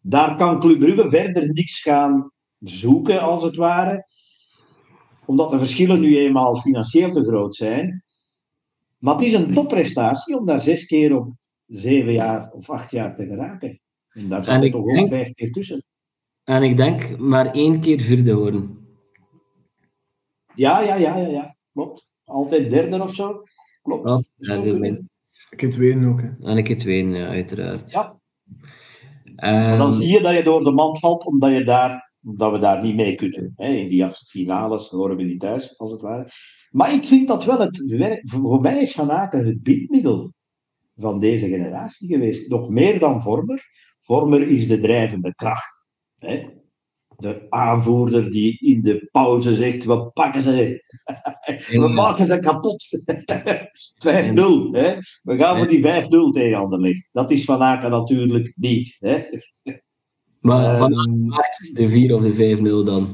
Daar kan Club Brugge verder niks gaan zoeken, als het ware. Omdat de verschillen nu eenmaal financieel te groot zijn. Maar het is een topprestatie om daar zes keer op zeven jaar of acht jaar te geraken. En daar zit er toch denk, ook vijf keer tussen. En ik denk maar één keer vierde worden. Ja, ja, ja, ja, ja. Klopt. Altijd derde of zo. Klopt. Ja, ik heb tweede ook. Hè. En ik heb tweede, ja, uiteraard. Ja. Um, dan zie je dat je door de mand valt, omdat, je daar, omdat we daar niet mee kunnen. Hè. In die finales horen we niet thuis, als het ware. Maar ik vind dat wel het werk. Voor mij is Van Aken het bindmiddel. van deze generatie geweest. Nog meer dan Vormer. Vormer is de drijvende kracht. Hè? De aanvoerder die in de pauze zegt: we pakken ze, we maken ze kapot. 5-0. Hè? We gaan voor die 5-0 tegen Anderlecht. Dat is Van Aken natuurlijk niet. Hè? Maar Van Aken maakt de 4 of de 5-0 dan.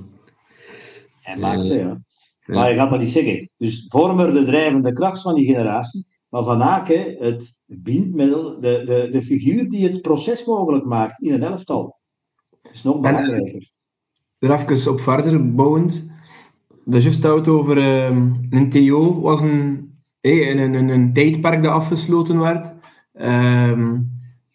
Hij maakt ze, ja. Maar je gaat dat niet zeggen. Dus Vormer de drijvende kracht van die generatie. Maar Van Aken het bindmiddel, de, de, de figuur die het proces mogelijk maakt in een elftal. Dat is nog belangrijker. Er even op verder bouwend. Dat juist het over uh, een TO was een, hey, een, een, een, tijdperk dat afgesloten werd. Uh,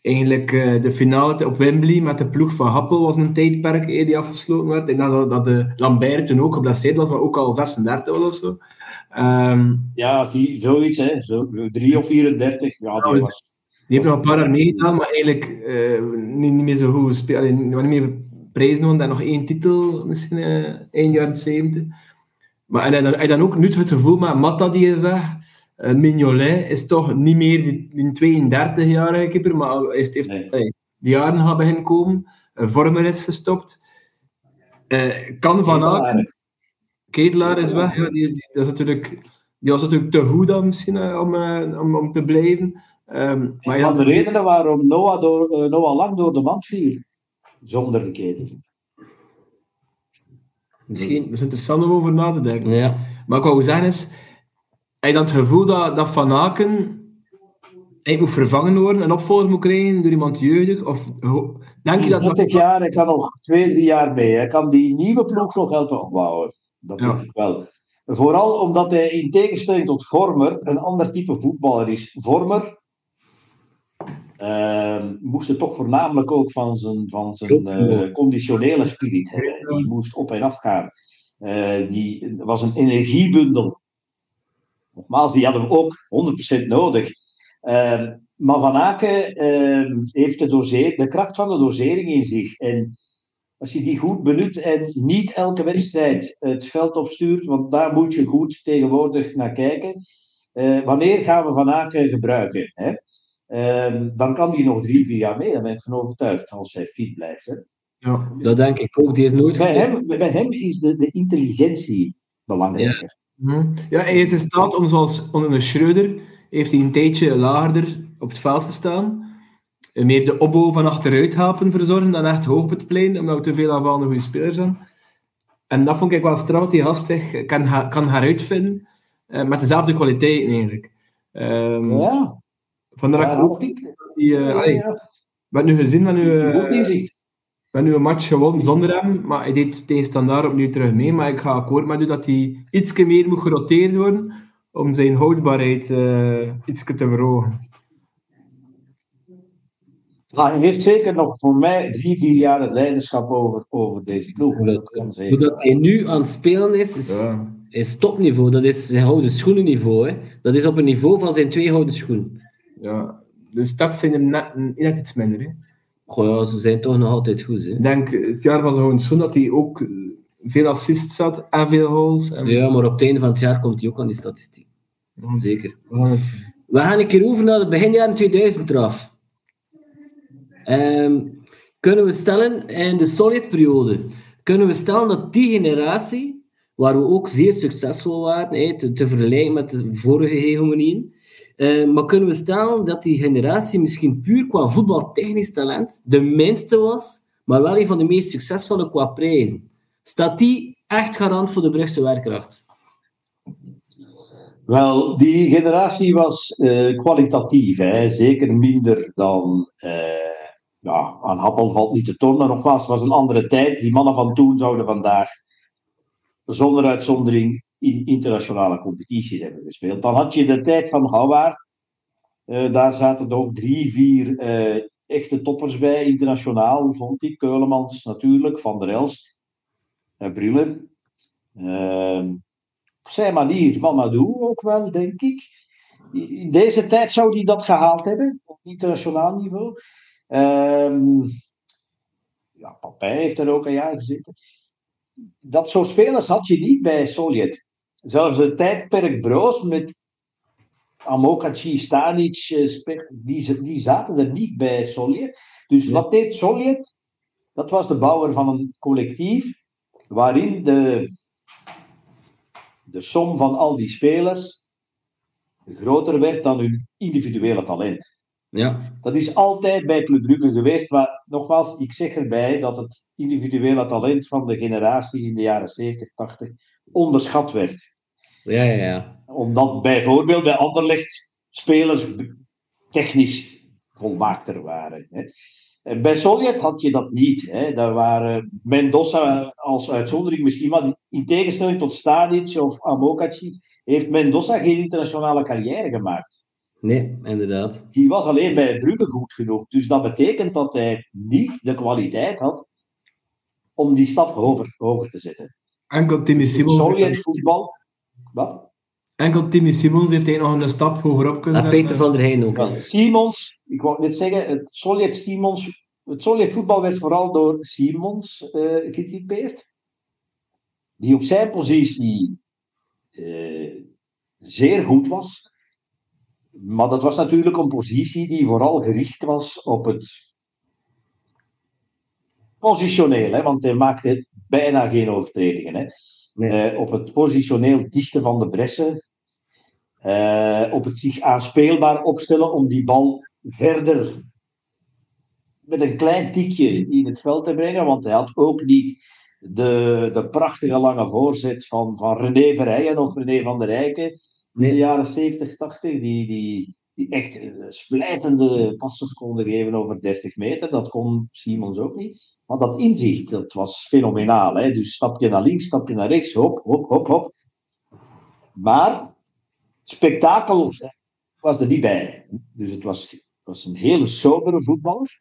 eigenlijk uh, de finale op Wembley met de ploeg van Happel was een tijdperk hey, die afgesloten werd. En dat, dat de Lambert toen ook geblesseerd was, maar ook al 36 was of zo. Um, ja, vier, zoiets, hè. Zo, 3 of 34. Ja, die, was... die heeft nog een paar jaar meegedaan, maar eigenlijk uh, niet, niet, meer zo goed gespeeld. Niet meer prijzen en nog één titel, misschien uh, eind jaren 70. Maar en dan, en dan ook nu het gevoel met Matta die je zegt, uh, Mignolet is toch niet meer die, die 32-jarige keeper, maar hij heeft, heeft nee. die jaren gaan beginnen komen. Uh, Vormer is gestopt. Uh, kan Van Aken Ketelaar is weg. Ja, die, die, dat is natuurlijk, die was natuurlijk te goed dan misschien uh, om, uh, om, om te blijven. Um, maar van de redenen waarom Noah, door, uh, Noah lang door de mand viel. Zonder de ketel. Misschien. Dat is interessant om over na te denken. Ja. Maar ik wou zeggen is, heb je dan het gevoel dat, dat Van Aken hij moet vervangen worden en opvolger moet krijgen door iemand jeugdig? Of denk je dat... 30 jaar, ik kan nog twee, drie jaar mee. Hij kan die nieuwe ploeg nog helpen opbouwen. Dat denk ik wel. Vooral omdat hij in tegenstelling tot Vormer een ander type voetballer is. Vormer uh, moest het toch voornamelijk ook van zijn, van zijn uh, conditionele spirit hebben. Die moest op en af gaan. Uh, die was een energiebundel. Nogmaals, die hadden we ook 100% nodig. Uh, maar Van Aken ehm, heeft de, doseer, de kracht van de dosering in zich. En als je die goed benut en niet elke wedstrijd het veld opstuurt, want daar moet je goed tegenwoordig naar kijken. Uh, wanneer gaan we Van Aken gebruiken? Hè? Uh, dan kan die nog drie, vier jaar mee, daar ben ik van overtuigd, als hij fit blijft. Hè? Ja, dat denk ik ook. Die is nooit bij, hem, bij hem is de, de intelligentie belangrijker. Ja. ja, hij is in staat om zoals onder een Schreuder, heeft hij een tijdje lager op het veld te staan meer de opbouw van achteruit helpen verzorgen dan echt hoog op het plein, omdat we te veel aanvallende goede spelers zijn. En dat vond ik wel straf, die gast zich kan, kan heruitvinden uh, met dezelfde kwaliteiten eigenlijk. Um, ja. Vandaar ja, ik ook die, uh, ja, ja. Met nu gezien, nu, uh, met nu een match gewonnen zonder hem, maar hij deed tegen standaard opnieuw terug mee. Maar ik ga akkoord met u dat hij iets meer moet geroteerd worden om zijn houdbaarheid uh, iets te verhogen. Hij heeft zeker nog voor mij drie, vier jaar het leiderschap over, over deze ploeg. Hoe dat, hoe dat hij nu aan het spelen is, is, ja. is topniveau. Dat is zijn houden schoenenniveau. Hè. Dat is op een niveau van zijn twee houden schoenen. Ja, dus dat zijn er net, net iets minder. Hè. Goh, ze zijn toch nog altijd goed. Hè. Ik denk het jaar van schoen dat hij ook veel assists had en veel goals. En... Ja, maar op het einde van het jaar komt hij ook aan die statistiek. Zeker. We gaan, het zien. We gaan een keer over naar het begin jaren 2000 eraf. Um, kunnen we stellen, in de Sovjetperiode, kunnen we stellen dat die generatie, waar we ook zeer succesvol waren, hey, te, te, vergelijken met de vorige hegemonieën, uh, maar kunnen we stellen dat die generatie misschien puur qua voetbaltechnisch talent de minste was, maar wel een van de meest succesvolle qua prijzen. Staat die echt garant voor de Brugse werkkracht? Wel, die generatie was uh, kwalitatief, hè? zeker minder dan uh, ja, aan Happel valt niet te tonen. Nogmaals, het was een andere tijd. Die mannen van toen zouden vandaag zonder uitzondering in internationale competities hebben gespeeld. Dan had je de tijd van Houwaard. Uh, daar zaten ook drie, vier uh, echte toppers bij, internationaal, vond ik. Keulemans natuurlijk, Van der Elst, uh, Briller. op zijn manier, Mamadou ook wel, denk ik. In deze tijd zou hij dat gehaald hebben, op internationaal niveau. Um, ja, Papijn heeft er ook een jaar gezeten. Dat soort spelers had je niet bij Sovjet. Zelfs het tijdperk Broos met Amokachi, Stanic, eh, die, die zaten er niet bij Soljet. Dus wat deed Soljet? Dat was de bouwer van een collectief waarin de, de som van al die spelers groter werd dan hun individuele talent. Ja. Dat is altijd bij Club Brugge geweest, maar nogmaals, ik zeg erbij dat het individuele talent van de generaties in de jaren 70, 80 onderschat werd. Ja, ja, ja. Omdat bijvoorbeeld bij Anderlecht spelers technisch volmaakter waren. Hè. En bij Soljet had je dat niet. Hè. Daar waren Mendoza als uitzondering misschien, maar in tegenstelling tot Stadic of Amokachi heeft Mendoza geen internationale carrière gemaakt. Nee, inderdaad. Die was alleen bij Brugge goed genoeg. Dus dat betekent dat hij niet de kwaliteit had om die stap hoger, hoger te zetten. Enkel Timmy. Soljet voetbal. Wat? Enkel Timmy Simons heeft hij nog een stap hoger op kunnen Dat zetten. Peter van der Heijn ook. Simons, ik wou net zeggen, het Soljet Simons, het Soljet voetbal werd vooral door Simons eh getypeerd. Die op zijn positie eh, zeer goed was. Maar dat was natuurlijk een positie die vooral gericht was op het positioneel, hè, want hij maakte bijna geen overtredingen. Hè. Nee. Eh, op het positioneel dichten van de bressen, eh, op het zich aanspeelbaar opstellen om die bal verder met een klein tikje in het veld te brengen, want hij had ook niet de, de prachtige lange voorzet van, van René Verheijen of René van der Rijken in Nee. de jaren 70, 80, die, die, die echt eh, splijtende passes konden geven over 30 meter. Dat kon Simons ook niet. Maar dat inzicht, dat was fenomenaal. Hè? Dus stapje naar links, stapje naar rechts, hop, hop, hop, hop. Maar spektakel was er niet bij. Dus het was, was een hele sobere voetballer.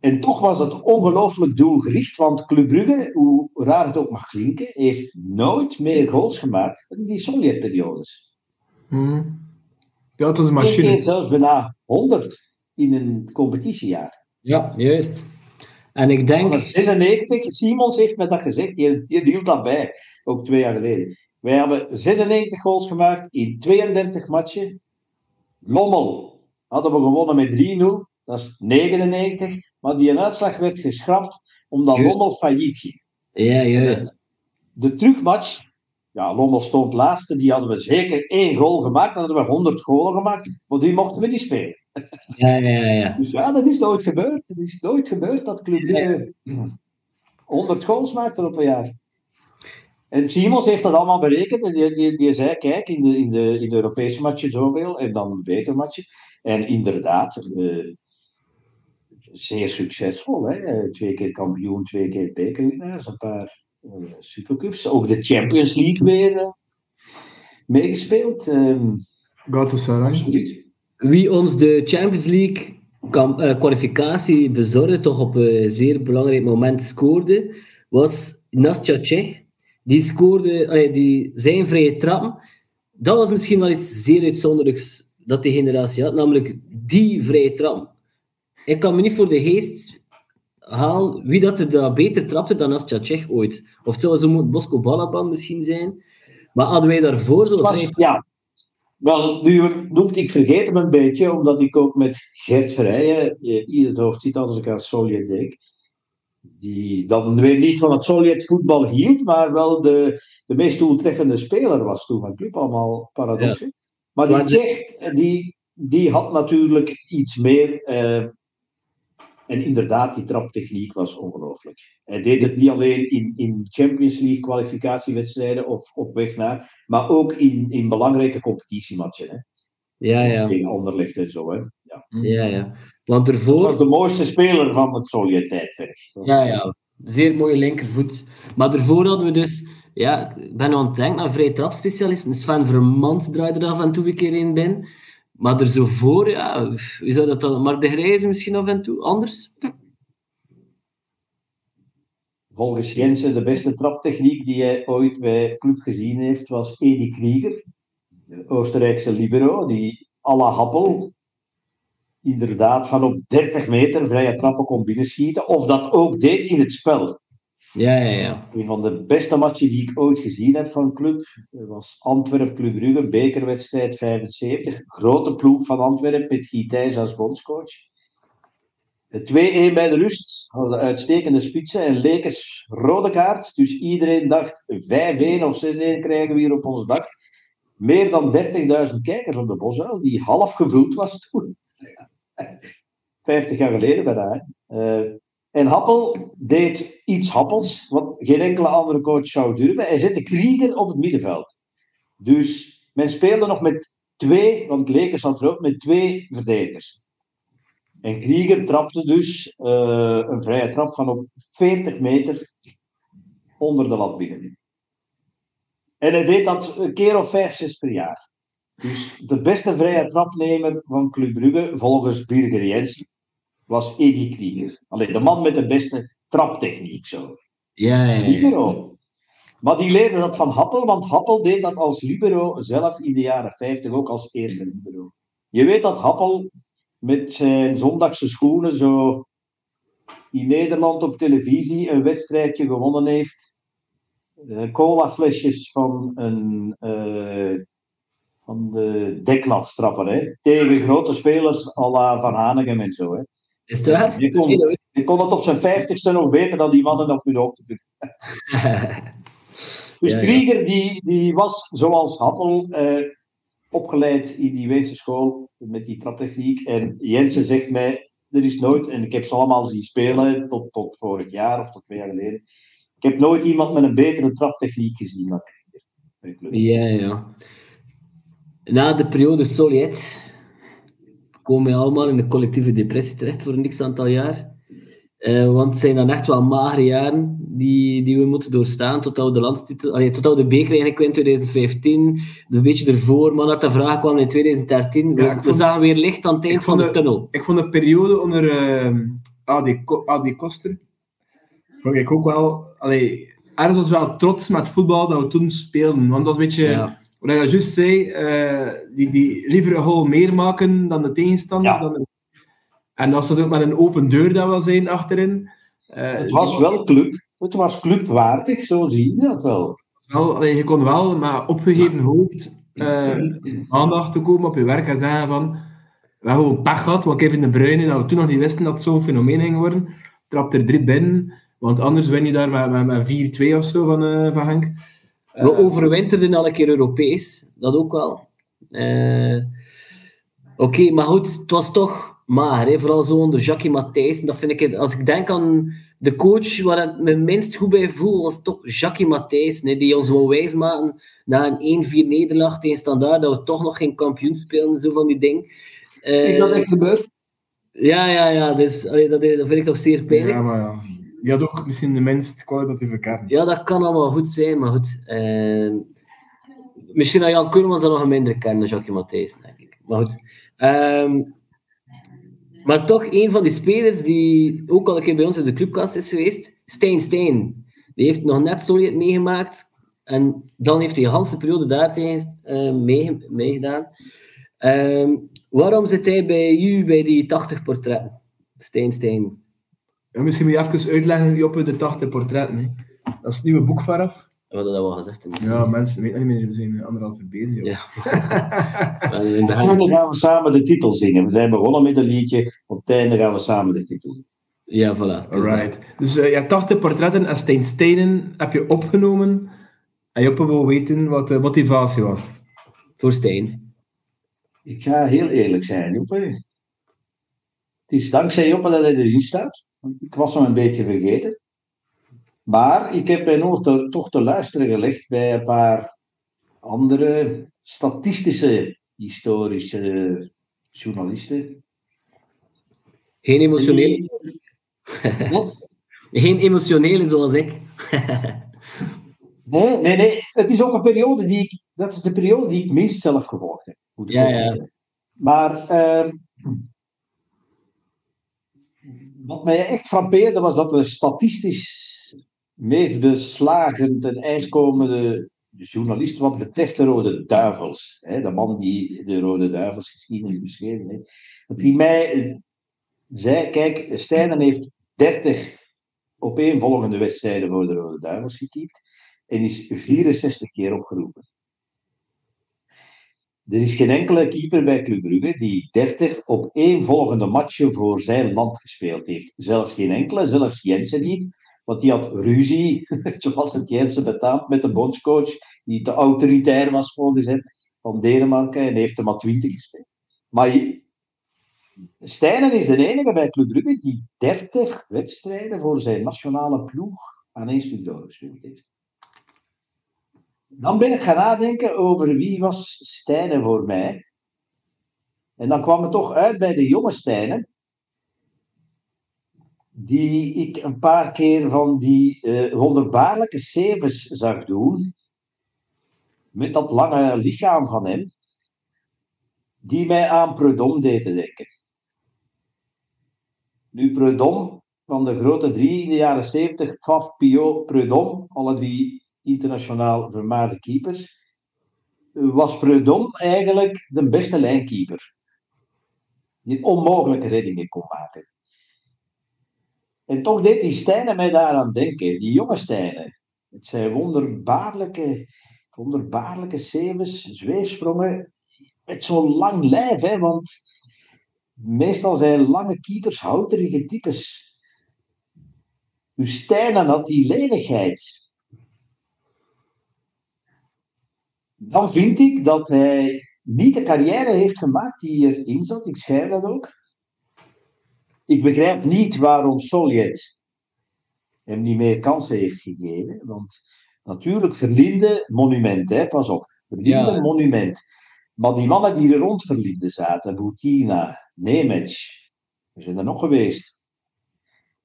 En toch was het ongelooflijk doelgericht, want Club Brugge, hoe raar het ook mag klinken, heeft nooit meer goals gemaakt dan die Sovjet-periodes. Mhm. Ja, het was een Eén keer machine. zelfs bijna 100 in een competitiejaar. Ja, juist. En ik denk... Van 96, Simons heeft me dat gezegd, die, die hield dat bij, ook twee jaar geleden. Wij hebben 96 goals gemaakt in 32 matchen. Lommel hadden we gewonnen met 3-0, dat is 99, maar die uitslag werd geschrapt omdat Juist. Lommel failliet ging. Ja, juist. De terugmatch, ja, Lommel stond laatste, die hadden we zeker één goal gemaakt, dan hadden we 100 golen gemaakt, maar die mochten we niet spelen. Ja, ja, ja. Dus ja, dat is nooit gebeurd. Het is nooit gebeurd dat Club Brugge 100 goals maakte op een jaar. En Simons heeft dat allemaal berekend en die, die, die zei, kijk, in de, in, de, in de Europese matchen zoveel en dan de bekermatchen. En inderdaad, eh, zeer succesvol. Hè? Eh, Twee keer kampioen, twee keer bekerwinnaars, een paar eh, supercups. Ook de Champions League weer eh, meegespeeld. Ehm, Galatasaray. Wie ons de Champions League kam- eh, kwalificatie bezorgde, toch op een zeer belangrijk moment scoorde, was Nastja Tsjech. Die scoorde, eh, die zijn vrije trap. Dat was misschien wel iets zeer uitzonderlijks dat die generatie had, namelijk die vrije trap. Ik kan me niet voor de geest halen wie dat er beter trapte dan Nastja Tsjech ooit. Of het zou zo moet Bosco Balaban misschien zijn. Maar hadden wij daarvoor Het was, ja. Wel, nu noemt, ik vergeet hem een beetje, omdat ik ook met Gert Verheijen eh, in het hoofd zit als ik aan Soljet denk. Die dan weer niet van het Soljet voetbal hield, maar wel de, de meest doeltreffende speler was toen van club. Allemaal paradoxen. Maar die Tsjech, eh, die, die had natuurlijk iets meer. eh, en inderdaad, die traptechniek was ongelooflijk. Hij deed het niet alleen in, in Champions League kwalificatiewedstrijden of op weg naar, maar ook in, in belangrijke competitiematchen. Hè. Ja, ja. Tegen Anderlecht en zo. Hè. Ja. Ja, ja. Want ervoor... was de mooiste speler van het Sovjet-tijdperk. Ja, ja. Zeer mooie linkervoet. Maar daarvoor hadden we dus... Ja, ik ben aan het denken aan vrije trapspecialisten. Sven Vermand draaide er af en toe een keer in binnen. Maar er zo voor, ja... Wie zou dat dan... Mark de Grijze misschien af en toe? Anders? Volgens Jensen de beste traptechniek die hij ooit bij club gezien heeft, was Edi Krieger, de Oostenrijkse libero, die à la Happel inderdaad van op 30 meter vrije trappen kon binnenschieten, of dat ook deed in het spel. Ja, ja, ja. Een van de beste matchen die ik ooit gezien heb van club was Antwerp Club Brugge, bekerwedstrijd 75. Grote ploeg van Antwerpen met Guy Thijs als bondscoach. 2-1 bij de rust, hadden uitstekende spitsen en Lekes rode kaart. Dus iedereen dacht 5-1 of 6-1 krijgen we hier op ons dak. Meer dan 30.000 kijkers op de Bosuil, die half gevuld was toen. 50 jaar geleden bijna. Uh, en Happel deed iets Happels, wat geen enkele andere coach zou durven. Hij zette Krieger op het middenveld. Dus men speelde nog met twee, want Lekers had er ook met twee verdedigers. En Krieger trapte dus uh, een vrije trap van op 40 meter onder de lat binnen. En hij deed dat een keer of vijf, zes per jaar. Dus de beste vrije trapnemer van Club Brugge, volgens Birger Jensen, was Eddie Krieger. Alleen de man met de beste traptechniek zo. Ja, ja, ja. Libero. Maar die leerde dat van Happel, want Happel deed dat als libero zelf in de jaren 50 ook als eerste libero. Je weet dat Happel met zijn zondagse schoenen zo in Nederland op televisie een wedstrijdje gewonnen heeft. Uh, colaflesjes van een uh, van de deklat trappen, hè? tegen grote spelers à la Van Hanegem en zo. Hè? Is het waar? Je kon, je kon het op zijn vijftigste nog beter dan die mannen op hun hoogtepunt. dus ja, Krieger, die, die was zoals Hattel eh, opgeleid in die Weense school met die traptechniek. En Jensen zegt mij, er is nooit, en ik heb ze allemaal zien spelen tot, tot vorig jaar of tot twee jaar geleden. Ik heb nooit iemand met een betere traptechniek gezien dan Krieger. Ja, ja. Na de periode Soliet komen we allemaal in de collectieve depressie terecht voor niks aantal jaar. Uh, want het zijn dan echt wel magere jaren die, die we moeten doorstaan tot we de landstitel, allee, tot we de beker eigenlijk in 2015, een beetje ervoor, maar dat de vraag kwam in 2013. Ja, we, vond, zagen weer licht aan het eind van de, de, tunnel. Ik vond de periode onder uh, Adi, Adi Koster, vond ik ook wel, allee, ergens was wel trots met voetbal dat we toen speelden, want dat was een beetje... Ja wat je juist zei, uh, die, die liever een goal meer maken dan de tegenstander. Ja. Dan En dat ze ook met een open deur dat wel zijn achterin. Uh, het was wel club. Het was clubwaardig, zo zie je dat wel. wel allee, je kon wel met opgegeven hoofd uh, aandacht te komen op je werk en zeggen van we hebben gewoon pech gehad, want Kevin de Bruyne, dat we toen nog niet wisten dat het zo'n fenomeen ging worden, trapt er drie binnen, want anders win je daar met, met, met 4-2 of zo van, uh, van Henk. We overwinterden al een keer Europees, dat ook wel. Uh, Oké, okay, maar goed, het was toch maar, hè? vooral zo onder Jackie Matthijs. Dat vind ik, als ik denk aan de coach waar ik me minst goed bij voel, was toch Jackie Matthijs, die ons wou wijsmaken na een 1-4 nederlaag tegen Standaard, dat we toch nog geen kampioen spelen, zo van die ding. Uh, is dat echt gebeurd? Ja, ja, ja, dus allee, dat, dat vind ik toch zeer pijnlijk. Ja, maar ja. Die had ook misschien de minst kwalitatieve kern. Ja, dat kan allemaal goed zijn, maar goed. Uh, misschien had Jan Koelmans dan nog een mindere kern dan Jacques Matthijs, denk ik. Maar goed. Um, maar toch, een van die spelers die ook al een keer bij ons in de clubkast is geweest, Stijn Stijn. Die heeft nog net Solid meegemaakt. En dan heeft hij de hele periode daar tegen uh, meegedaan. Waarom zit hij bij u bij die 80 portretten? Stijn Stijn. Ja, misschien moet je even uitleggen, op de 80 portretten. Hè. Dat is het nieuwe boek vanaf. We hadden dat wel gezegd. Hè. Ja, mensen weten niet meer, we zijn anderhalf uur bezig. Ja. en dan gaan we samen de titel zingen. We zijn begonnen met een liedje, op het einde gaan we samen de titel zingen. Ja, voilà. Alright. Dus uh, je hebt 80 portretten en Stijn Steinen heb je opgenomen. En Joppe wil weten wat de motivatie was. Voor Stijn. Ik ga heel eerlijk zijn, Joppe. Het is dankzij Joppe dat hij erin staat. Want ik was hem een beetje vergeten. Maar ik heb mijn oor te, toch te luisteren gelegd bij een paar andere statistische, historische journalisten. Geen emotionele. Wat? Geen emotionele zoals ik. nee, nee, nee. Het is ook een periode die ik. Dat is de periode die ik minst zelf gevolgd heb. Ja, ja. Maar. Uh, wat mij echt frappeerde was dat de statistisch meest beslagen ten ijs komende journalist wat betreft de Rode Duivels, hè, de man die de Rode Duivels geschiedenis beschreven heeft, dat hij mij zei, kijk, Stijnen heeft 30 op één volgende wedstrijden voor de Rode Duivels gekiept en is 64 keer opgeroepen. Er is geen enkele keeper bij Club Brugge die 30 op één volgende matchen voor zijn land gespeeld heeft. Zelfs geen enkele, zelfs Jensen niet. Want die had ruzie, zoals het Jensen betaamt, met de bondscoach, die te autoritair was volgens hem, van Denemarken, en heeft er maar 20 gespeeld. Maar Stijnen is de enige bij Club Brugge die 30 wedstrijden voor zijn nationale ploeg aan één stuk doorgespeeld heeft. Dan ben ik gaan nadenken over wie was Stijnen voor mij. En dan kwam het toch uit bij de jonge Stijnen. Die ik een paar keer van die uh, wonderbaarlijke sevens zag doen. Met dat lange lichaam van hem. Die mij aan Prudhomme deden denken. Nu, Prudhomme, van de grote drie in de jaren 70, Faf, Pio, Prudhomme, alle drie internationaal vermaarde keepers, was Prudhomme eigenlijk de beste lijnkeeper. Die onmogelijke reddingen kon maken. En toch deed die Stijnen mij daaraan denken, die jonge Stijnen. Het zijn wonderbaarlijke, wonderbaarlijke sevens, zweefsprongen, met zo'n lang lijf, hè, want meestal zijn lange keepers houterige types. Dus Stijnen had die lenigheid. Dan vind ik dat hij niet de carrière heeft gemaakt die erin zat. Ik schrijf dat ook. Ik begrijp niet waarom Soljet hem niet meer kansen heeft gegeven. Want natuurlijk, Verlinde, monument, hè, pas op. Verlinde, monument. Maar die mannen die er rond Verlinde zaten, Boutina, Nemec, we zijn er nog geweest.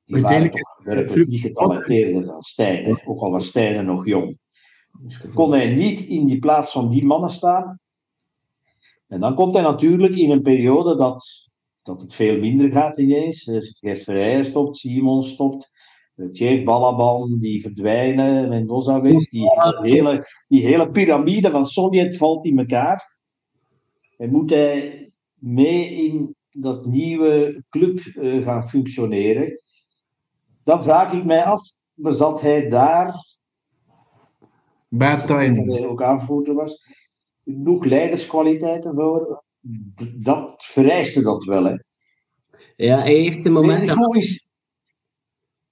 Die waren toch werkelijk niet getalenteerder dan Stijn. Ook al was Stijn nog jong. Dus kon hij niet in die plaats van die mannen staan. En dan komt hij natuurlijk in een periode dat, dat het veel minder gaat ineens. Dus Gert Verheijen stopt, Simon stopt, Jake Balaban, die verdwijnen, Mendoza weg. Die, hele, die hele piramide van Sovjet valt in elkaar. En moet hij mee in dat nieuwe club uh, gaan functioneren. Dan vraag ik mij af, zat hij daar Bad time. Dat hij ook aanvoerder was. Genoeg leiderskwaliteiten voor. Dat vereiste dat wel, hè. Ja, hij heeft zijn momenten... Is...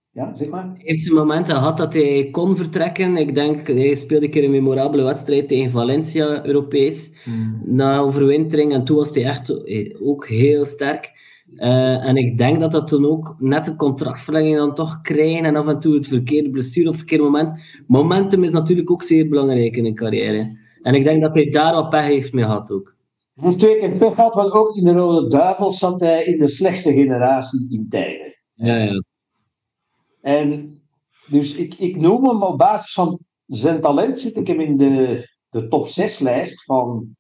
Ja, zeg maar. Hij heeft zijn momenten gehad dat hij kon vertrekken. Ik denk, hij speelde een keer een memorabele wedstrijd tegen Valencia, Europees, hmm. na overwintering. En toen was hij echt ook heel sterk. Uh, en ik denk dat dat toen ook net een contractverlenging dan toch krijgen en af en toe het verkeerde blessure of verkeerde moment. Momentum is natuurlijk ook zeer belangrijk in een carrière. En ik denk dat hij daar al pech heeft mee gehad ook. Hij heeft twee keer pech gehad, want ook in de Rode Duivels zat hij in de slechtste generatie in tijden. Ja, ja. En dus ik, ik noem hem op basis van zijn talent, zit ik hem in de, de top 6 lijst van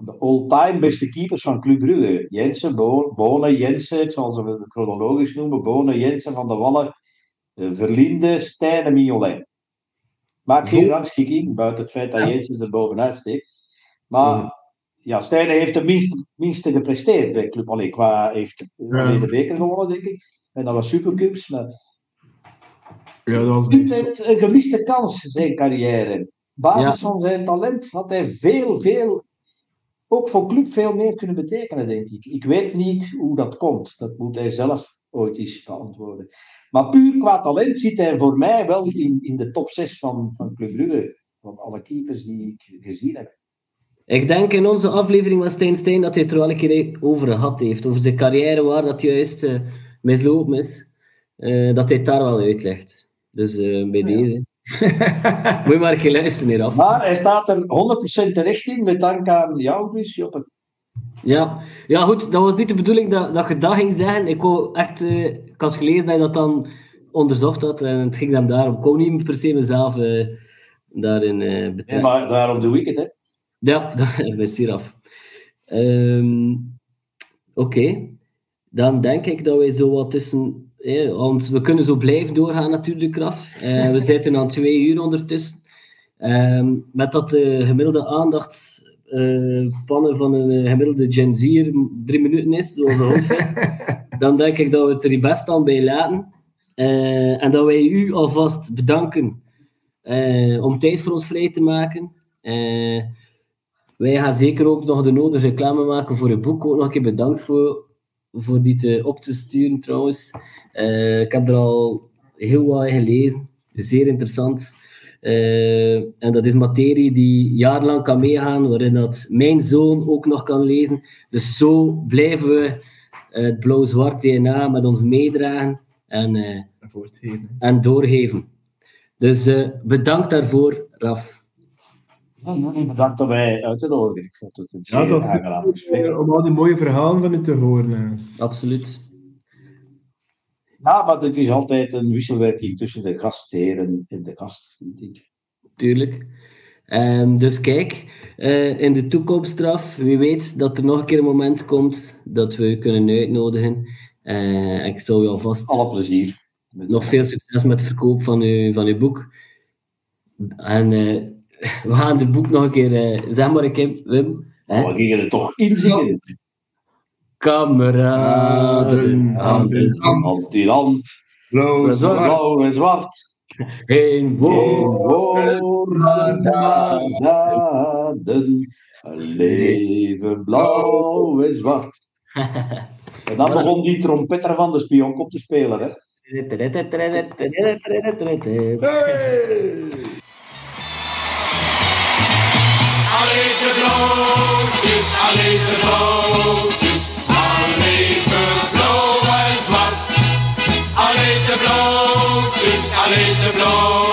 de all-time beste keepers van Club Brugge. Jensen, Bonen, Jensen, ik zal ze chronologisch noemen. Bonen, Jensen, Van de Wallen, eh, Verlinde, Stijn en Mignolet. Maak geen rangschikking, buiten het feit dat Jensen er bovenuit steekt. Maar ja, ja Stijn heeft het minste, minste gepresteerd bij Club. Allee, qua heeft ja. de beker gewonnen, denk ik. En dat was supercups. Maar... Ja, dat was het een gemiste kans, zijn carrière. basis van zijn talent had hij veel, veel ook voor club veel meer kunnen betekenen, denk ik. Ik weet niet hoe dat komt. Dat moet hij zelf ooit eens beantwoorden. Maar puur qua talent zit hij voor mij wel in, in de top 6 van, van Club Brugge. Van alle keepers die ik gezien heb. Ik denk in onze aflevering van Stijn Stijn dat hij het er wel een keer over gehad heeft. Over zijn carrière, waar dat juist uh, mislopen is. Uh, dat hij het daar wel uitlegt. Dus uh, bij deze. Moet je maar geluisteren hieraf. Maar hij staat er 100% terecht in, met dank aan jou dus, Joppe. Ja. ja, goed, dat was niet de bedoeling dat, dat je dat ging zeggen. Ik, wou echt, uh, ik had gelezen dat je dat dan onderzocht had en het ging dan daarom. Ik kon niet per se mezelf uh, daarin uh, betrekken. Ja, maar daarom doe ik het, hè? Ja, dat is hier af. Um, Oké, okay. dan denk ik dat wij zo wat tussen want we kunnen zo blijven doorgaan natuurlijk, Raf. Uh, we zitten aan twee uur ondertussen. Uh, met dat de uh, gemiddelde aandachtspannen uh, van een gemiddelde Gen Z'er drie minuten is, zoals een dan denk ik dat we het er best aan bij laten. Eh, en dat wij u alvast bedanken eh, om tijd voor ons vrij te maken. Eh, wij gaan zeker ook nog de nodige reclame maken voor het boek. Ook nog een keer bedankt voor, voor die te, op te sturen trouwens. ik heb er al heel wat in gelezen. Zeer interessant. en dat is materie die jarenlang kan meegaan, waarin dat mijn zoon ook nog kan lezen. Dus zo blijven we het blauw-zwart DNA met ons meedragen en, uh, en doorgeven. Dus bedankt daarvoor, Raf. Bedankt dat wij uit te nodigen. Ik vond het een ja, is om al die mooie verhalen van u te horen. Absoluut. Ja, maar het is altijd een wisselwerking tussen de gastheren en de gast, vind ik. Tuurlijk. Um, dus kijk, uh, in de toekomststraf, wie weet dat er nog een keer een moment komt dat we u kunnen uitnodigen. Uh, ik zou je alvast... Alle plezier. Nog veel succes met het verkoop van uw, van uw boek. En uh, we gaan het boek nog een keer... zeg maar Wim. Oh, we gingen er toch inzingen. Kameraden, hand in hand in hand. Blauw en zwart. Geen woorden daden, leven blauw en zwart. En dan begon die trompetter van de spionkop te spelen, hè? Hey! Alleen de blauwtjes, alleen de blauwtjes, alleen blauw en zwart. Alleen de blauwtjes, alleen de blauw.